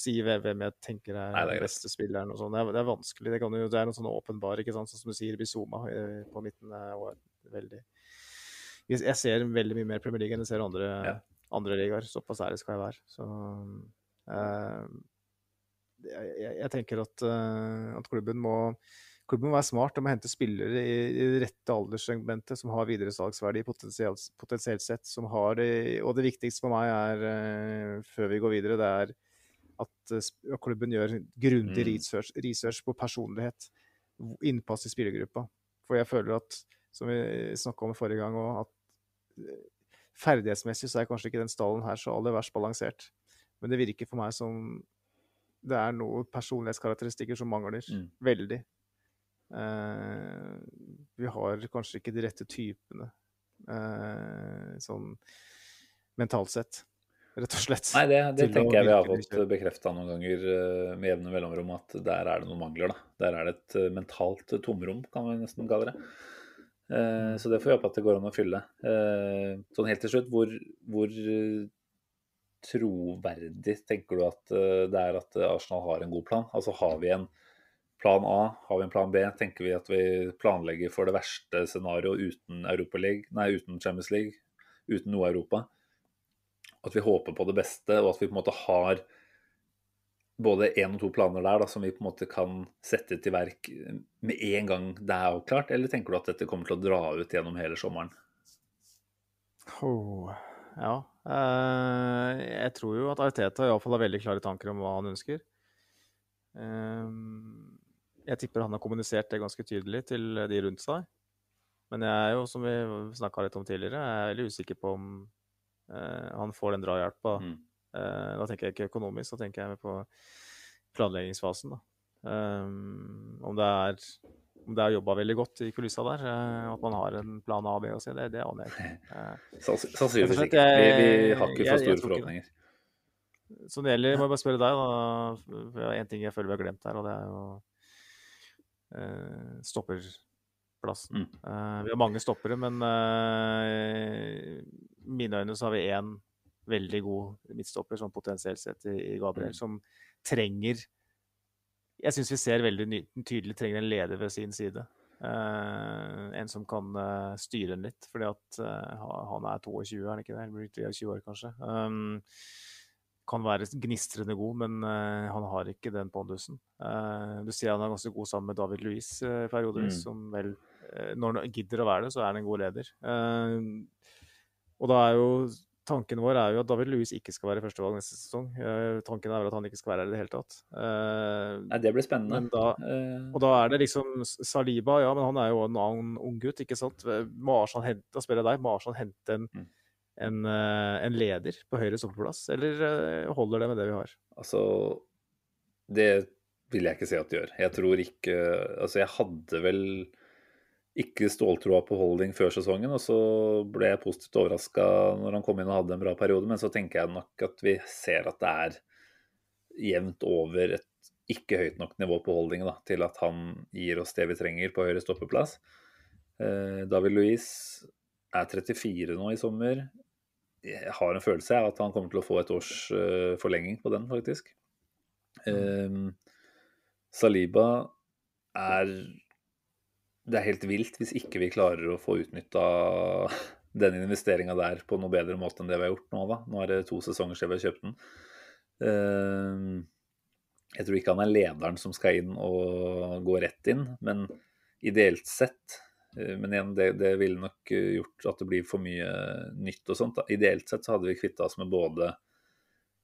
si hvem jeg tenker er, Nei, den beste spilleren. og sånn. Det, det, er vanskelig. Det, jo, det er noe sånn åpenbar, ikke sant? sånn som du sier, Bizoma eh, på midten. er veldig... Jeg ser veldig mye mer Premier League enn jeg ser andre, ja. andre ligaer. Såpass ærlig skal jeg være. Så uh, jeg, jeg, tenker at, uh, at klubben må Klubben må være smart og må hente spillere i, i det rette alderssegmentet som har videresalgsverdi potensielt, potensielt sett. Som har og det viktigste for meg er, uh, før vi går videre, det er at uh, klubben gjør grundig mm. research, research, på personlighet. Innpass i spillergruppa. For jeg føler at, som vi snakka om forrige gang òg, at uh, ferdighetsmessig så er kanskje ikke den stallen her så aller verst balansert. Men det virker for meg som det er noen personlighetskarakteristikker som mangler. Mm. Veldig. Eh, vi har kanskje ikke de rette typene eh, sånn mentalt sett, rett og slett. Nei, det, det tenker jeg vi har fått bekrefta noen ganger eh, med jevne mellomrom, at der er det noen mangler. da. Der er det et mentalt tomrom, kan vi nesten kalle det. Så det får vi håpe at det går an å fylle. Sånn helt til slutt, hvor, hvor troverdig tenker du at det er at Arsenal har en god plan? Altså har vi en plan A, har vi en plan B, tenker vi at vi planlegger for det verste scenarioet uten, nei, uten Champions League, uten noe Europa. At vi håper på det beste, og at vi på en måte har både én og to planer der da, som vi på en måte kan sette til verk med en gang det er avklart, eller tenker du at dette kommer til å dra ut gjennom hele sommeren? Oh, ja. Uh, jeg tror jo at Ariteta iallfall har veldig klare tanker om hva han ønsker. Jeg tipper han har kommunisert det ganske tydelig til de rundt seg. Men jeg er jo, som vi snakka litt om tidligere, jeg er veldig usikker på om eh, han får den drahjelpa. Mm. Eh, da tenker jeg ikke økonomisk, da tenker jeg på planleggingsfasen. da. Um, om det er om det er jobba veldig godt i kulissa der, uh, at man har en plan A, B og C, det, det aner jeg ikke. [LAUGHS] Uh, Sannsynligvis ikke. Vi, vi, har ikke for store forhåpninger. Så det gjelder, må jeg bare spørre deg, da. Én ting jeg føler vi har glemt her, og det er jo eh, stopperplassen. Mm. Eh, vi har mange stoppere, men eh, i mine øyne så har vi én veldig god midtstopper, sånn potensielt sett, i, Gabriel, Mm. som trenger Jeg syns vi ser veldig tydelig trenger en leder ved sin side. Uh, en som kan uh, styre den litt, fordi at uh, han er 22, er han ikke det? Eller blir 23 år, kanskje. Um, kan være gnistrende god, men uh, han har ikke den pondusen. Uh, du sier han er ganske god sammen med David Luiz uh, periodevis, Mm. som vel eh, Når han gidder å være det, så er han en god leder. Eh, og da er jo Tanken vår er jo at David Luiz ikke skal være førstevalg neste sesong. Eh, tanken er vel at han ikke skal være her i det hele tatt. Eh, Nei, det blir spennende. men da, Eh, og da er det liksom Saliba, ja, men han er jo en annen ung gutt, ikke sant. Må Arsenal hente, da spør jeg deg, må Arsenal hente en, Mm. En, eh, en leder på høyre stoppeplass, eller eh, holder det med det vi har? Altså, det vil jeg ikke si at det gjør. Jeg tror ikke Altså, jeg hadde vel ikke ståltroa på Holding før sesongen, og så ble jeg positivt overraska når han kom inn og hadde en bra periode, men så tenker jeg nok at vi ser at det er jevnt over et ikke høyt nok nivå på Holding da, til at han gir oss det vi trenger på høyre stoppeplass. Eh, David Luiz er 34 nå i sommer. Jeg har en følelse av at han kommer til å få et års uh, forlenging på den, faktisk. Um, Saliba er Det er helt vilt hvis ikke vi klarer å få utnytta den investeringa der på noe bedre måte enn det vi har gjort nå, da. Nå er det to sesonger siden vi har kjøpt den. Um, jeg tror ikke han er lederen som skal inn og gå rett inn, men ideelt sett Men igjen, det, det ville nok eh, gjort at det blir for mye nytt og sånt. Da. Ideelt sett så hadde vi kvitta oss med både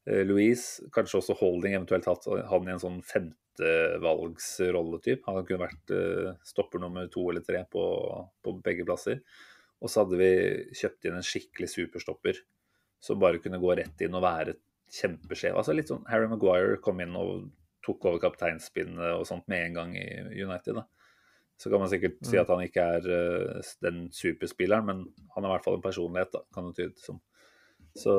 eh, Louise, kanskje også Holding, eventuelt hatt han i en sånn femtevalgsrolletype. Han kunne vært eh, stopper nummer to eller tre på, på begge plasser. Og så hadde vi kjøpt inn en skikkelig superstopper som bare kunne gå rett inn og være kjempeskjev. Altså litt sånn Harry Maguire kom inn og tok over kapteinspinnet og sånt med en gang i United. da. Så kan man sikkert si at han ikke er eh, den superspilleren, men han har i hvert fall en personlighet, da, kan det tyde som. Så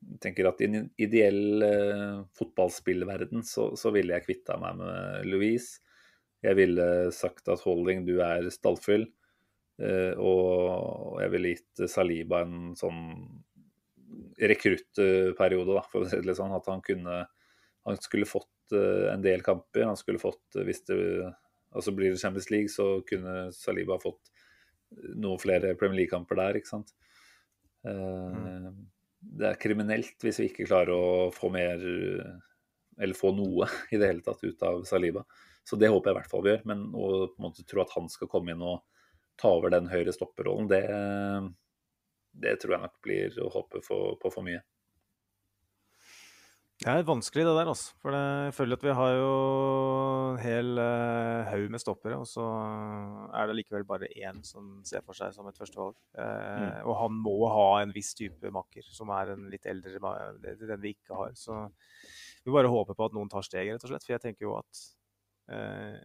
jeg tenker at i en ideell eh, fotballspillverden så, så ville jeg kvitta meg med Louise. Jeg ville sagt at Holding, du er stallfyll. Eh, og jeg ville gitt Saliba en sånn rekruttperiode, da, for å si det litt sånn. At han kunne Han skulle fått en del kamper. Han skulle fått, hvis det altså blir det Champions League, så kunne Saliba fått noen flere Premier League-kamper der, ikke sant. Mm. Det er kriminelt hvis vi ikke klarer å få mer eller få noe [LAUGHS] i det hele tatt ut av Saliba. Så det håper jeg i hvert fall vi gjør. Men å på en måte tro at han skal komme inn og ta over den høyre stopperrollen, det, det tror jeg nok blir å håpe på for mye. Det er vanskelig det der, altså. For det, jeg føler at vi har jo en hel uh, haug med stoppere, og så er det likevel bare én som ser for seg som et førstevalg. Eh, Og han må ha en viss type makker, som er en litt eldre makker, den vi ikke har. Så vi bare håper på at noen tar steget, rett og slett. For jeg tenker jo at eh,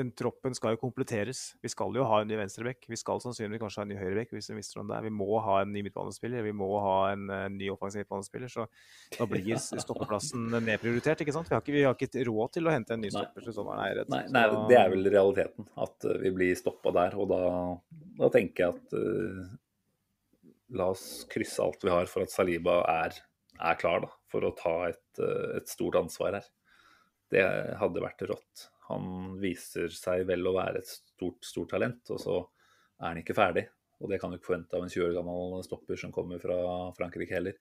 den troppen skal jo kompletteres. Vi skal jo ha en ny venstrebekk. Vi skal sannsynligvis kanskje ha en ny høyrebekk hvis vi mister noen der. Vi må ha en ny midtbanespiller. Vi må ha en en ny offensiv midtbanespiller. Så da blir stoppeplassen nedprioritert. ikke sant? Vi har ikke, vi har ikke råd til å hente en ny stopper til sommeren. Nei. Nei, nei, det er vel realiteten. At eh, vi blir stoppa der. Og da, da tenker jeg at uh, La oss krysse alt vi har for at Saliba er, er klar da, for å ta et, eh, et stort ansvar her. Det hadde vært rått. Han viser seg vel å være et stort, stort talent, og så er han ikke ferdig. Og det kan du ikke forvente av en 20 år gammel stopper som kommer fra Frankrike heller.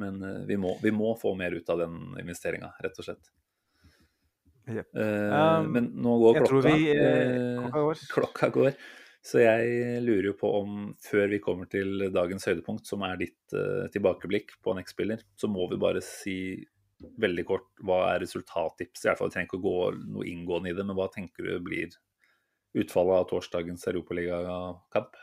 Men eh, vi, må, vi må få mer ut av den investeringa, rett og slett. Yep. Uh, Um, men nå går klokka. vi, eh, eh, klokka går. klokka går. Så jeg lurer jo på om før vi kommer til dagens høydepunkt, som er ditt uh, tilbakeblikk på en X-spiller, så må vi bare si veldig kort hva er resultattipset? I Vi trenger ikke å gå noe inngående i det, men hva tenker du blir utfallet av torsdagens europaligakamp?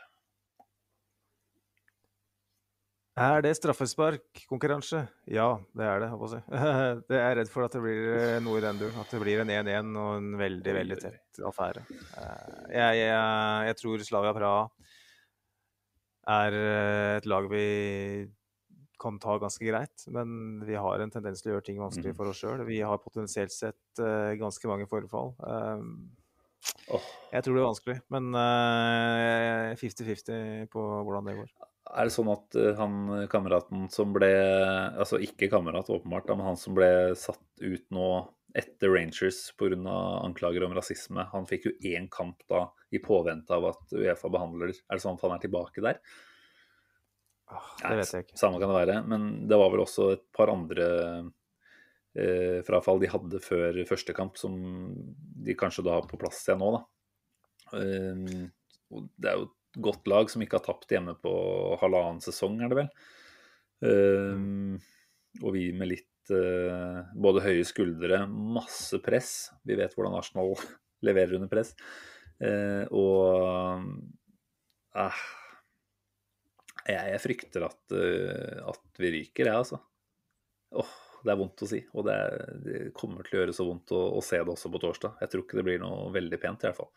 Er det straffesparkkonkurranse? Ja, det er det. jeg. si. [LAUGHS] Er redd for at det blir eh, noe i den duren. At det blir en 1-1 og en veldig, veldig tett affære. Eh, Jeg, jeg, jeg tror Slavia Praha er eh, et lag vi kan ta ganske greit. Men vi har en tendens til å gjøre ting vanskelig for oss sjøl. Vi har potensielt sett uh, ganske mange forfall. Uh, oh. Jeg tror det er vanskelig, men 50-50 uh, på hvordan det går. Er det sånn at uh, han kameraten som ble Altså ikke kamerat, åpenbart, men han som ble satt ut nå etter Rangers pga. anklager om rasisme, han fikk jo én kamp da i påvente av at Uefa behandler Er det sånn at han er tilbake der? Det vet jeg ikke. Samme kan det være. Men det var vel også et par andre eh, frafall de hadde før første kamp, som de kanskje da har på plass igjen nå, da. Eh, det er jo et godt lag som ikke har tapt hjemme på halvannen sesong, er det vel. Eh, og vi med litt uh, både høye skuldre, masse press. Vi vet hvordan Arsenal [LAUGHS] leverer under press. Uh, og uh, jeg, jeg frykter at, uh, at, vi ryker, jeg, altså. Åh, det er vondt å si. Og det, det kommer til å gjøre så vondt å, å, se det også på torsdag. Jeg tror ikke det blir noe veldig pent, i hvert fall.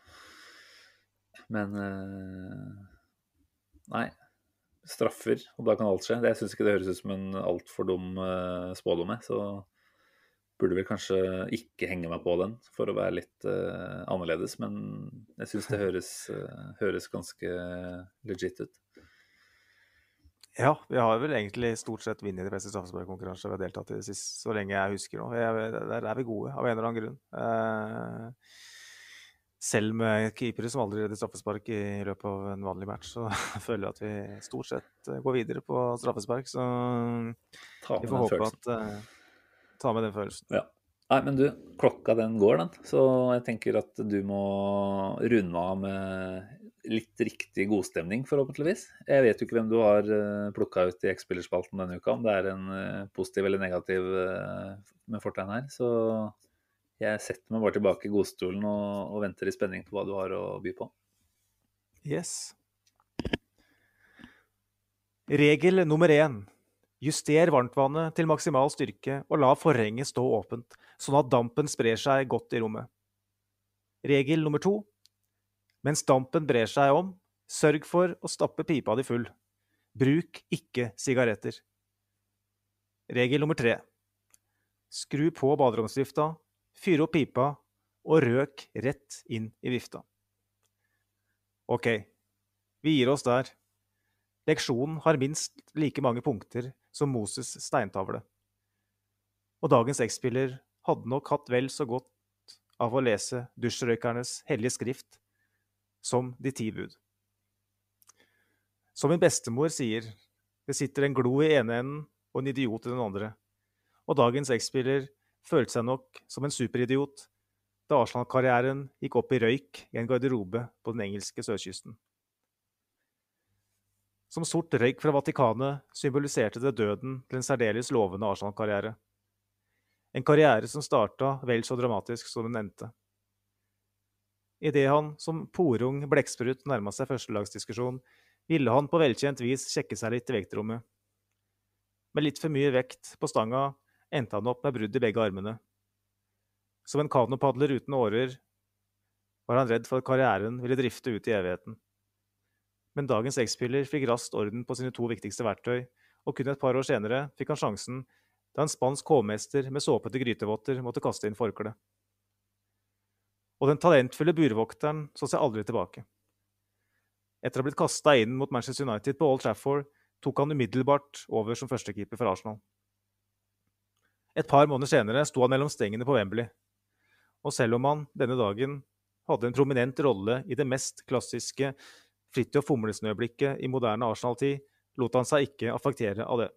Men uh, Nei. Straffer, og da kan alt skje. Jeg syns ikke det høres ut som en altfor dum uh, spådom, så burde vel kanskje ikke henge meg på den for å være litt uh, annerledes. Men jeg syns det høres, høres ganske legit ut. Ja, vi har vel egentlig stort sett vunnet de fleste straffesparkkonkurranser vi har deltatt i sist, så lenge jeg husker nå. Der er vi gode, av en eller annen grunn. Eh, selv med keepere som aldri redder straffespark i løpet av en vanlig match, så [LAUGHS] føler jeg at vi stort sett eh, går videre på straffespark. Så vi får håpe at uh, Ta med den følelsen. Ja. Nei, men du, klokka den går, den. Så jeg tenker at du må runde av med litt riktig godstemning, forhåpentligvis. Jeg vet jo ikke hvem du har eh, plukka ut i X-spillerspalten denne uka, om det er en eh, positiv eller negativ eh, med fortegn her. Så jeg setter meg bare tilbake i godstolen og, og venter i spenning på hva du har å by på. Yes. Regel nummer én. Juster varmtvannet til maksimal styrke og la forhenget stå åpent, sånn at dampen sprer seg godt i rommet. Regel nummer to. Mens dampen brer seg om, sørg for å stappe pipa di full. Bruk ikke sigaretter. Regel nummer tre. Skru på baderomsvifta, fyr opp pipa og røk rett inn i vifta. Ok, vi gir oss der. Leksjonen har minst like mange punkter som Moses' steintavle. Og dagens X-spiller hadde nok hatt vel så godt av å lese dusjrøykernes hellige skrift som de ti bud. Som min bestemor sier, det sitter en glo i ene enden og en idiot i den andre. Og dagens X-spiller følte seg nok som en superidiot da Arsenal-karrieren gikk opp i røyk i en garderobe på den engelske sørkysten. Som sort røyk fra Vatikanet symboliserte det døden til en særdeles lovende Arsenal-karriere. En karriere som starta vel så dramatisk som den endte. Idet han som porung blekksprut nærma seg førstelagsdiskusjon, ville han på velkjent vis sjekke seg litt i vektrommet. Med litt for mye vekt på stanga endte han opp med brudd i begge armene. Som en kanopadler uten årer var han redd for at karrieren ville drifte ut i evigheten. Men dagens X-spiller fikk raskt orden på sine to viktigste verktøy, og kun et par år senere fikk han sjansen da en spansk hovmester med såpete grytevotter måtte kaste inn forkleet og den talentfulle burvokteren så seg aldri tilbake. Etter å ha blitt kasta inn mot Manchester United på Old Trafford tok han umiddelbart over som førstekeeper for Arsenal. Et par måneder senere sto han mellom stengene på Wembley. Og selv om han denne dagen hadde en prominent rolle i det mest klassiske Fridtjof Humlesnø-blikket i moderne Arsenal-tid, lot han seg ikke affektere av det.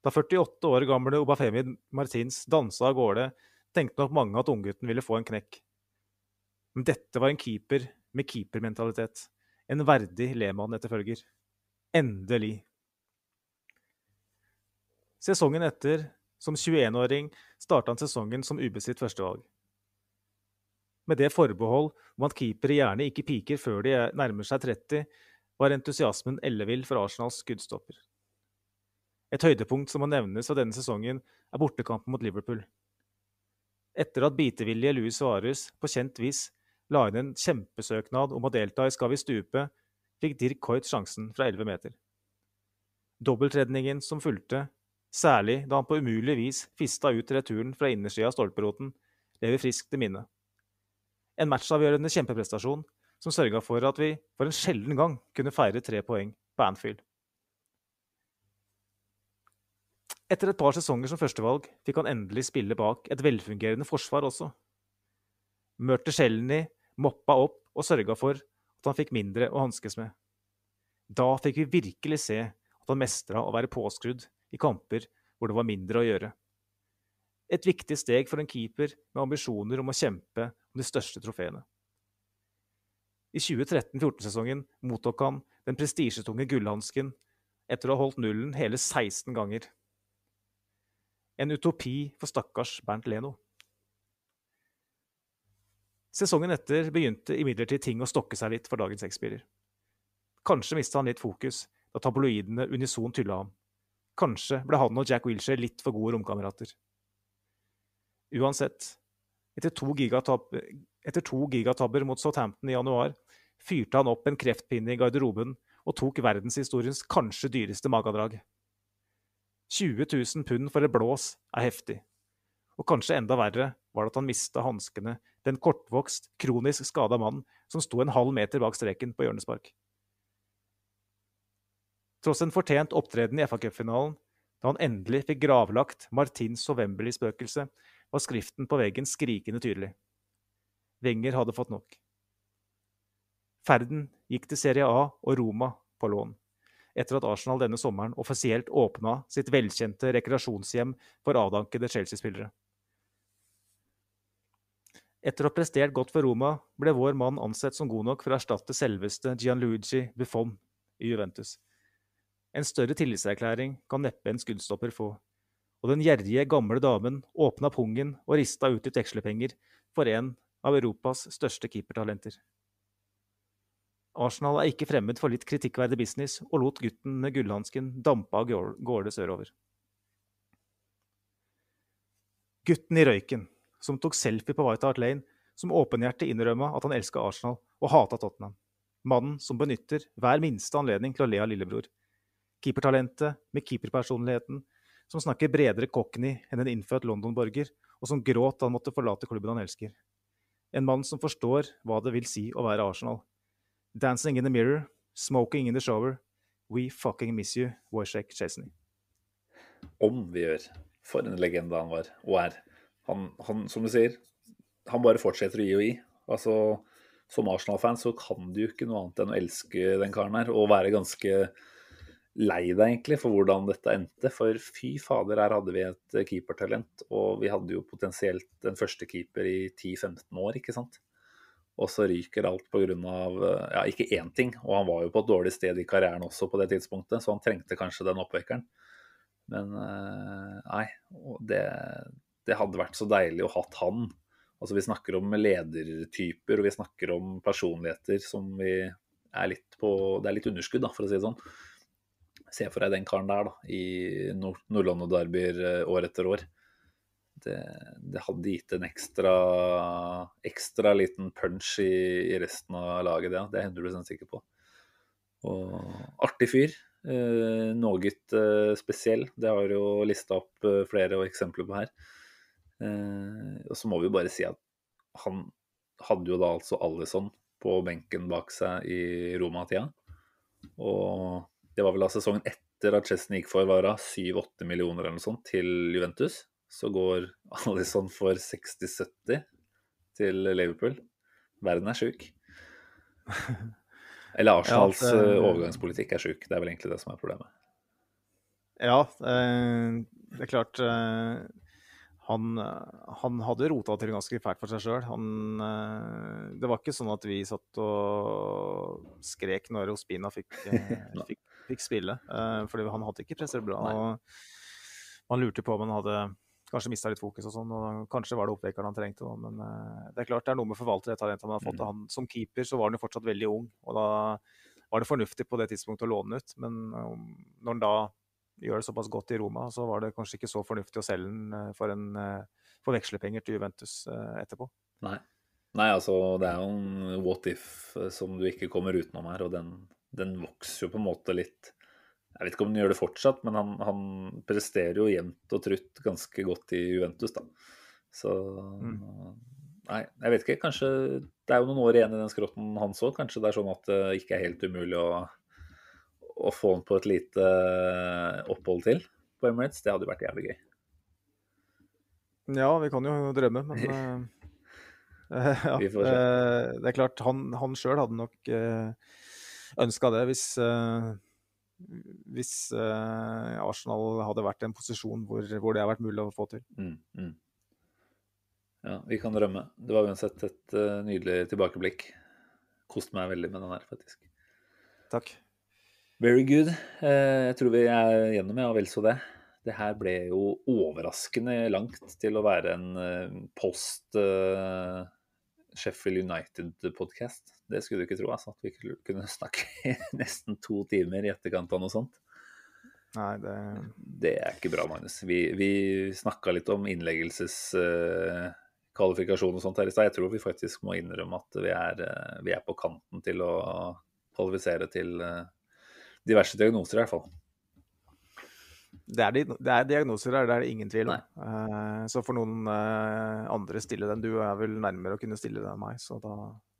Da 48 år gamle Obafemi Martins dansa av gårde tenkte nok mange at unggutten ville få en knekk. Men dette var en keeper med keepermentalitet. En verdig Lehmann-etterfølger. Endelig. Sesongen etter, som 21-åring, starta han sesongen som ubestridt førstevalg. Med det forbehold om at keepere gjerne ikke piker før de nærmer seg 30, var entusiasmen ellevill for Arsenals skuddstopper. Et høydepunkt som må nevnes av denne sesongen, er bortekampen mot Liverpool. Etter at bitevillige Louis Suárez på kjent vis la inn en kjempesøknad om å delta i Skal vi stupe, fikk Dirk Coit sjansen fra 11 meter. Dobbeltredningen som fulgte, særlig da han på umulig vis fista ut returen fra innersida av stolperoten, lever friskt i minne. En matchavgjørende kjempeprestasjon som sørga for at vi for en sjelden gang kunne feire tre poeng på Anfield. Etter et par sesonger som førstevalg fikk han endelig spille bak et velfungerende forsvar også. Mørte Shelny moppa opp og sørga for at han fikk mindre å hanskes med. Da fikk vi virkelig se at han mestra å være påskrudd i kamper hvor det var mindre å gjøre. Et viktig steg for en keeper med ambisjoner om å kjempe om de største trofeene. I 2013-14-sesongen mottok han den prestisjetunge gullhansken etter å ha holdt nullen hele 16 ganger. En utopi for stakkars Bernt Leno. Sesongen etter begynte imidlertid ting å stokke seg litt for dagens X-spiller. Kanskje mista han litt fokus da tabloidene unison tylla ham. Kanskje ble han og Jack Wilshere litt for gode romkamerater. Uansett, etter to, etter to gigatabber mot Southampton i januar fyrte han opp en kreftpinne i garderoben og tok verdenshistoriens kanskje dyreste magedrag. 20 000 pund for et blås er heftig. Og kanskje enda verre var det at han mista hanskene den kortvokst, kronisk skada mann som sto en halv meter bak streken på hjørnespark. Tross en fortjent opptreden i FA-cupfinalen, da han endelig fikk gravlagt Martins og Wembley-spøkelse, var skriften på veggen skrikende tydelig. Wenger hadde fått nok. Ferden gikk til Serie A og Roma på lån etter at Arsenal denne sommeren offisielt åpna sitt velkjente rekreasjonshjem for avdankede Chelsea-spillere. Etter å ha prestert godt for Roma ble vår mann ansett som god nok for å erstatte selveste Gianluigi Buffon i Juventus. En større tillitserklæring kan neppe en skuddstopper få, og den gjerrige, gamle damen åpna pungen og rista ut litt vekslepenger for en av Europas største keepertalenter. Arsenal er ikke fremmed for litt kritikkverdig business, og lot gutten med gullhansken dampe av gårde sørover. Gutten i røyken, som tok selfie på White Hart Lane, som åpenhjertig innrømma at han elska Arsenal og hata Tottenham. Mannen som benytter hver minste anledning til å le av lillebror. Keepertalentet med keeperpersonligheten, som snakker bredere cockney enn en innfødt London-borger, og som gråt da han måtte forlate klubben han elsker. En mann som forstår hva det vil si å være Arsenal, 'Dancing in the Mirror', 'Smoking in the Shower', 'We Fucking Miss You', Wojciech Chesney. Om vi gjør. For en legende han var, og er. Han, han, som du sier, han bare fortsetter å gi og gi. Altså, som Arsenal-fan så kan du jo ikke noe annet enn å elske den karen her, og være ganske lei deg egentlig for hvordan dette endte. For fy fader, her hadde vi et keepertalent, og vi hadde jo potensielt en førstekeeper i 10-15 år, ikke sant og så ryker alt pga. Ja, ikke én ting, og han var jo på et dårlig sted i karrieren også på det tidspunktet, så han trengte kanskje den oppvekkeren. Men eh, nei, det, det hadde vært så deilig å hatt han. Altså Vi snakker om ledertyper og vi snakker om personligheter som vi er litt på Det er litt underskudd, da, for å si det sånn. Se for deg den karen der da, i Nord-London-derbyer eh, år etter år det, det, hadde gitt en ekstra, ekstra liten punch i, i, resten av laget, det, det er jeg 100 sikker på. Og artig fyr. Eh, Noe eh, spesiell. Det har jo lista opp eh, flere eksempler på her. Eh, og så må vi bare si at han hadde jo da altså Alison på benken bak seg i Roma-tida. Og det var vel da sesongen etter at Chesney gikk for Vara 7-8 millioner eller noe sånt til Juventus så går Alison for 60-70 til Liverpool. Verden er sjuk. [LAUGHS] Eller Arsenals ja, det... overgangspolitikk er sjuk. Det er vel egentlig det som er problemet. Ja, eh, det er klart eh, han, han, hadde rota til ganske fælt for seg sjøl. Eh, det var ikke sånn at vi satt og skrek når Ospina fikk, [LAUGHS] fikk, fikk spille. Fordi han hadde ikke presset bra. og Man lurte på om han hadde kanskje mista litt fokus og sånn. og Kanskje var det oppvekkeren han trengte. Da. Men uh, det er klart det er noe med å forvalte det talentet han har fått. Mm. Han, som keeper så var han jo fortsatt veldig ung, og da var det fornuftig på det tidspunktet å låne ut. Men um, når han da gjør det såpass godt i Roma, så var det kanskje ikke så fornuftig å selge den uh, for, en, uh, for vekslepenger til Juventus etterpå. Nei. Nei, altså det er jo en what if som du ikke kommer utenom her, og den, den vokser jo på en måte litt Jeg vet ikke om han gjør det fortsatt, men han, han presterer jo jevnt og trutt ganske godt i Juventus, da. Så Nei, jeg vet ikke. Kanskje Det er jo noen år igjen i den skrotten hans òg. Kanskje det er sånn at det ikke er helt umulig å, å få han på et lite opphold til på Emirates. Det hadde jo vært jævlig gøy. Ja, vi kan jo drømme, men [LAUGHS] eh, [LAUGHS] ja, eh, det er klart, han, han sjøl hadde nok uh, ønska det hvis, eh, hvis eh, Arsenal hadde vært i en posisjon hvor, hvor det har vært mulig å få til. Mm, mm. Ja, vi kan drømme. Det var uansett et uh, nydelig tilbakeblikk. Koste meg veldig med den her, faktisk. Takk. Very good. Uh, jeg tror vi er gjennom, ja. Vel så det. Det her ble jo overraskende langt til å være en uh, post Sheffield United-podkast. Det skulle du ikke tro, altså. At vi kunne- snakke i [LAUGHS] nesten to timer i etterkant av noe sånt. Nei, det Det er ikke bra, Magnus. Vi, vi snakka litt om innleggelseskvalifikasjon og sånt her i stad. Jeg tror vi faktisk må innrømme at vi er, eh, vi er på kanten til å kvalifisere til eh, diverse diagnoser, i hvert fall. Det er, det er diagnoser her, det er det ingen tvil om. Uh, så får noen uh, andre stille den. Du er vel nærmere å kunne stille den enn meg, så da,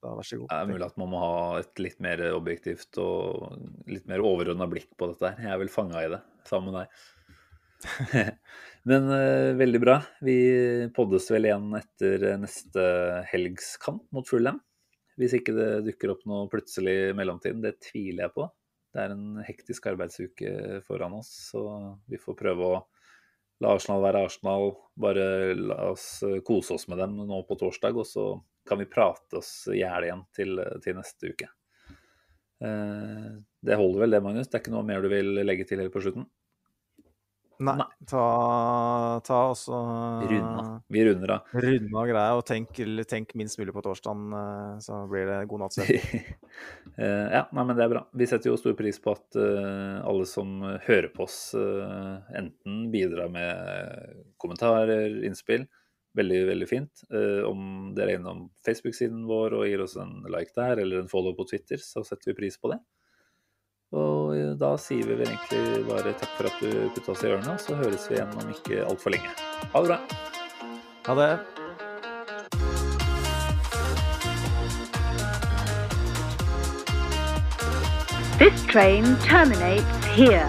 da vær så god. Det er mulig at man må ha et litt mer objektivt og litt mer overordna blikk på dette her. Jeg er vel fanga i det, sammen med deg. [LAUGHS] Men uh, veldig bra. Vi poddes vel igjen etter neste helgskamp mot Fulham. Hvis ikke det dukker opp noe plutselig i mellomtiden. Det tviler jeg på. Det er en hektisk arbeidsuke foran oss, så vi får prøve å la Arsenal være Arsenal. Bare la oss eh, kose oss med dem nå på torsdag, og så kan vi prate oss i hjel igjen til, til neste uke. Eh, det holder vel det, Magnus? Det er ikke noe mer du vil legge til helt på slutten? Nei, Nei. ta, ta også Runde av. Vi runder av. Runde av greia, og tenk, tenk minst mulig på torsdagen, eh, så blir det god natts [LAUGHS] søvn. Eh, ja, nei, men det er bra. Vi setter jo stor pris på at uh, alle som hører på oss, uh, enten bidrar med kommentarer, innspill. Veldig, veldig fint. Uh, om dere er innom Facebook-siden vår og gir oss en like der, eller en follow på Twitter, så setter vi pris på det. Og eh, da sier vi vel egentlig bare takk for at du putta oss i ørene, og så høres vi igjen om ikke altfor lenge. Ha det bra. Ha det. This train terminates here.